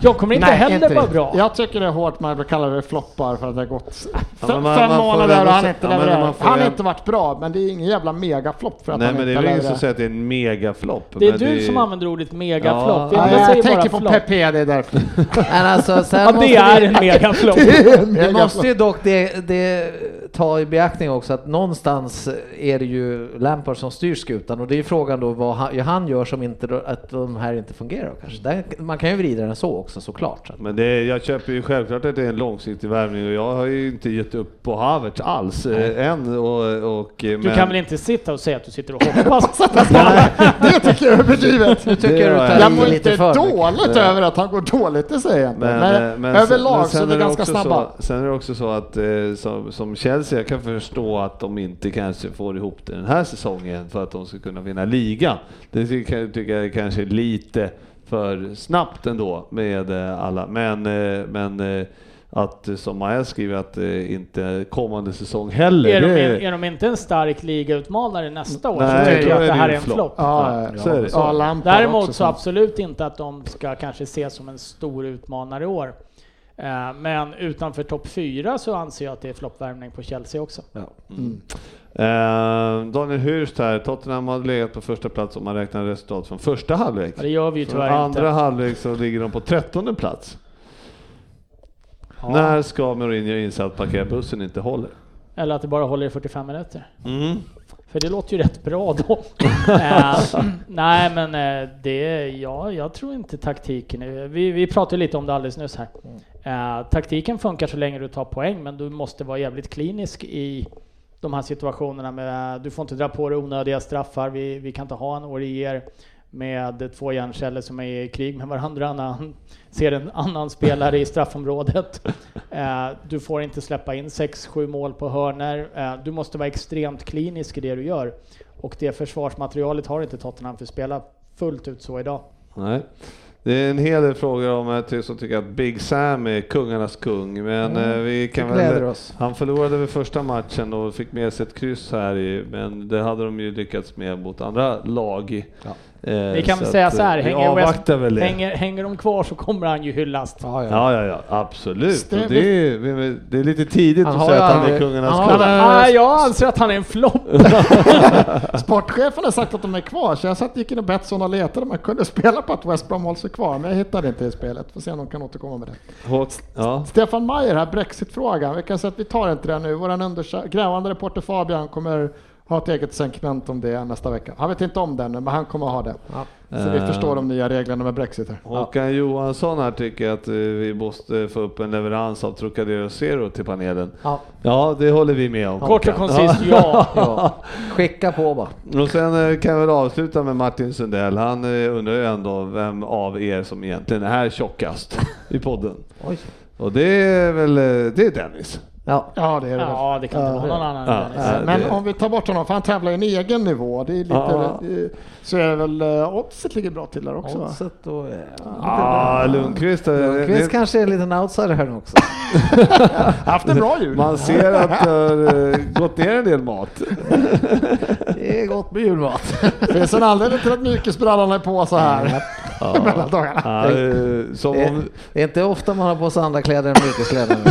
Jag kommer inte heller inte vara det. bra. Jag tycker det är hårt man kallar det floppar för att det har gått Ja, fem, men man- fem man får månader och han inte ja, får Han har inte varit bra, men det är ingen jävla megaflopp för att Nej han men det är väl ingen som säger att det är en megaflopp. Det är men du som använder ordet megaflopp. Ja. Jag bara tänker på. Pepe, det är därför. Men alltså, sen Ja, det är en megaflopp. [LAUGHS] Vi måste ju dock det, det ta i beaktning också att någonstans är det ju Lampard som styr skutan och det är frågan då vad han, han gör som inte, att de här inte fungerar kanske. Där, man kan ju vrida den så också såklart. Men det, jag köper ju självklart att det är en långsiktig värvning och jag har ju inte gett upp på Havertz alls eh, än. Och, och, Du men, kan väl inte sitta och säga att du sitter och hoppas? [LAUGHS] [LAUGHS] Det tycker jag är överdrivet. Nu tycker Det du var- tar Jag mår lite inte för mycket. dåligt över att han går dåligt, det säger jag inte. Men, Men, eh, men överlag sen- så är vi ganska snabba. Så, sen är det också så att eh, som, som Chelsea, jag kan förstå att de inte kanske får ihop det den här säsongen för att de ska kunna vinna liga. Det tycker jag, jag kanske är lite för snabbt ändå med eh, alla. Men, eh, men eh, att som Maja skriver att inte kommande säsong heller. Är de, det- är de inte en stark ligautmanare nästa år Nej, så tycker jag att är det här är en flopp. flopp. Ja, Ja, ja, så är det. Ja, Lampard Däremot så absolut inte att de ska kanske ses som en stor utmanare i år. Eh, Men utanför topp fyra så anser jag att det är floppvärmning på Chelsea också. Mm. Eh, Daniel Hurst här, Tottenham har legat på första plats om man räknar resultat från första halvlek. Ja, det gör vi ju tyvärr andra inte. halvlek så ligger de på trettonde plats. Ja. När ska Mourinho inse att parkerbussen inte håller? Eller att det bara håller i 45 minuter. Mm. För det låter ju rätt bra då. [LAUGHS] Eh, nej men eh, det, ja, jag tror inte taktiken vi, vi pratade lite om det alldeles nyss här. Eh, taktiken funkar så länge du tar poäng men du måste vara jävligt klinisk i de här situationerna med, du får inte dra på dig onödiga straffar, vi, vi kan inte ha en Orier med två hjärnceller som är i krig med varandra när han [LAUGHS] ser en annan spelare i straffområdet. Eh, du får inte släppa in 6-7 mål på hörner. Eh, du måste vara extremt klinisk i det du gör. Och det försvarsmaterialet har inte Tottenham för att spela fullt ut så idag. Nej. Det är en hel del frågor om att som tycker att Big Sam är kungarnas kung, men Mm. eh, vi kan väl... oss. Han förlorade väl första matchen och fick med sig ett kryss här, i, men det hade de ju lyckats med mot andra lag. Ja. Eh, Vi kan väl säga så här, eh, vi hänger, West, hänger, hänger de kvar så kommer han ju hyllas. Ja, ja. Ja, ja, ja, absolut. Det, är, det är lite tidigt Han att har säga att han är kungarnas han har kung. aldrig- Nej, jag anser att han är en flopp. [LAUGHS] Sportchefen har sagt att de är kvar, så jag satt gick in och Betsson och letade om man kunde spela på att West Brom håller sig kvar, men jag hittade inte det spelet. Får se om de kan återkomma med det. Håk- Ja. Stefan Mayer här, Brexit-frågan. Vi kan säga att vi tar inte det nu. Vår undersö- grävande reporter Fabian kommer ha ett eget segment om det nästa vecka. Han vet inte om det ännu, men han kommer ha det. Ja. Så vi Eh. förstår de nya reglerna med Brexit här. Håkan Johansson här tycker att eh, vi måste få upp en leverans av Trocadero Zero till panelen. Ja. Ja, det håller vi med om. Kort och koncist, ja. Ja. [LAUGHS] Skicka på bara. Och sen eh, kan jag väl avsluta med Martin Sundell. Han undrar ju ändå vem av er som egentligen är tjockast i podden. Oj. Och det är väl det är Dennis. Ja. Ja, det är det. Ja, det kan inte vara någon annan Ja. Eh, Men det- om vi tar bort honom, för han tävlar i en egen nivå, det är lite, Ja. eh, så är det väl uh, oddset ligger bra till där också? Oddset och... Ja. Ja, Lundqvist. eh, Lundqvist det- kanske är en liten outsider här nu också. [LAUGHS] Haft en bra jul. Man ser att det har eh, gått ner en del mat. Det är gott med julmat. Finns en anledning till att mjukisbrallan är på så här [LAUGHS] mellan dagarna. Ja, eh, Det, om, det är inte ofta man har på sig andra kläder än mjukiskläder. [LAUGHS]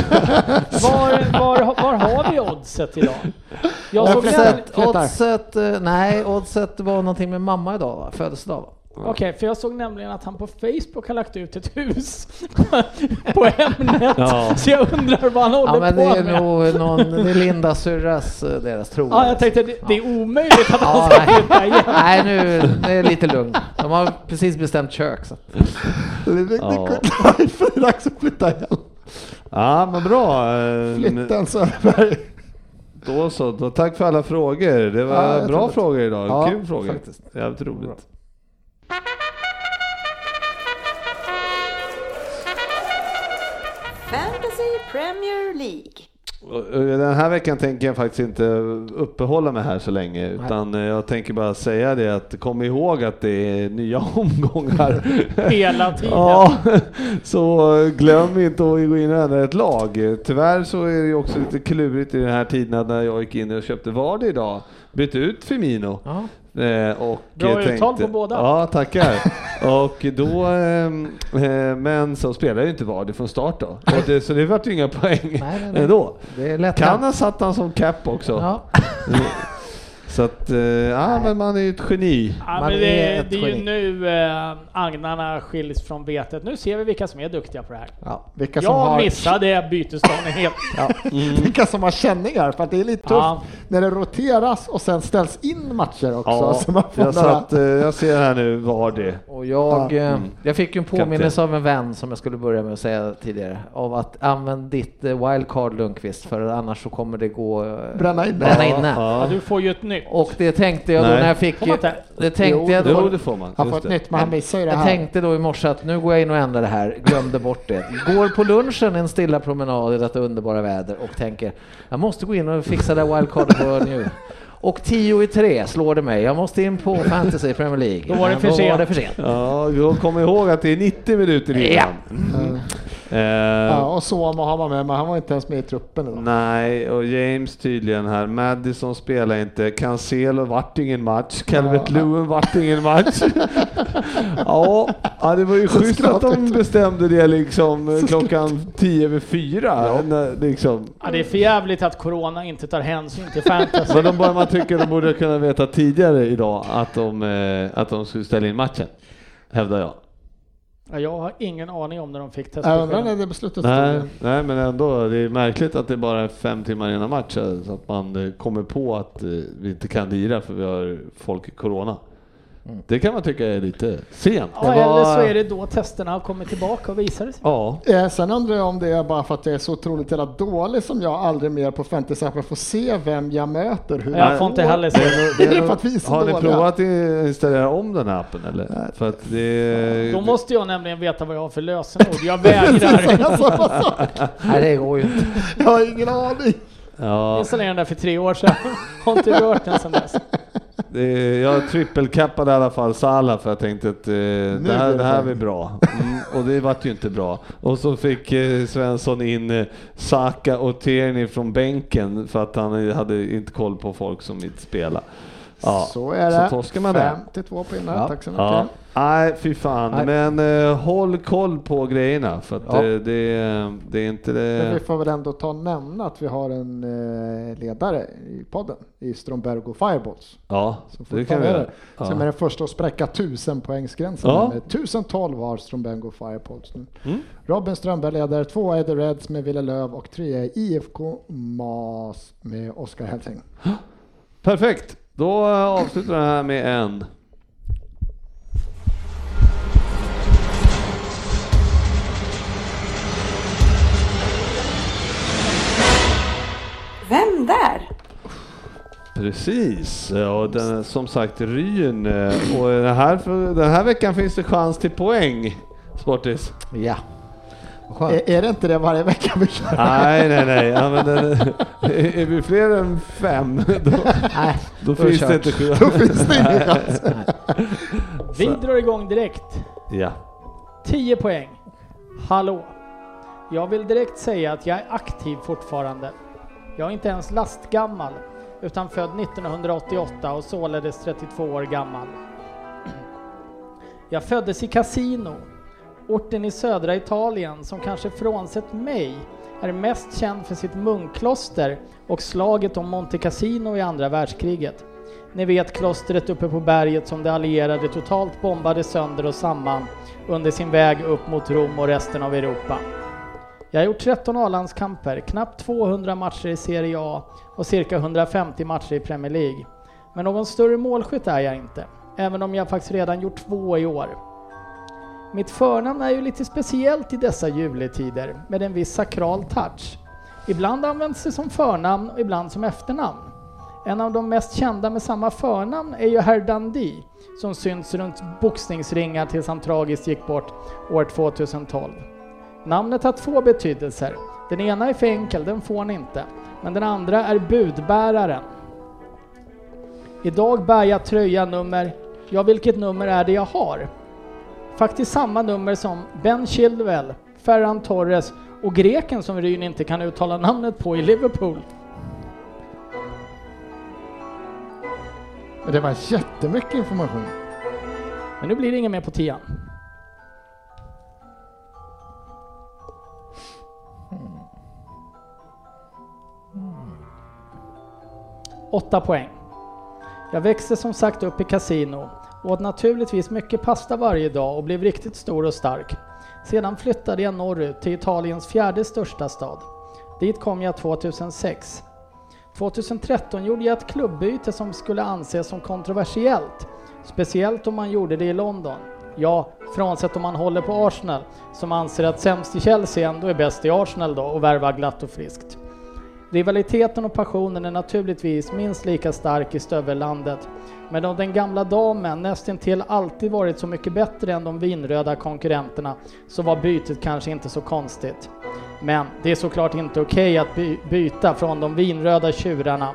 Var, var, var har vi oddset idag? Jag såg Flyttar. Oddset, eh, nej, oddset var någonting med mamma idag va? Födelsedag va? Okej, för jag såg nämligen att han på Facebook har lagt ut ett hus [LAUGHS] på ämnet. Ja. Så jag undrar vad han håller Ja men det på är med. nog någon, det är Linda syrras, eh, deras tro. Ja, jag tänkte det, det är omöjligt att han Ja, ska nej. flytta igen. Nej nu, det är lite lugn. De har precis bestämt kök så. Det är Ja. [LAUGHS] det är dags att flytta igen. ja men bra. Flytten Söderberg. Då så, då tack för alla frågor. Det var Ja, bra det. frågor idag. Ja, Kul frågor. faktiskt. Jävligt roligt. Fantasy Premier League. Den här veckan tänker jag faktiskt inte uppehålla mig här så länge utan eh, jag tänker bara säga det att kom ihåg att det är nya [LAUGHS] omgångar. Hela [LAUGHS] tiden. Ja, [LAUGHS] så glöm inte att gå in och ändra ett lag. Tyvärr så är det också lite klurigt i den här tiden när jag gick in och köpte Vardy idag. Bytte ut Firmino. Ja. Eh, och Bra eh, uttal på båda. Ja, tackar. och då, ehm, eh, men så spelade ju inte Vardy från start då. Det, så det vart ju inga poäng Nej, nej, nej. ändå. Det är lätt. Kan ha satt han som cap också. Ja. [LAUGHS] Så att, eh, ja men man är ju ett geni. Ja, Man men är det, ett det är ju nu eh, agnarna skiljs från betet. Nu ser vi vilka som är duktiga på det här. Ja. Vilka som, Jag har, missade bytesdagen helt. ja, [LAUGHS] vilka som har känningar, för att det är lite tufft Ja. när det roteras och sen ställs in matcher också. Ja, så man får jag, några- satt, eh, jag ser här nu Vardy. Och jag, Ja. Mm. jag fick ju en påminnelse av en vän som jag skulle börja med att säga tidigare. Av att använd ditt wildcard Lundqvist för annars så kommer det gå... Bränna inne. Bränna inne. Ja, Ja. du får ju ett nytt. Och det tänkte jag då Nej. när jag fick... Får man inte? Det tänkte jag Jo, då. det får man. Han får ett det. nytt, men han missar ju det Jag här. tänkte då i morse att nu går jag in och ändrar det här, glömde bort det. Går på lunchen en stilla promenad i detta underbara väder och tänker jag måste gå in och fixa det här wildcardet på nu. Och 10 i 3 slår det mig. Jag måste in på Fantasy Premier League. Då var det för Då var sent. det för sent. Ja, jag kommer ihåg att det är 90 minuter innan. Ja. Mm. Eh, Ja, och Soma har man med, men han var inte ens med i truppen idag. Nej, och James tydligen här. Madison spelar inte. Cancelo vart ingen match. Calvert Lewin vart ingen match. [LAUGHS] ja, ja, det var ju schysst att de bestämde det liksom klockan 10 över 4. När, liksom. Ja, det är för jävligt att corona inte tar hänsyn till fantasy. Men de bara, man tycker de borde kunna veta tidigare idag att de, eh, att de skulle ställa in matchen. Hävdar jag. Ja, jag har ingen aning om när de fick Jag undrar när testbesked. det beslutet Nej, nej, men ändå. Det är märkligt att det bara är fem timmar innan match eh, så att man eh, kommer på att eh, vi inte kan lira för vi har folk i corona. Det kan man tycka är lite sent. Ja, var- eller så är det då testerna har kommit tillbaka och visar sig. Ja, Eh, sen undrar jag om det är bara för att jag är så otroligt jävla dålig som jag aldrig mer på 50 appen får se vem jag möter. Hur Jag får inte heller se. Det är för att vi är så har ni dåliga. provat att installera om den här appen eller? För att det... Då måste jag nämligen veta vad jag har för lösenord. Jag vägrar. [LAUGHS] [LAUGHS] Nej, det går ju inte. jag har ingen aning. Ja, installerade den där för tre år sedan. [LAUGHS] Har inte rört den sedan dess. det, jag trippelkappade i alla fall Salah för jag tänkte att eh, det, här, det det här bra. blir bra. Mm, och det vart ju inte bra. Och så fick eh, Svensson in eh, Saka och Tierney från bänken för att han hade inte koll på folk som inte spelar. Ja, så är så det. torskar man det. 52 pinnar, Ja. tack så mycket. Ja. Nej, fy fan. Nej. Men eh, håll koll på grejerna för att Ja. eh, det, det är inte Men vi det... får väl ändå ta och nämna att vi har en eh, ledare i podden i Strömberg och Fireballs. Ja, det vi kan vi göra. det. Som är Ja. den första att spräcka 1000 poängsgränsen. Ja. Med 1012 har Strömberg och Fireballs nu. Mm. Robin Strömberg leder, två är The Reds med Ville Löv och tre är IFK Mas med Oskar Hälsing. [GASPS] Perfekt, då eh, avslutar den här med en. Vem där? Precis, och den, som sagt Ryn. eh, Och den här, den här veckan finns det chans till poäng. Sportis. Ja. Är, är det inte det varje vecka vi kör? Nej, nej, nej. Ja, men den, [LAUGHS] är vi fler än fem, då, Nej, då Då är finns det inte Då chans. finns det ingen [LAUGHS] chans. Vi drar igång direkt. Ja. 10 poäng. Hallå. Jag vill direkt säga att jag är aktiv fortfarande. Jag är inte ens lastgammal, utan född 1988 och således 32 år gammal. Jag föddes i Casino, orten i södra Italien som kanske frånsett mig är mest känd för sitt munkkloster och slaget om Monte Cassino i andra världskriget. Ni vet klostret uppe på berget som de allierade totalt bombade sönder och samman under sin väg upp mot Rom och resten av Europa. Jag har gjort 13 A-landskamper, knappt 200 matcher i Serie A och cirka 150 matcher i Premier League. Men någon större målskytt är jag inte, även om jag faktiskt redan gjort två i år. Mitt förnamn är ju lite speciellt i dessa juletider med en viss sakral touch. Ibland används det som förnamn och ibland som efternamn. En av de mest kända med samma förnamn är ju Herr Dundee som syns runt boxningsringar tills han tragiskt gick bort år 2012. Namnet har två betydelser. Den ena är för enkel, den får ni inte. Men den andra är budbäraren. Idag bär jag tröja nummer, ja vilket nummer är det jag har? Faktiskt samma nummer som Ben Chilwell, Ferran Torres och greken som Ryn inte kan uttala namnet på i Liverpool. Det var jättemycket information. Men nu blir det inget mer på tian. Åtta poäng. Jag växte som sagt upp i kasino, åt naturligtvis mycket pasta varje dag och blev riktigt stor och stark. Sedan flyttade jag norrut till Italiens fjärde största stad. Dit kom jag 2006. 2013 gjorde jag ett klubbyte som skulle anses som kontroversiellt. Speciellt om man gjorde det i London. Ja, frånsett om man håller på Arsenal, som anser att sämst i Chelsea ändå är bäst i Arsenal då och värvar glatt och friskt. Rivaliteten och passionen är naturligtvis minst lika stark i stövellandet. Men om den gamla damen nästintill alltid varit så mycket bättre än de vinröda konkurrenterna så var bytet kanske inte så konstigt. Men det är såklart inte okej att by byta från de vinröda tjurarna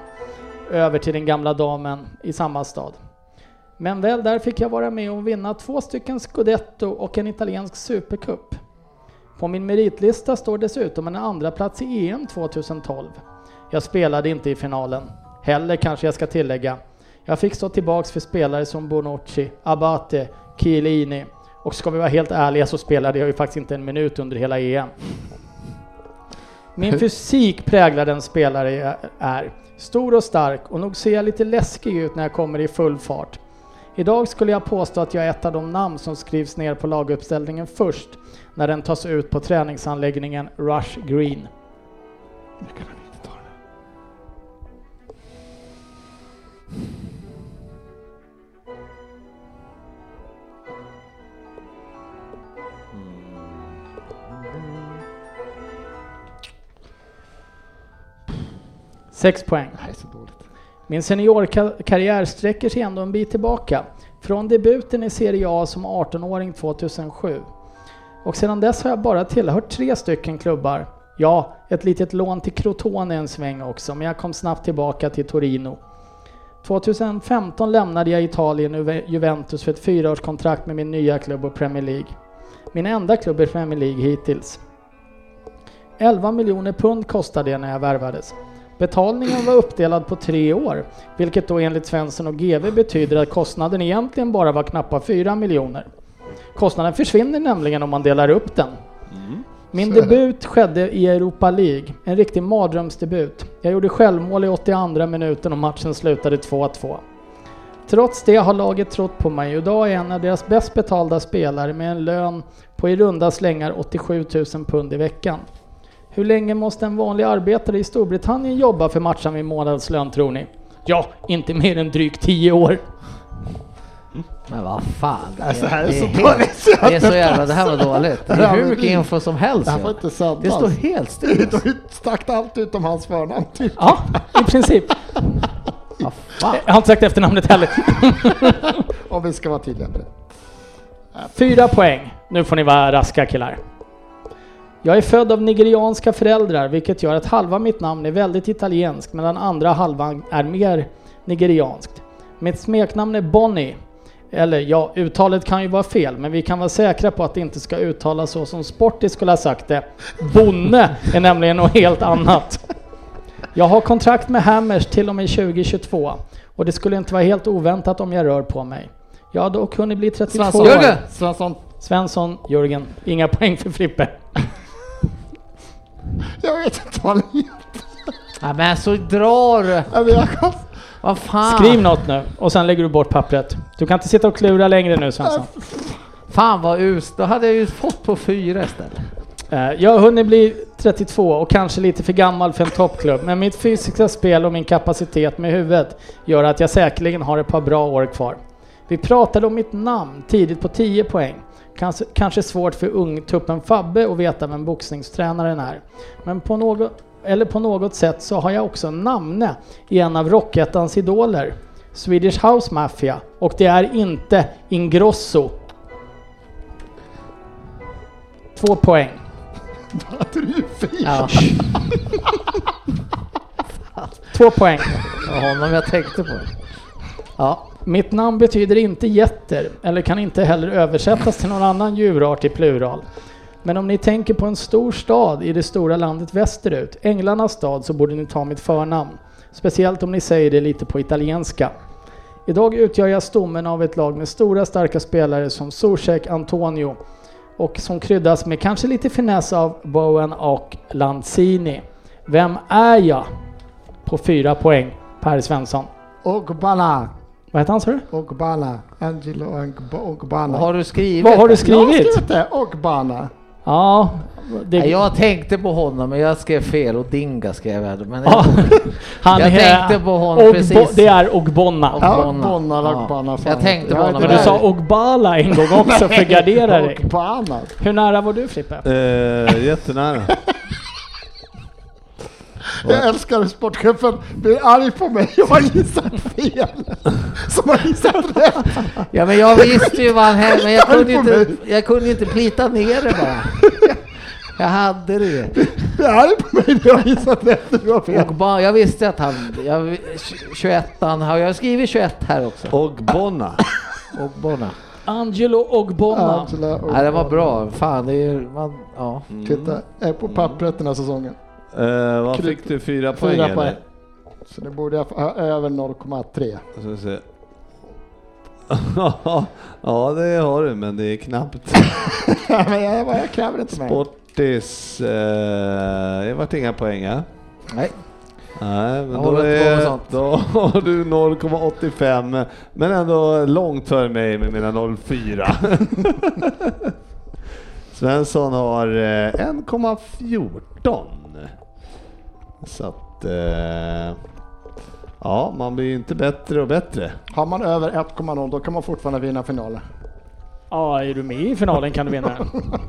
över till den gamla damen i samma stad. Men väl där fick jag vara med och vinna två stycken scudetto och en italiensk supercup. På min meritlista står dessutom en andra plats i EM 2012. Jag spelade inte i finalen. Heller kanske jag ska tillägga. Jag fick stå tillbaks för spelare som Bonucci, Abate, Chiellini och ska vi vara helt ärliga så spelade jag ju faktiskt inte en minut under hela EM. Min [LAUGHS] fysik präglar den spelare jag är. Stor och stark och nog ser jag lite läskig ut när jag kommer i full fart. Idag skulle jag påstå att jag är ett av de namn som skrivs ner på laguppställningen först när den tas ut på träningsanläggningen Rush Green. Sex poäng. Min seniorkarriär sträcker sig ändå en bit tillbaka. Från debuten i Serie A som 18-åring 2007. Och sedan dess har jag bara tillhört tre stycken klubbar. Ja, ett litet lån till Crotone en sväng också, men jag kom snabbt tillbaka till Torino. 2015 lämnade jag Italien och Juventus för ett fyraårskontrakt med min nya klubb och Premier League. Min enda klubb i Premier League hittills. 11 miljoner pund kostade det när jag värvades. Betalningen var uppdelad på tre år, vilket då enligt Svensson och GV betyder att kostnaden egentligen bara var knappa 4 miljoner. Kostnaden försvinner nämligen om man delar upp den. Min debut skedde i Europa League, en riktig mardrömsdebut. Jag gjorde självmål i 82 minuten och matchen slutade 2-2. Trots det har laget trott på mig och idag är jag en av deras bäst betalda spelare med en lön på i runda slängar 87 000 pund i veckan. Hur länge måste en vanlig arbetare i Storbritannien jobba för matchen vid månadslön tror ni? Ja, inte mer än drygt 10 år. Men vad fan. Alltså, det här är så helt- dåligt Det är så jävla, det här var dåligt. Det är hur mycket det- info som helst. Det här inte sändas. Det står helt still. Du har ju sagt allt utom hans förnamn. Typ. Ja, i princip. [LAUGHS] Fan. Jag har inte sagt efternamnet heller. [LAUGHS] Om vi ska vara tydliga med det. Fyra poäng. Nu får ni vara raska killar. Jag är född av nigerianska föräldrar, vilket gör att halva mitt namn är väldigt italienskt, medan andra halvan är mer nigerianskt. Mitt smeknamn är Bonnie. Eller ja, uttalet kan ju vara fel, men vi kan vara säkra på att det inte ska uttalas så som Sporty skulle ha sagt det. Bonne är nämligen något helt annat. Jag har kontrakt med Hammers till och med 2022 och det skulle inte vara helt oväntat om jag rör på mig. Jag har dock hunnit bli 32 Svensson. år. Jörgen! Svensson. Svensson, Jörgen. Inga poäng för Frippe. Jag vet inte vad han heter. Ja, men så drar du. Vad fan. Skriv något nu och sen lägger du bort pappret. Du kan inte sitta och klura längre nu Svensson. Fan vad us. Då hade jag ju fått på fyra istället. Eh, Jag har hunnit bli 32 och kanske lite för gammal för en toppklubb, men mitt fysiska spel och min kapacitet med huvudet gör att jag säkerligen har ett par bra år kvar. Vi pratade om mitt namn tidigt på 10 poäng. Kanske, kanske svårt för ungtuppen Fabbe att veta vem boxningstränaren är. Men på något, eller på något sätt så har jag också namne i en av Rockettans idoler, Swedish House Mafia, och det är inte Ingrosso. Två poäng. [LAUGHS] Hade du ju? Ja, [LAUGHS] Två poäng. det var honom jag tänkte på. Ja, Mitt namn betyder inte getter, eller kan inte heller översättas till någon annan djurart i plural. Men om ni tänker på en stor stad i det stora landet västerut, Änglarnas stad, så borde ni ta mitt förnamn. Speciellt om ni säger det lite på italienska. Idag utgör jag stommen av ett lag med stora starka spelare som Zuzek, Antonio och som kryddas med kanske lite finess av Bowen och Lanzini. Vem är jag? På fyra poäng, Per Svensson. Ogbana. Vad heter han sa du? Ogbana. Angelo Ogb- Ogbana. vad har du skrivit? Vad har du Jag har skrivit? skrivit det. Ogbana. Ja, det, Nej, jag tänkte på honom, men jag skrev fel och Dinga skrev jag. Men Ja, [LAUGHS] han Jag är- tänkte på honom Ogbo- precis. Det är Ogbonna. Ja, Ogbonna. Bonna, Ja. Jag tänkte på honom, Men du sa Ogbala en gång också för att gardera dig. Ogbana. Hur nära var du Frippe? Eh, jättenära. Jag älskar hur sportchefen blir arg på mig. Jag har gissat fel. Som har gissat rätt. Ja, men jag visste ju vad han hände, men jag kunde ju inte, jag kunde ju inte plita ner det bara. Jag hade det. Du är arg på mig när jag har gissat rätt. Du har fel. Och bara, jag visste att han, jag, 21 han har, jag har skrivit 21 här också. Och Bonna. Och Bona. Angelo Ogbonna. Angela Ja, det var bra. Fan, det är man, ja. Titta, jag är på pappret den här säsongen. Eh, vad Kryp- fick du? Fyra poäng Fyra eller? poäng. Så det borde jag få över 0,3. Då ska vi se. [LAUGHS] ja, det har du, men det är knappt. [LAUGHS] Men jag, jag kräver inte mer. Sportis, eh, det vart inga poäng ja. Nej. Nej, men då, är, [LAUGHS] då har du 0,85 men ändå långt före mig med mina 0,4. Svensson har eh, 1,14. Så att... Eh, ja, man blir ju inte bättre och bättre. Har man över 1,0 då kan man fortfarande vinna finalen. Ja, är du med i finalen kan du vinna den. [LAUGHS]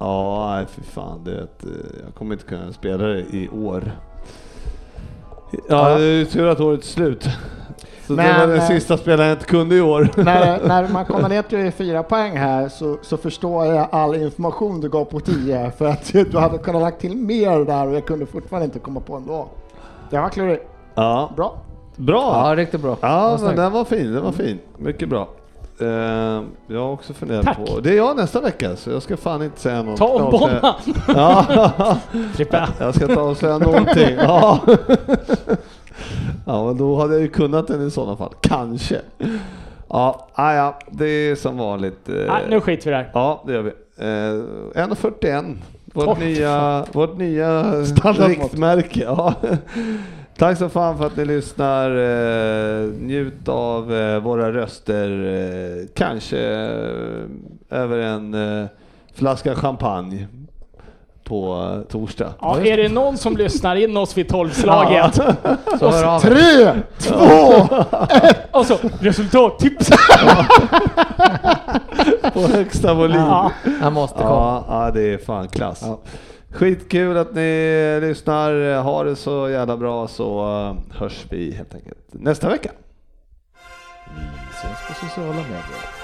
Ja, nej fy fan. Det, är ett, eh, jag kommer inte kunna spela det i år. Ja, det är tur att året är slut. Så det Men, var den eh, sista spelaren jag inte kunde i år. [LAUGHS] när, [LAUGHS] när man kommer ner till fyra poäng här så, så förstår jag all information du gav på 10 för att [LAUGHS] du hade kunnat lagt till mer där och jag kunde fortfarande inte komma på ändå. Det var klurigt. Ja, Bra. bra! Ja, riktigt bra. Ja, men den var fin, den var fin. Mycket bra. Eh, jag har också funderat Tack. på... Det är jag nästa vecka, så jag ska fan inte säga något. Ta Ogbonna! Ja, Frippe. jag ska inte avslöja någonting. Ja. Ja, men då hade jag ju kunnat den i sådana fall. Kanske. Ja, ah, ja, det är som vanligt. eh, Nej, nu skiter vi där. Ja, det gör vi. Eh, 1.41. Vårt nya, vårt nya riktmärke. Ja. [LAUGHS] Tack så fan för att ni lyssnar. Eh, njut av eh, våra röster. Kanske över en flaska champagne på torsdag. Ja, är det någon som lyssnar in oss vid tolvslaget? [LAUGHS] Så hör av er. Tre, två, [LAUGHS] Och så resultattips! På högsta volym. Ja. Han måste komma. Ja, ja, det är fan klass. Skitkul att ni lyssnar. Ha det så jävla bra så eh, hörs vi helt enkelt nästa vecka. Vi ses på sociala medier.